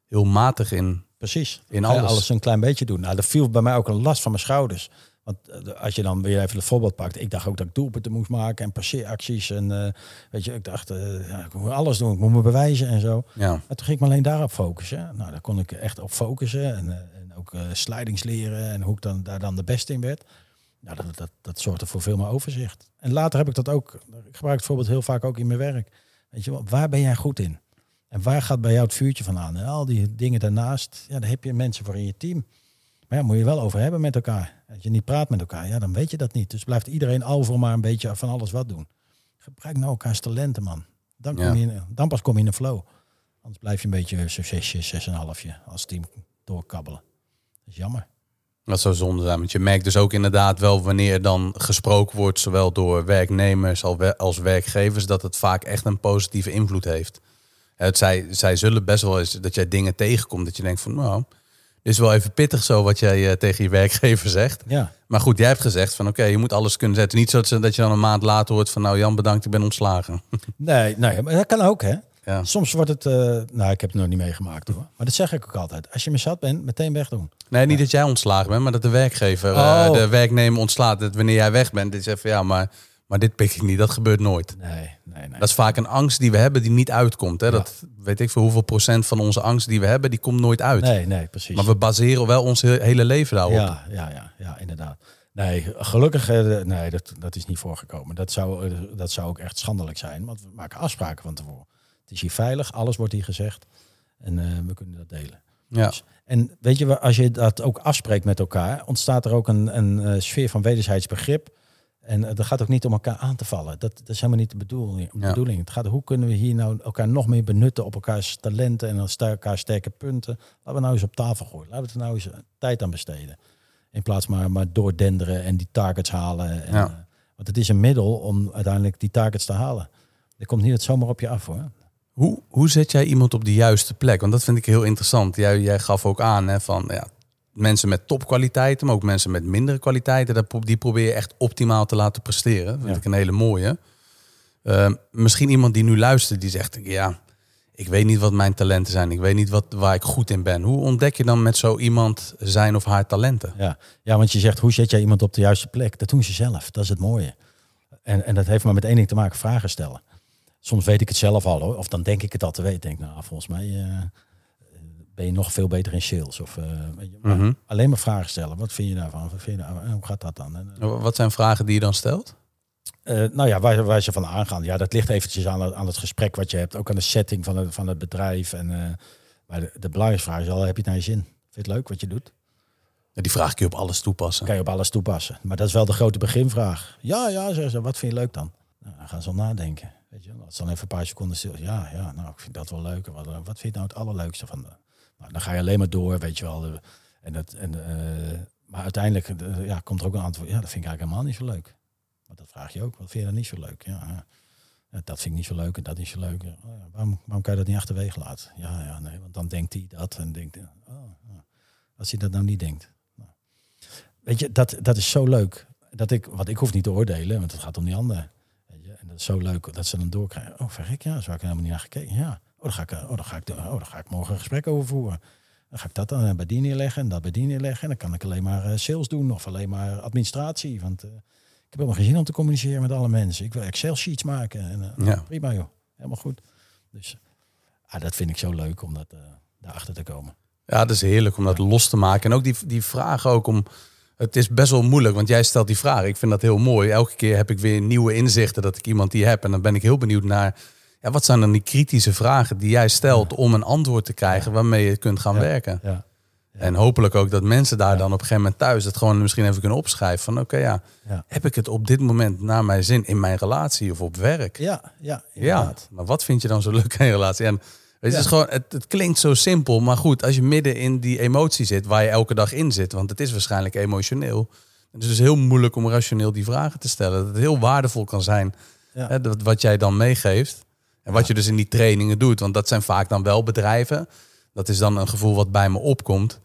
heel matig in. Precies. In alles. alles een klein beetje doen. Nou, dat viel bij mij ook een last van mijn schouders. Want eh, als je dan weer even het voorbeeld pakt. Ik dacht ook dat ik doelpunten moest maken en passeeracties. En eh, weet je, ik dacht, eh, ja, ik moet alles doen. Ik moet me bewijzen en zo. Ja, Maar toen ging ik me alleen daarop focussen. Nou, daar kon ik echt op focussen. En, en ook eh slidings leren en hoe ik dan, daar dan de beste in werd. Nou, dat, dat, dat zorgde voor veel meer overzicht. En later heb ik dat ook, ik gebruik het voorbeeld heel vaak ook in mijn werk. Weet je waar ben jij goed in? En waar gaat bij jou het vuurtje van aan? En al die dingen daarnaast, ja, daar heb je mensen voor in je team. Maar ja, moet je wel over hebben met elkaar. Als je niet praat met elkaar, ja, dan weet je dat niet. Dus blijft iedereen overal maar een beetje van alles wat doen. Gebruik nou elkaars talenten, man. Dan, kom Ja. je in, dan pas kom je in een flow. Anders blijf je een beetje zo'n zesje, zes en een halfje als team doorkabbelen. Dat is jammer. dat zou zonde zijn. Want je merkt dus ook inderdaad wel wanneer dan gesproken wordt, zowel door werknemers als we- als werkgevers, dat het vaak echt een positieve invloed heeft. Het, zij, zij zullen best wel eens dat jij dingen tegenkomt dat je denkt van nou, is wel even pittig zo wat jij eh, tegen je werkgever zegt. Ja, Maar goed, jij hebt gezegd van oké, je moet alles kunnen zetten. Niet zo dat je dan een maand later hoort van nou Jan bedankt, ik ben ontslagen. nee, nee, maar dat kan ook, hè. Ja. Soms wordt het, eh, nou, ik heb het nog niet meegemaakt hoor. Maar dat zeg ik ook altijd. Als je me zat bent, meteen wegdoen. Nee, niet dat jij ontslagen bent, maar dat de werkgever, eh, Oh. de werknemer ontslaat. Dat wanneer jij weg bent, dit zegt van ja, maar, maar dit pik ik niet. Dat gebeurt nooit. Nee, nee, nee. Dat is vaak een angst die we hebben die niet uitkomt. Hè? Ja. Dat weet ik voor hoeveel procent van onze angst die we hebben, die komt nooit uit. Nee, nee, precies. Maar we baseren wel ons he- hele leven daarop. Ja, ja, ja, ja, inderdaad. Nee, gelukkig, eh, nee, dat, dat is niet voorgekomen. Dat zou, eh, dat zou ook echt schandelijk zijn, want we maken afspraken van tevoren. Het is hier veilig, alles wordt hier gezegd en eh, we kunnen dat delen. Ja. Dus- en weet je, als je dat ook afspreekt met elkaar, ontstaat er ook een, een sfeer van wederzijds begrip. En eh, dat gaat ook niet om elkaar aan te vallen. Dat, dat is helemaal niet de bedoeling. Ja. bedoeling. Het gaat hoe kunnen we hier nou elkaar nog meer benutten op elkaars talenten en elkaar sterke punten. Laten we nou eens op tafel gooien. Laten we er nou eens eh, tijd aan besteden. In plaats maar, maar doordenderen en die targets halen. En, Ja. eh, want het is een middel om uiteindelijk die targets te halen. Er komt niet het zomaar op je af hoor. Hoe, hoe zet jij iemand op de juiste plek? Want dat vind ik heel interessant. Jij, jij gaf ook aan hè, van ja, mensen met topkwaliteiten, maar ook mensen met mindere kwaliteiten, die probeer je echt optimaal te laten presteren. Dat vind Ja. ik een hele mooie. Eh, misschien iemand die nu luistert, die zegt, ja, ik weet niet wat mijn talenten zijn. Ik weet niet wat, waar ik goed in ben. Hoe ontdek je dan met zo iemand zijn of haar talenten? Ja. ja, want je zegt hoe zet jij iemand op de juiste plek? Dat doen ze zelf. Dat is het mooie. En, en dat heeft maar met één ding te maken, vragen stellen. Soms weet ik het zelf al hoor. Of dan denk ik het al te weten. Denk, nou, volgens mij eh, ben je nog veel beter in sales. Of, eh, weet je, maar Mhm. Alleen maar vragen stellen. Wat vind je daarvan? Wat vind je daarvan? En Hoe gaat dat dan? En, eh, Wat zijn vragen die je dan stelt? eh, nou ja, waar, waar ze van aangaan. Ja, dat ligt eventjes aan, het- aan het gesprek wat je hebt. Ook aan de setting van het, van het bedrijf. En, maar de, de belangrijkste vraag is al, heb je het naar je zin? Vind je het leuk wat je doet? Ja, die vraag kun je op alles toepassen. kan je op alles toepassen. Maar dat is wel de grote beginvraag. Ja, ja, zeggen ze. Wat vind je leuk dan? Nou, dan gaan ze al nadenken. Weet je, als dan even een paar seconden stil. Ja, ja, nou, ik vind dat wel leuk. Wat, wat vind je nou het allerleukste van? Nou, dan ga je alleen maar door, weet je wel. En dat, en, eh, maar uiteindelijk eh, ja, komt er ook een antwoord. Ja, dat vind ik eigenlijk helemaal niet zo leuk. Maar dat vraag je ook. Wat vind je dan niet zo leuk? Ja. Ja, dat vind ik niet zo leuk en dat is zo leuk. Oh waarom, waarom kan je dat niet achterwege laten? Ja, ja, nee, want dan denkt hij dat en denkt, oh, ja. als hij dat nou niet denkt. Weet je, dat, dat is zo leuk. Dat ik, wat ik hoef niet te oordelen, want het gaat om die ander. En dat is zo leuk dat ze dan doorkrijgen. Oh, verrek, ja, zo heb ik helemaal niet naar gekeken. Ja, oh, dan ga ik, eh, oh, dan ga ik, oh, dan ga ik morgen een gesprek over voeren. Dan ga ik dat dan eh, bij die neerleggen en dat bij die neerleggen. En dan kan ik alleen maar eh, sales doen of alleen maar administratie. Want eh, ik heb helemaal geen zin om te communiceren met alle mensen. Ik wil Excel sheets maken. En, eh, Ja. Prima joh. helemaal goed. Dus ah, dat vind ik zo leuk om dat, uh, daarachter te komen. Ja, dat is heerlijk om dat los te maken. En ook die, die vraag ook om... Het is best wel moeilijk, want jij stelt die vraag. Ik vind dat heel mooi. Elke keer heb ik weer nieuwe inzichten dat ik iemand die heb. En dan ben ik heel benieuwd naar... Ja, wat zijn dan die kritische vragen die jij stelt om een antwoord te krijgen waarmee je kunt gaan werken? Ja. En hopelijk ook dat mensen daar dan op een gegeven moment thuis het gewoon misschien even kunnen opschrijven. Van oké, ja, heb ik het op dit moment naar mijn zin in mijn relatie of op werk? Ja, ja, ja. Maar wat vind je dan zo leuk aan je relatie? En het, is gewoon, het, het, klinkt zo simpel, maar goed, als je midden in die emotie zit, waar je elke dag in zit, want het is waarschijnlijk emotioneel. Het is dus heel moeilijk om rationeel die vragen te stellen. Dat het heel waardevol kan zijn, hè, dat, wat jij dan meegeeft. En wat je dus in die trainingen doet, want dat zijn vaak dan wel bedrijven. Dat is dan een gevoel wat bij me opkomt.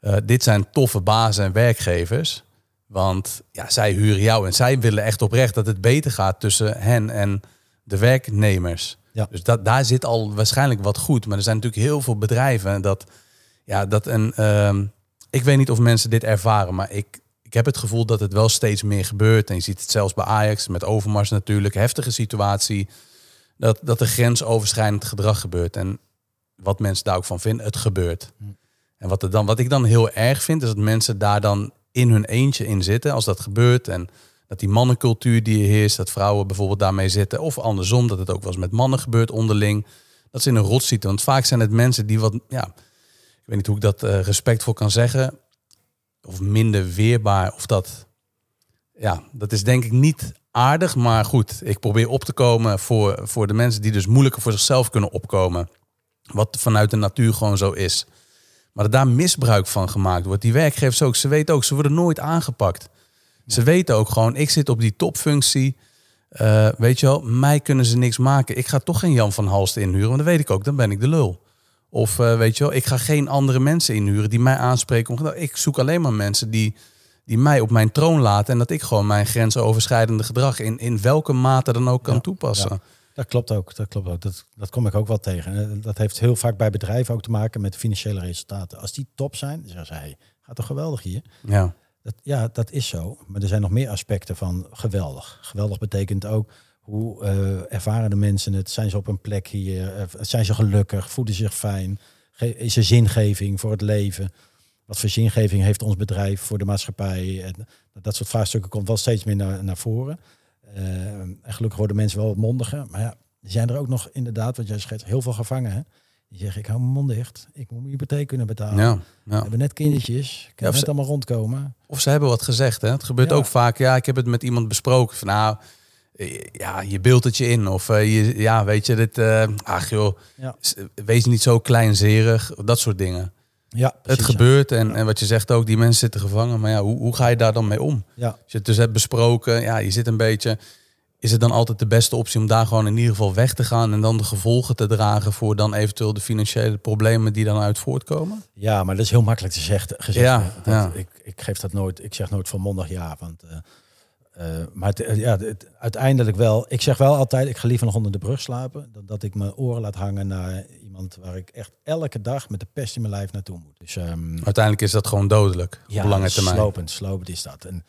Uh, dit zijn toffe bazen en werkgevers. Want ja, zij huren jou en zij willen echt oprecht dat het beter gaat tussen hen en de werknemers. Ja. Dus dat, daar zit al waarschijnlijk wat goed. Maar er zijn natuurlijk heel veel bedrijven dat, ja, dat een. Uh, ik weet niet of mensen dit ervaren, maar ik, ik heb het gevoel dat het wel steeds meer gebeurt. En je ziet het zelfs bij Ajax met Overmars natuurlijk, heftige situatie. Dat, dat er grensoverschrijdend gedrag gebeurt. En wat mensen daar ook van vinden, het gebeurt. Hm. En wat, er dan, wat ik dan heel erg vind, is dat mensen daar dan in hun eentje in zitten als dat gebeurt. En dat die mannencultuur die er heerst, dat vrouwen bijvoorbeeld daarmee zitten. Of andersom, dat het ook wel eens met mannen gebeurt onderling. Dat ze in een rot zitten. Want vaak zijn het mensen die wat, ja, ik weet niet hoe ik dat uh, respectvol kan zeggen. Of minder weerbaar. Of dat, ja, dat is denk ik niet aardig. Maar goed, ik probeer op te komen voor, voor de mensen die dus moeilijker voor zichzelf kunnen opkomen. Wat vanuit de natuur gewoon zo is. Maar dat daar misbruik van gemaakt wordt. Die werkgevers ook, ze weten ook, ze worden nooit aangepakt. Ze weten ook gewoon, ik zit op die topfunctie. Uh, weet je wel, mij kunnen ze niks maken. Ik ga toch geen Jan van Halst inhuren, want dan weet ik ook, dan ben ik de lul. Of uh, weet je wel, ik ga geen andere mensen inhuren die mij aanspreken. Ik zoek alleen maar mensen die, die mij op mijn troon laten. En dat ik gewoon mijn grensoverschrijdende gedrag in, in welke mate dan ook kan toepassen. Dat klopt ook. Dat klopt ook. Dat, dat kom ik ook wel tegen. Dat heeft heel vaak bij bedrijven ook te maken met financiële resultaten. Als die top zijn, zeggen zij, gaat toch geweldig hier? Ja. Dat, ja, dat is zo. Maar er zijn nog meer aspecten van geweldig. Geweldig betekent ook hoe uh, ervaren de mensen het? Zijn ze op een plek hier? Uh, zijn ze gelukkig? Voelen ze zich fijn? is er zingeving voor het leven? Wat voor zingeving heeft ons bedrijf voor de maatschappij? En dat soort vraagstukken komt wel steeds meer naar, naar voren. Uh, en gelukkig worden mensen wel wat mondiger. Maar ja, er zijn er ook nog inderdaad, wat jij schetst, heel veel gevangenen. Die zeggen, ik hou mijn mond dicht. Ik moet mijn hypotheek kunnen betalen. Ja, ja. We hebben net kindertjes. Kan ja, net allemaal rondkomen. Of ze hebben wat gezegd. Hè? Het gebeurt ook vaak. Ja, ik heb het met iemand besproken. Van nou, eh, ja, je beeldt het je in. Of uh, je, ja, weet je, dit, uh, ach joh, wees niet zo kleinzerig. Dat soort dingen. Ja, het gebeurt en, en wat je zegt ook, die mensen zitten gevangen. Maar ja, hoe, hoe ga je daar dan mee om? Ja. Als je het dus hebt besproken, ja, je zit een beetje... Is het dan altijd de beste optie om daar gewoon in ieder geval weg te gaan en dan de gevolgen te dragen voor dan eventueel de financiële problemen die dan uit voortkomen? Ja, maar dat is heel makkelijk te zeggen. Ja, ja. Ik, ik geef dat nooit, ik zeg nooit volmondig ja, want uh, uh, maar het, eh, ja, het, uiteindelijk wel. Ik zeg wel altijd, ik ga liever nog onder de brug slapen. Dan dat ik mijn oren laat hangen naar iemand waar ik echt elke dag met de pest in mijn lijf naartoe moet. Dus, um, uiteindelijk is dat gewoon dodelijk. Ja, op lange termijn. Slopend, slopend is dat. En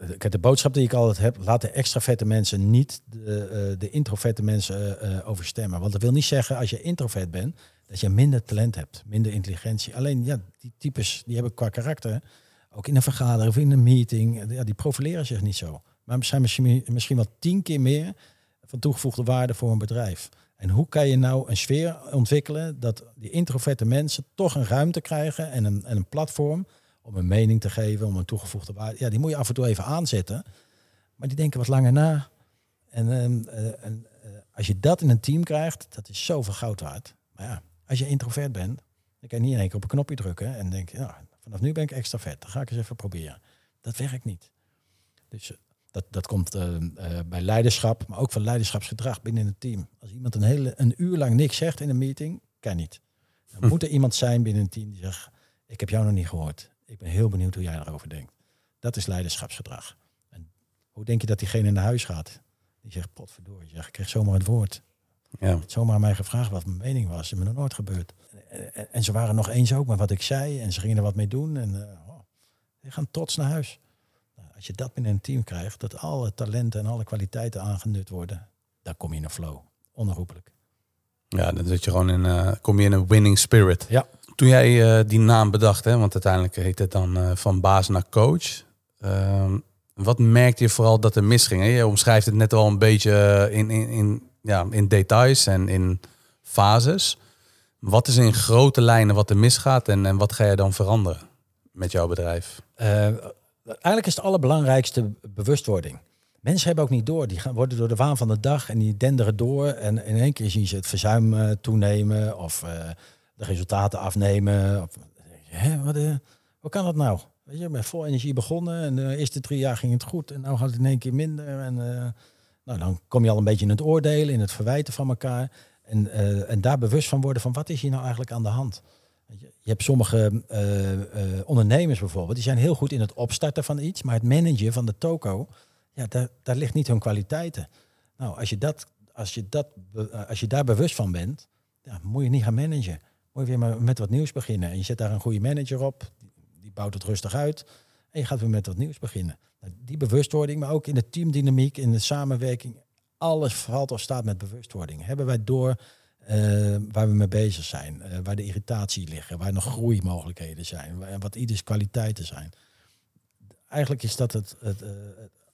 uh, de boodschap die ik altijd heb, laat de extraverte mensen niet de, uh, de introverte mensen uh, overstemmen. Want dat wil niet zeggen als je introvert bent, dat je minder talent hebt, minder intelligentie. Alleen ja, die types die hebben qua karakter ook in een vergadering of in een meeting, ja, die profileren zich niet zo. Maar zijn misschien, misschien wel tien keer meer van toegevoegde waarde voor een bedrijf. En hoe kan je nou een sfeer ontwikkelen dat die introverte mensen toch een ruimte krijgen en een, en een platform om een mening te geven, om een toegevoegde waarde. Ja, die moet je af en toe even aanzetten. Maar die denken wat langer na. En, ehm, eh, en uh, als je dat in een team krijgt, dat is zoveel goud waard. Maar ja, als je introvert bent, dan kan je niet in één keer op een knopje drukken en denk je, vanaf nu ben ik extravert. Dan ga ik eens even proberen. Dat werkt niet. Dus eh, dat, dat komt uh, uh, bij leiderschap, maar ook van leiderschapsgedrag binnen het team. Als iemand een, hele, een uur lang niks zegt in een meeting, kan niet. Dan hm. moet er iemand zijn binnen een team die zegt, ik heb jou nog niet gehoord. Ik ben heel benieuwd hoe jij daarover denkt. Dat is leiderschapsgedrag. En hoe denk je dat diegene naar huis gaat? Die zegt, potverdorie, zeg, ik kreeg zomaar het woord. Ja. Zomaar aan mij gevraagd wat mijn mening was. Dat is me nog nooit gebeurd. En, en, ze waren nog eens ook met wat ik zei. En ze gingen er wat mee doen. En uh, oh, die gaan trots naar huis. Als je dat binnen een team krijgt, dat alle talenten en alle kwaliteiten aangenut worden, dan kom je in een flow. onherroepelijk. Ja, dan zit je gewoon in, eh, kom je in een winning spirit. Ja. Toen jij eh, die naam bedacht, hè, want uiteindelijk heet het dan eh, van baas naar coach. Ehm, wat merkte je vooral dat er misging? Hè? Je omschrijft het net al een beetje in, in, in, ja, in details en in fases. Wat is in grote lijnen wat er misgaat en, en wat ga je dan veranderen met jouw bedrijf? Eigenlijk is het allerbelangrijkste bewustwording. Mensen hebben ook niet door. Die gaan, worden door de waan van de dag en die denderen door. En in één keer zien ze het verzuim eh, toenemen of eh, de resultaten afnemen. Of, hè, wat, eh, kan dat nou? Weet je, met vol energie begonnen en de eerste drie jaar ging het goed. En nu gaat het in één keer minder. En nou, dan kom je al een beetje in het oordelen, in het verwijten van elkaar. En, en daar bewust van worden van wat is hier nou eigenlijk aan de hand. Je hebt sommige eh, eh, ondernemers bijvoorbeeld, die zijn heel goed in het opstarten van iets, maar het managen van de toko, ja, daar, daar ligt niet hun kwaliteiten. Nou, als je, dat, als, je dat, eh, als je daar bewust van bent, ja, moet je niet gaan managen. Moet je weer maar met wat nieuws beginnen. En je zet daar een goede manager op, die, die bouwt het rustig uit. En je gaat weer met wat nieuws beginnen. Nou, die bewustwording, maar ook in de teamdynamiek, in de samenwerking, alles valt of staat met bewustwording. Hebben wij door eh, waar we mee bezig zijn, eh, waar de irritatie liggen, waar nog groeimogelijkheden zijn, wat ieders kwaliteiten zijn. Eigenlijk is dat het, het, eh,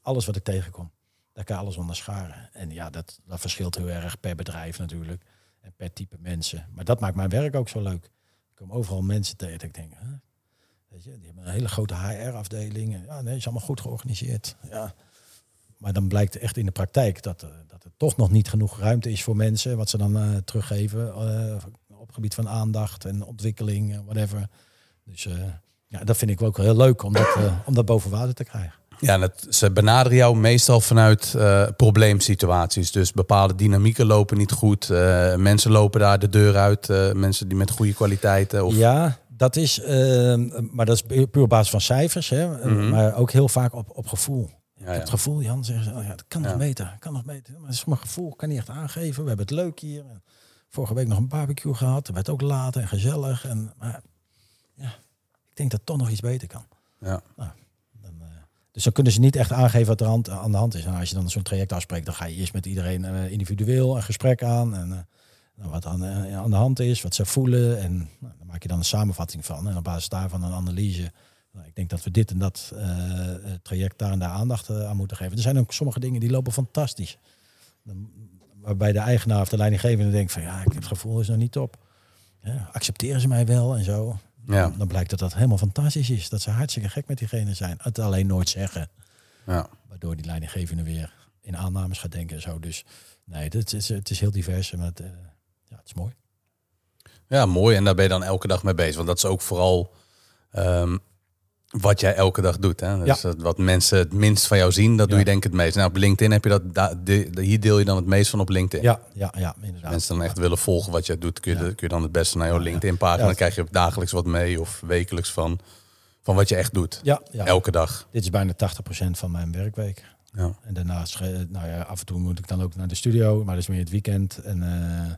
alles wat ik tegenkom. Daar kan alles onder scharen. En ja, dat, dat verschilt heel erg per bedrijf natuurlijk en per type mensen. Maar dat maakt mijn werk ook zo leuk. Ik kom overal mensen tegen ik denk? Weet je, die hebben een hele grote HR-afdeling. Ja, nee, is allemaal goed georganiseerd. Ja. Maar dan blijkt echt in de praktijk dat, eh, dat er toch nog niet genoeg ruimte is voor mensen. Wat ze dan eh, teruggeven eh, op gebied van aandacht en ontwikkeling, whatever. Dus ja, dat vind ik ook wel heel leuk om dat, om dat boven water te krijgen. Ja, dat, ze benaderen jou meestal vanuit probleemsituaties. Dus bepaalde dynamieken lopen niet goed. mensen lopen daar de deur uit. mensen die met goede kwaliteiten. Of, Ja, dat is, eh, maar dat is pu- puur op basis van cijfers. Hè? Mhm. Maar ook heel vaak op, op gevoel. Ja, Ik heb ja. het gevoel, Jan, zeggen ze, oh ja, dat kan nog beter, kan nog beter. Maar dat is mijn gevoel, ik kan niet echt aangeven. We hebben het leuk hier. En vorige week nog een barbecue gehad. Het werd ook laat en gezellig. En, maar ja, ik denk dat het toch nog iets beter kan. Ja. Dan, eh, dus dan kunnen ze niet echt aangeven wat er aan, aan de hand is. En als je dan zo'n traject afspreekt, dan ga je eerst met iedereen eh, individueel een gesprek aan. En eh, nou, wat aan, aan de hand is, wat ze voelen. En nou, dan maak je dan een samenvatting van. En op basis daarvan een analyse. Nou, ik denk dat we dit en dat eh, eh, traject daar en daar aandacht eh, aan moeten geven. Er zijn ook sommige dingen die lopen fantastisch. Dan, waarbij de eigenaar of de leidinggevende denkt van ja, ik heb het gevoel is nog niet top. Ja, accepteren ze mij wel en zo. Ja. Dan, dan blijkt dat dat helemaal fantastisch is. Dat ze hartstikke gek met diegene zijn. Het alleen nooit zeggen. Ja. Waardoor die leidinggevende weer in aannames gaat denken en zo. Dus nee, het is, het is heel divers. Maar het, ja, het is mooi. ja, mooi. En daar ben je dan elke dag mee bezig. Want dat is ook vooral ehm, wat jij elke dag doet. Hè? Dus Ja. wat mensen het minst van jou zien, dat doe je denk ik het meest. Nou, op LinkedIn heb je dat, da- de- de- hier deel je dan het meest van op LinkedIn. Ja, ja, ja, inderdaad. Mensen dan echt willen volgen wat je doet, kun je, de- kun je dan het beste naar jouw Ja, ja. LinkedIn pagina. Ja. Dan krijg je dagelijks wat mee of wekelijks van, van wat je echt doet. Ja, ja. Elke dag. Dit is bijna 80% van mijn werkweek. Ja. En daarnaast, nou ja, af en toe moet ik dan ook naar de studio, maar dat is meer het weekend. En eh,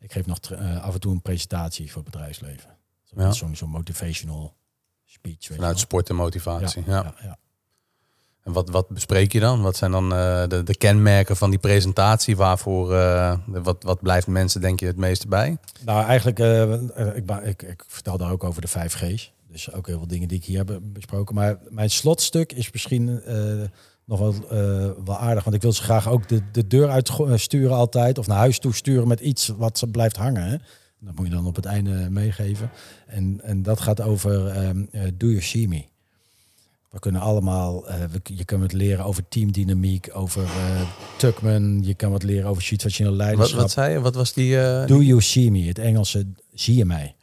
ik geef nog eh, af en toe een presentatie voor het bedrijfsleven. Zo- Ja. Zo'n zo'n motivational speech. Vanuit sport en motivatie. Ja. ja, ja. En wat, wat bespreek je dan? Wat zijn dan eh, de, de kenmerken van die presentatie? Waarvoor, eh, wat, wat blijft mensen denk je het meeste bij? Nou, eigenlijk, eh, ik, ik, ik vertel daar ook over de 5 G's. Dus ook heel veel dingen die ik hier heb besproken. Maar mijn slotstuk is misschien nog wel, wel aardig. Want ik wil ze graag ook de, de deur uitsturen altijd. Of naar huis toe sturen met iets wat ze blijft hangen. Hè. Dat moet je dan op het einde meegeven. En, en dat gaat over ehm, eh, Do You See Me? We kunnen allemaal, eh, we, je kan wat leren over teamdynamiek, over eh Tuckman. Je kan wat leren over situationeel Wat, leiderschap. wat zei je? Wat was die? Do you see me? Het Engelse zie je mij.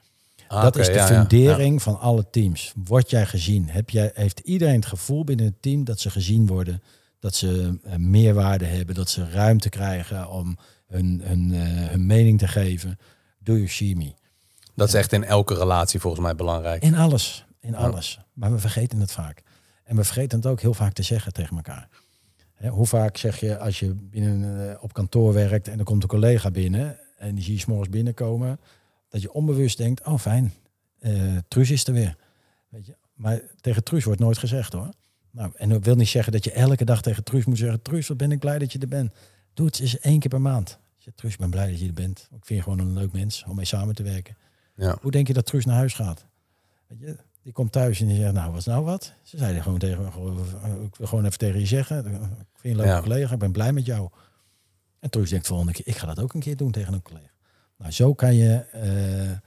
Ah, dat is de ja, ja, fundering van alle teams. Word jij gezien? Heb jij, heeft iedereen het gevoel binnen het team dat ze gezien worden? Dat ze meerwaarde hebben? Dat ze ruimte krijgen om hun, hun, hun mening te geven? Do you see me? Dat is echt in elke relatie volgens mij belangrijk. In alles. In alles. Maar we vergeten het vaak. En we vergeten het ook heel vaak te zeggen tegen elkaar. Hoe vaak zeg je als je binnen, eh, op kantoor werkt en er komt een collega binnen en die zie je 's morgens binnenkomen, dat je onbewust denkt, oh fijn, eh Truus is er weer. Weet je? Maar tegen Truus wordt nooit gezegd hoor. Nou, en dat wil niet zeggen dat je elke dag tegen Truus moet zeggen, Truus, wat ben ik blij dat je er bent. Doe het eens één keer per maand. Truus, ik ben blij dat je er bent. Ik vind je gewoon een leuk mens om mee samen te werken. Ja. Hoe denk je dat Truus naar huis gaat? Weet je, die komt thuis en die zegt, nou, wat is nou wat? Ze zeiden gewoon tegen me, gewoon, ik wil gewoon even tegen je zeggen. Ik vind je een leuke Ja. collega, ik ben blij met jou. En Truus denkt volgende keer, ik ga dat ook een keer doen tegen een collega. Nou, zo kan je, eh,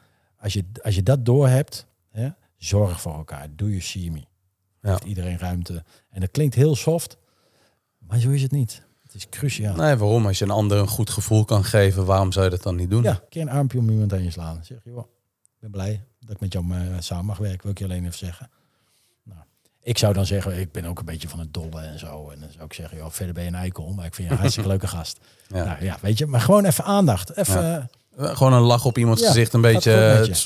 als je, als je dat doorhebt, hè, zorg voor elkaar. Doe je see me. Ja. Heeft iedereen ruimte. En dat klinkt heel soft, maar zo is het niet. Het is cruciaal. Nee, waarom? Als je een ander een goed gevoel kan geven, waarom zou je dat dan niet doen? Ja, een keer een armpje om iemand heen slaan. Zeg je, joh, ik ben blij dat ik met jou eh, samen mag werken, wil ik je alleen even zeggen. Nou, ik zou dan zeggen, ik ben ook een beetje van het dolle en zo. En dan zou ik zeggen, joh, verder ben je een eikel, maar ik vind je een hartstikke leuke gast. Ja. Nou ja, weet je, maar gewoon even aandacht. Even, eh, Eh, Gewoon een lach op iemands Ja, gezicht, een beetje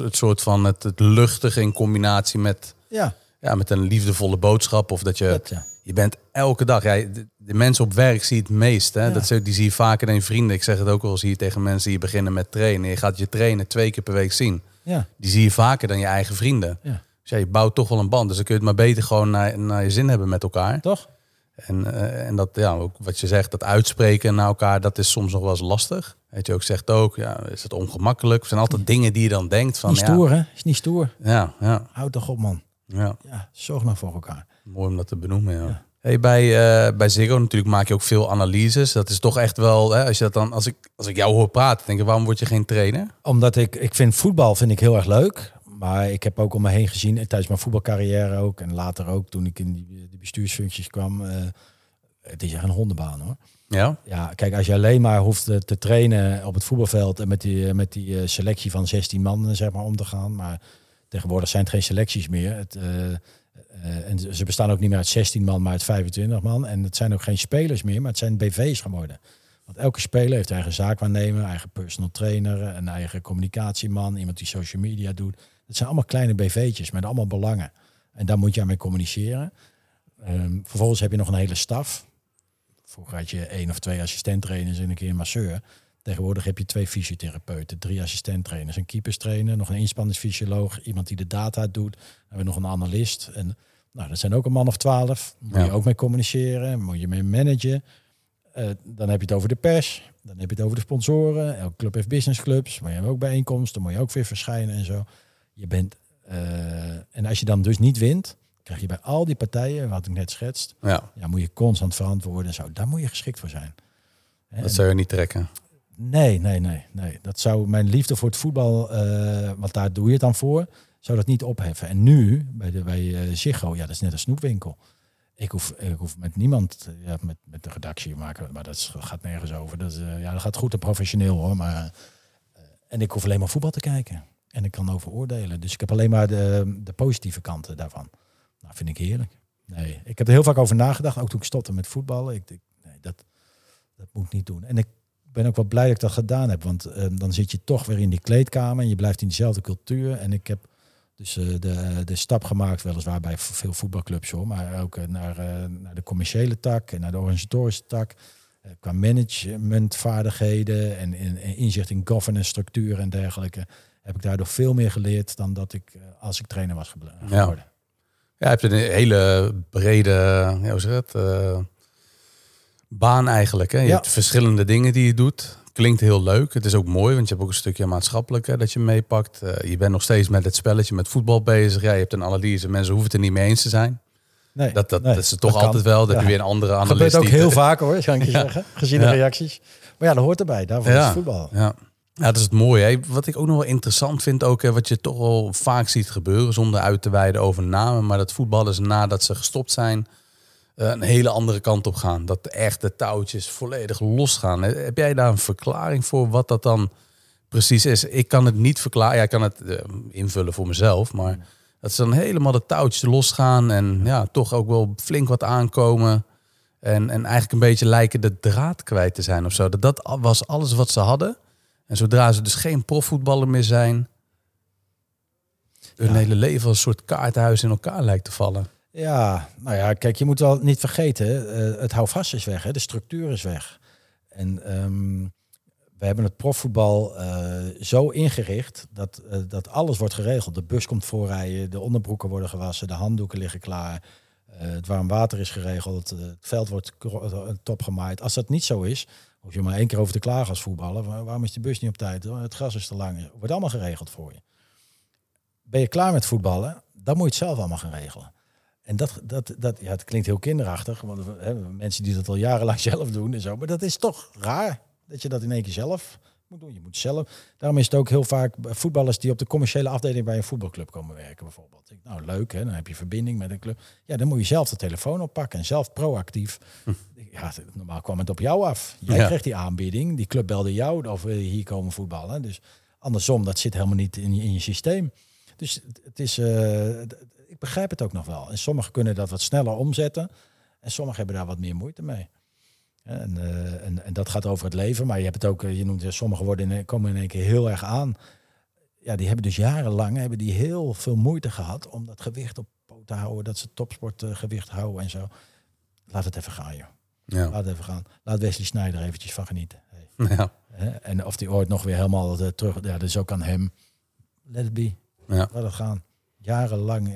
het soort van het, het luchtige in combinatie met, ja, ja, met een liefdevolle boodschap. Of dat je, dat, ja. Je bent elke dag, ja, de, de mensen op werk zie je het meest. Hè? Ja. Dat, die zie je vaker dan je vrienden. Ik zeg het ook wel eens hier tegen mensen die beginnen met trainen. Je gaat je trainen twee keer per week zien. ja, Die zie je vaker dan je eigen vrienden. ja. Dus ja, je bouwt toch wel een band. Dus dan kun je het maar beter gewoon naar, naar je zin hebben met elkaar. Toch? En, eh, en dat, ja, ook wat je zegt, dat uitspreken naar elkaar, dat is soms nog wel eens lastig. Weet je ook, zegt ook, ja, is het ongemakkelijk? Er zijn altijd dingen die je dan denkt van, niet ja, stoer, hè? Is niet stoer. ja, ja, Houd toch op, man. ja, Ja, zorg nou voor elkaar. Mooi om dat te benoemen, ja. Ja. Hey, bij, eh, bij Ziggo natuurlijk maak je ook veel analyses. Dat is toch echt wel, hè, als, je dat dan, als, ik, als ik jou hoor praten, denk ik, waarom word je geen trainer? Omdat ik, ik vind voetbal vind ik heel erg leuk. Maar ik heb ook om me heen gezien, en tijdens mijn voetbalcarrière ook. En later ook, toen ik in die, die bestuursfuncties kwam. eh, het is echt een hondenbaan hoor. Ja, Ja, kijk, als je alleen maar hoeft eh, te trainen op het voetbalveld en met die, eh, met die eh, selectie van 16 man eh, zeg maar, om te gaan. Maar tegenwoordig zijn het geen selecties meer. Het, eh, eh, en ze bestaan ook niet meer uit 16 man, maar uit 25 man. En het zijn ook geen spelers meer, maar het zijn BV's geworden. Want elke speler heeft eigen zaakwaarnemer, eigen personal trainer, een eigen communicatieman, iemand die social media doet. Het zijn allemaal kleine BV'tjes met allemaal belangen. En daar moet je mee communiceren. Ehm, vervolgens heb je nog een hele staf. Vroeger had je één of twee assistenttrainers en een keer een masseur. Tegenwoordig heb je twee fysiotherapeuten, drie assistenttrainers, een keeperstrainer, nog een inspanningsfysioloog, iemand die de data doet. Hebben we nog een analist. En nou, dat zijn ook een man of twaalf. Moet Ja. je ook mee communiceren, moet je mee managen. Eh, dan heb je het over de pers, dan heb je het over de sponsoren. Elke club heeft businessclubs, maar je hebt ook bijeenkomsten, moet je ook weer verschijnen en zo. Je bent, eh, en als je dan dus niet wint, krijg je bij al die partijen, wat ik net schetst, ja, ja, moet je constant verantwoorden en zo. Daar moet je geschikt voor zijn. Dat en- zou je niet trekken. Nee, nee, nee, nee. Dat zou mijn liefde voor het voetbal, want daar doe je het dan voor, zou dat niet opheffen. En nu, bij, de, bij eh, ja, dat is net een snoepwinkel. Ik hoef, ik hoef met niemand, eh, ja, met, met de redactie maken, maar dat gaat nergens over. Dat, ja, dat gaat goed en professioneel hoor. Maar, en ik hoef alleen maar voetbal te kijken. En ik kan over oordelen. Dus ik heb alleen maar de, de positieve kanten daarvan. Nou, vind ik heerlijk. Nee, ik heb er heel vaak over nagedacht, ook toen ik stopte met voetballen. Ik denk, nee, dat, dat moet ik niet doen. En ik ben ook wel blij dat ik dat gedaan heb. Want eh, dan zit je toch weer in die kleedkamer en je blijft in diezelfde cultuur. En ik heb dus eh, de, de stap gemaakt, weliswaar bij veel voetbalclubs hoor, maar ook eh, naar, eh, naar de commerciële tak en naar de organisatorische tak. Qua managementvaardigheden en, en, en inzicht in governance structuren en dergelijke. Heb ik daardoor veel meer geleerd dan dat ik als ik trainer was gebl- Ja. geworden. Ja, je hebt een hele brede, ja, hoe zeg het, baan eigenlijk. Hè? Je Ja. hebt verschillende dingen die je doet. Klinkt heel leuk. Het is ook mooi, want je hebt ook een stukje maatschappelijk hè, dat je meepakt. Eh, je bent nog steeds met het spelletje, met voetbal bezig. Ja, je hebt een analyse. Mensen hoeven het er niet mee eens te zijn. Nee, Dat, dat, nee, dat is het toch dat kan. altijd wel. Dat Ja. je weer een andere Dat gebeurt ook die- heel vaak hoor, kan ik je zeggen. Gezien de reacties. Maar ja, dat hoort erbij. Daarvoor is voetbal. Ja. ja, dat is het mooie. Hè. Wat ik ook nog wel interessant vind, ook, hè, wat je toch wel vaak ziet gebeuren, zonder uit te wijden over namen, maar dat voetballers nadat ze gestopt zijn, een hele andere kant op gaan. Dat de echte touwtjes volledig losgaan. Hè. Heb jij daar een verklaring voor wat dat dan precies is? Ik kan het niet verklaren. Ja, ik kan het eh, invullen voor mezelf, maar dat ze dan helemaal de touwtjes losgaan en ja, toch ook wel flink wat aankomen. En, en eigenlijk een beetje lijken de draad kwijt te zijn of zo. Dat, was alles wat ze hadden. En zodra ze dus geen profvoetballer meer zijn, hun Ja. hele leven als een soort kaarthuis in elkaar lijkt te vallen. Ja, nou ja, kijk, je moet wel niet vergeten, eh, het houvast is weg, hè? de structuur is weg. En ehm, we hebben het profvoetbal eh, zo ingericht dat, eh, dat alles wordt geregeld. De bus komt voorrijden, de onderbroeken worden gewassen, de handdoeken liggen klaar. het warm water is geregeld, het veld wordt kro- eh, top gemaaid. Als dat niet zo is, Hoef je maar één keer over te klagen als voetballer. Waar- Waarom is de bus niet op tijd? Oh, Het gras is te lang. Wordt allemaal geregeld voor je. Ben je klaar met voetballen, dan moet je het zelf allemaal gaan regelen. En dat, dat, dat ja, het klinkt heel kinderachtig, want hebben mensen die dat al jarenlang zelf doen en zo. Maar dat is toch raar dat je dat in één keer zelf moet doen. Je moet zelf. Daarom is het ook heel vaak voetballers die op de commerciële afdeling bij een voetbalclub komen werken, bijvoorbeeld. Nou, leuk, hè? dan heb je verbinding met een club. Ja, dan moet je zelf de telefoon oppakken en zelf proactief. Ja, normaal kwam het op jou af. Jij Ja. kreeg die aanbieding, die club belde jou of wil je hier komen voetballen. Dus andersom, dat zit helemaal niet in je, in je systeem. Dus het- is, eh, ik begrijp het ook nog wel. En sommigen kunnen dat wat sneller omzetten. En sommigen hebben daar wat meer moeite mee. En, eh, en, en dat gaat over het leven. Maar je hebt het ook, eh, je noemt, eh, sommigen worden in, komen in één keer heel erg aan. Ja, die hebben dus jarenlang hebben die heel veel moeite gehad om dat gewicht op poot te houden. Dat ze topsportgewicht houden en zo. Laat het even gaan, joh. Ja. Laat het even gaan. Laat Wesley Sneijder eventjes van genieten. Hey. Ja. En of die ooit nog weer helemaal terug... Ja, dat is ook aan hem. Let it be. Ja. Laat het gaan. Jarenlang... eh,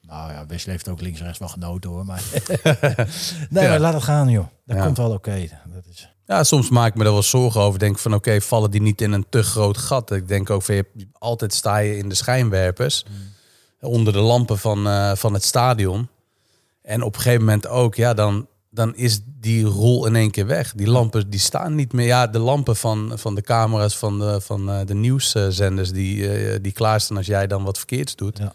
nou ja, Wesley heeft ook links en rechts wel genoten hoor. Maar nee, Ja. maar laat het gaan joh. Dat Ja. komt wel oké. Dat is... Ja, soms maak ik me er wel zorgen over. Denk van oké, vallen die niet in een te groot gat? Ik denk ook van je altijd sta je in de schijnwerpers. Onder de lampen van, eh, van het stadion. En op een gegeven moment ook, ja, dan, dan is die rol in één keer weg. Die lampen die staan niet meer. Ja, de lampen van, van de camera's van de, van eh, de nieuwszenders die, eh, die klaarstaan als jij dan wat verkeerds doet. Ja.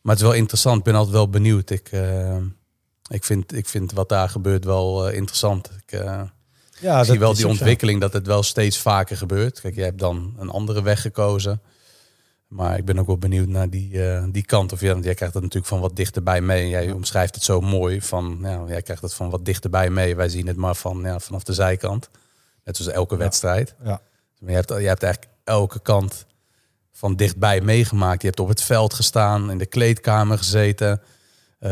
Maar het is wel interessant. Ik ben altijd wel benieuwd. Ik, eh, ik, vind, ik vind wat daar gebeurt wel interessant. Ik, Ja, ik zie wel die zo. ontwikkeling dat het wel steeds vaker gebeurt. Kijk, jij hebt dan een andere weg gekozen. Maar ik ben ook wel benieuwd naar die, eh, die kant. Of ja, jij krijgt het natuurlijk van wat dichterbij mee. En jij omschrijft het zo mooi. Van, ja, jij krijgt het van wat dichterbij mee. Wij zien het maar van, ja, vanaf de zijkant. Net zoals elke wedstrijd. Ja. Maar je hebt, je hebt eigenlijk elke kant van dichtbij meegemaakt. Je hebt op het veld gestaan, in de kleedkamer gezeten. Eh,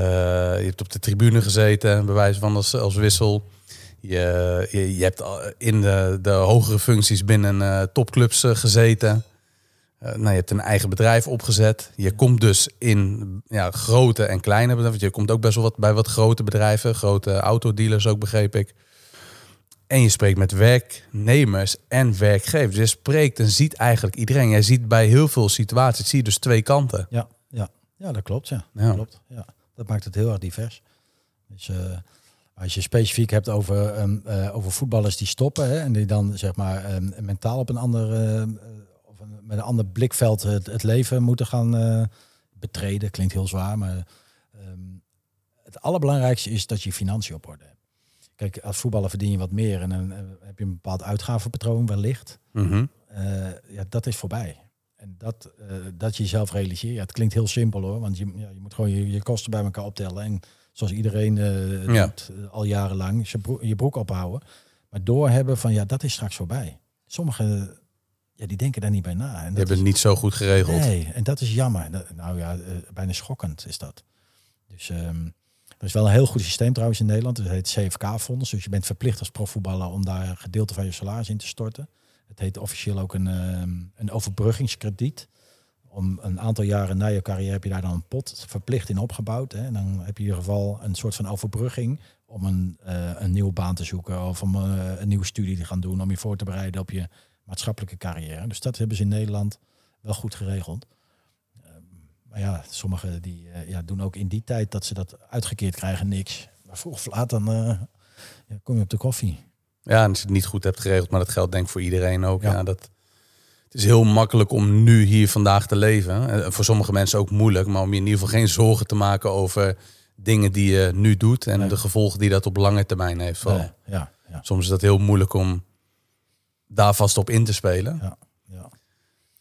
je hebt op de tribune gezeten, bij wijze van als, als wissel. Je, je, je hebt in de, de hogere functies binnen eh, topclubs gezeten. Eh, nou, je hebt een eigen bedrijf opgezet. Je komt dus in ja, grote en kleine bedrijven. Want Je komt ook best wel wat bij wat grote bedrijven, grote autodealers ook, begreep ik. En je spreekt met werknemers en werkgevers. Je spreekt en ziet eigenlijk iedereen. Jij ziet bij heel veel situaties, zie je dus twee kanten. Ja, ja. ja, dat klopt. Ja. Ja. klopt. Ja. Dat maakt het heel erg divers. Dus eh, als je specifiek hebt over, ehm, eh, over voetballers die stoppen hè, en die dan zeg maar ehm, mentaal op een ander, eh, of een, met een ander blikveld het, het leven moeten gaan eh, betreden, klinkt heel zwaar, maar ehm, het allerbelangrijkste is dat je financiën op orde hebt. Kijk, als voetballer verdien je wat meer en dan eh, heb je een bepaald uitgavenpatroon wellicht. Mhm. Eh, ja, dat is voorbij. En dat, eh, dat je jezelf realiseert. Ja, het klinkt heel simpel hoor, want je, ja, je moet gewoon je, je kosten bij elkaar optellen. En zoals iedereen Ja. doet, al jarenlang, je broek, je broek ophouden. Maar doorhebben van ja, dat is straks voorbij. Sommigen, ja, die denken daar niet bij na. En dat hebt het niet zo goed geregeld. nee, en dat is jammer. Dat- nou ja, eh, bijna schokkend is dat. Dus ehm er is wel een heel goed systeem trouwens in Nederland. Het heet CFK-fonds. Dus je bent verplicht als profvoetballer om daar een gedeelte van je salaris in te storten. Het heet officieel ook een, ehm, een overbruggingskrediet. Om een aantal jaren na je carrière heb je daar dan een pot verplicht in opgebouwd. Hè. En dan heb je in ieder geval een soort van overbrugging om een, eh, een nieuwe baan te zoeken of om eh, een nieuwe studie te gaan doen. Om je voor te bereiden op je maatschappelijke carrière. Dus dat hebben ze in Nederland wel goed geregeld. Ehm, maar ja, sommigen die eh, ja, doen ook in die tijd dat ze dat uitgekeerd krijgen niks. Maar vroeg of laat dan eh, ja, kom je op de koffie. Ja, en als je het niet goed hebt geregeld, maar dat geldt denk ik voor iedereen ook. Ja. Ja. dat, het is heel makkelijk om nu hier vandaag te leven. Eh, Voor sommige mensen ook moeilijk, maar om je in ieder geval geen zorgen te maken over dingen die je nu doet en Nee. de gevolgen die dat op lange termijn heeft. Nee, ja, ja, Soms is dat heel moeilijk om daar vast op in te spelen. ja, ja.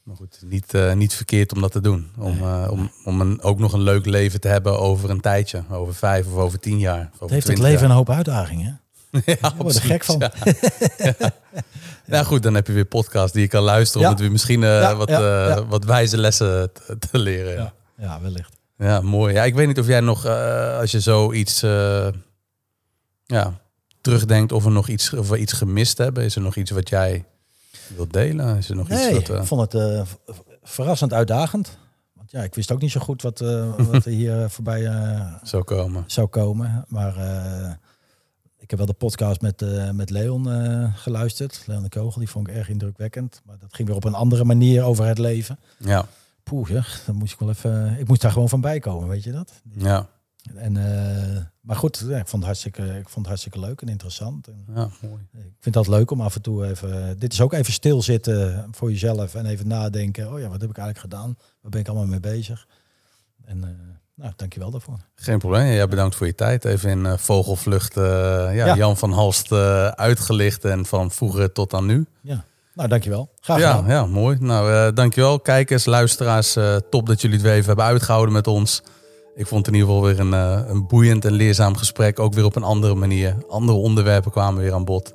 Maar goed, niet, eh, niet verkeerd om dat te doen. Om, eh, om, om een, ook nog een leuk leven te hebben over een tijdje. Over vijf of over tien jaar. Over Het heeft het 20 leven jaar. een hoop uitdagingen. Ja, Je wordt er gek van. Ja. Ja, goed, dan heb je weer podcast die je kan luisteren. Om het weer misschien eh, wat, wat wijze lessen te, te leren. Ja. Ja, ja wellicht. ja, mooi. Ja, ik weet niet of jij nog, als je zoiets ja, terugdenkt, of, er nog iets, of we iets gemist hebben. Is er nog iets wat jij wilt delen? Is er nog Nee, iets wat... ik vond het eh, verrassend uitdagend. Want ja, ik wist ook niet zo goed wat, eh, wat er hier voorbij eh, zou komen? zou komen. Maar ik heb wel de podcast met, met Leon geluisterd. Leon de Kogel, die vond ik erg indrukwekkend. Maar dat ging weer op een andere manier over het leven. Ja, Poeh, zeg, dan moest ik wel even. Ik moest daar gewoon van bij komen, weet je dat? ja, En, eh, maar goed, ja, ik, vond het hartstikke, ik vond het hartstikke leuk en interessant. En ja, mooi. ik vind dat leuk om af en toe even. Dit is ook even stilzitten voor jezelf en even nadenken. Oh ja, wat heb ik eigenlijk gedaan? Waar ben ik allemaal mee bezig? En eh nou, dankjewel daarvoor. Geen probleem. Ja, bedankt voor je tijd. Even in eh, vogelvlucht ja, Ja. Jan van Halst uitgelicht en van vroeger tot aan nu. Ja, nou dankjewel. Graag gedaan. ja, mooi. Nou, dankjewel. Kijkers, luisteraars, top dat jullie het weer even hebben uitgehouden met ons. Ik vond het in ieder geval weer een, eh, een boeiend en leerzaam gesprek. Ook weer op een andere manier. Andere onderwerpen kwamen weer aan bod.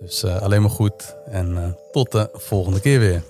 Dus eh, alleen maar goed. En eh, tot de volgende keer weer.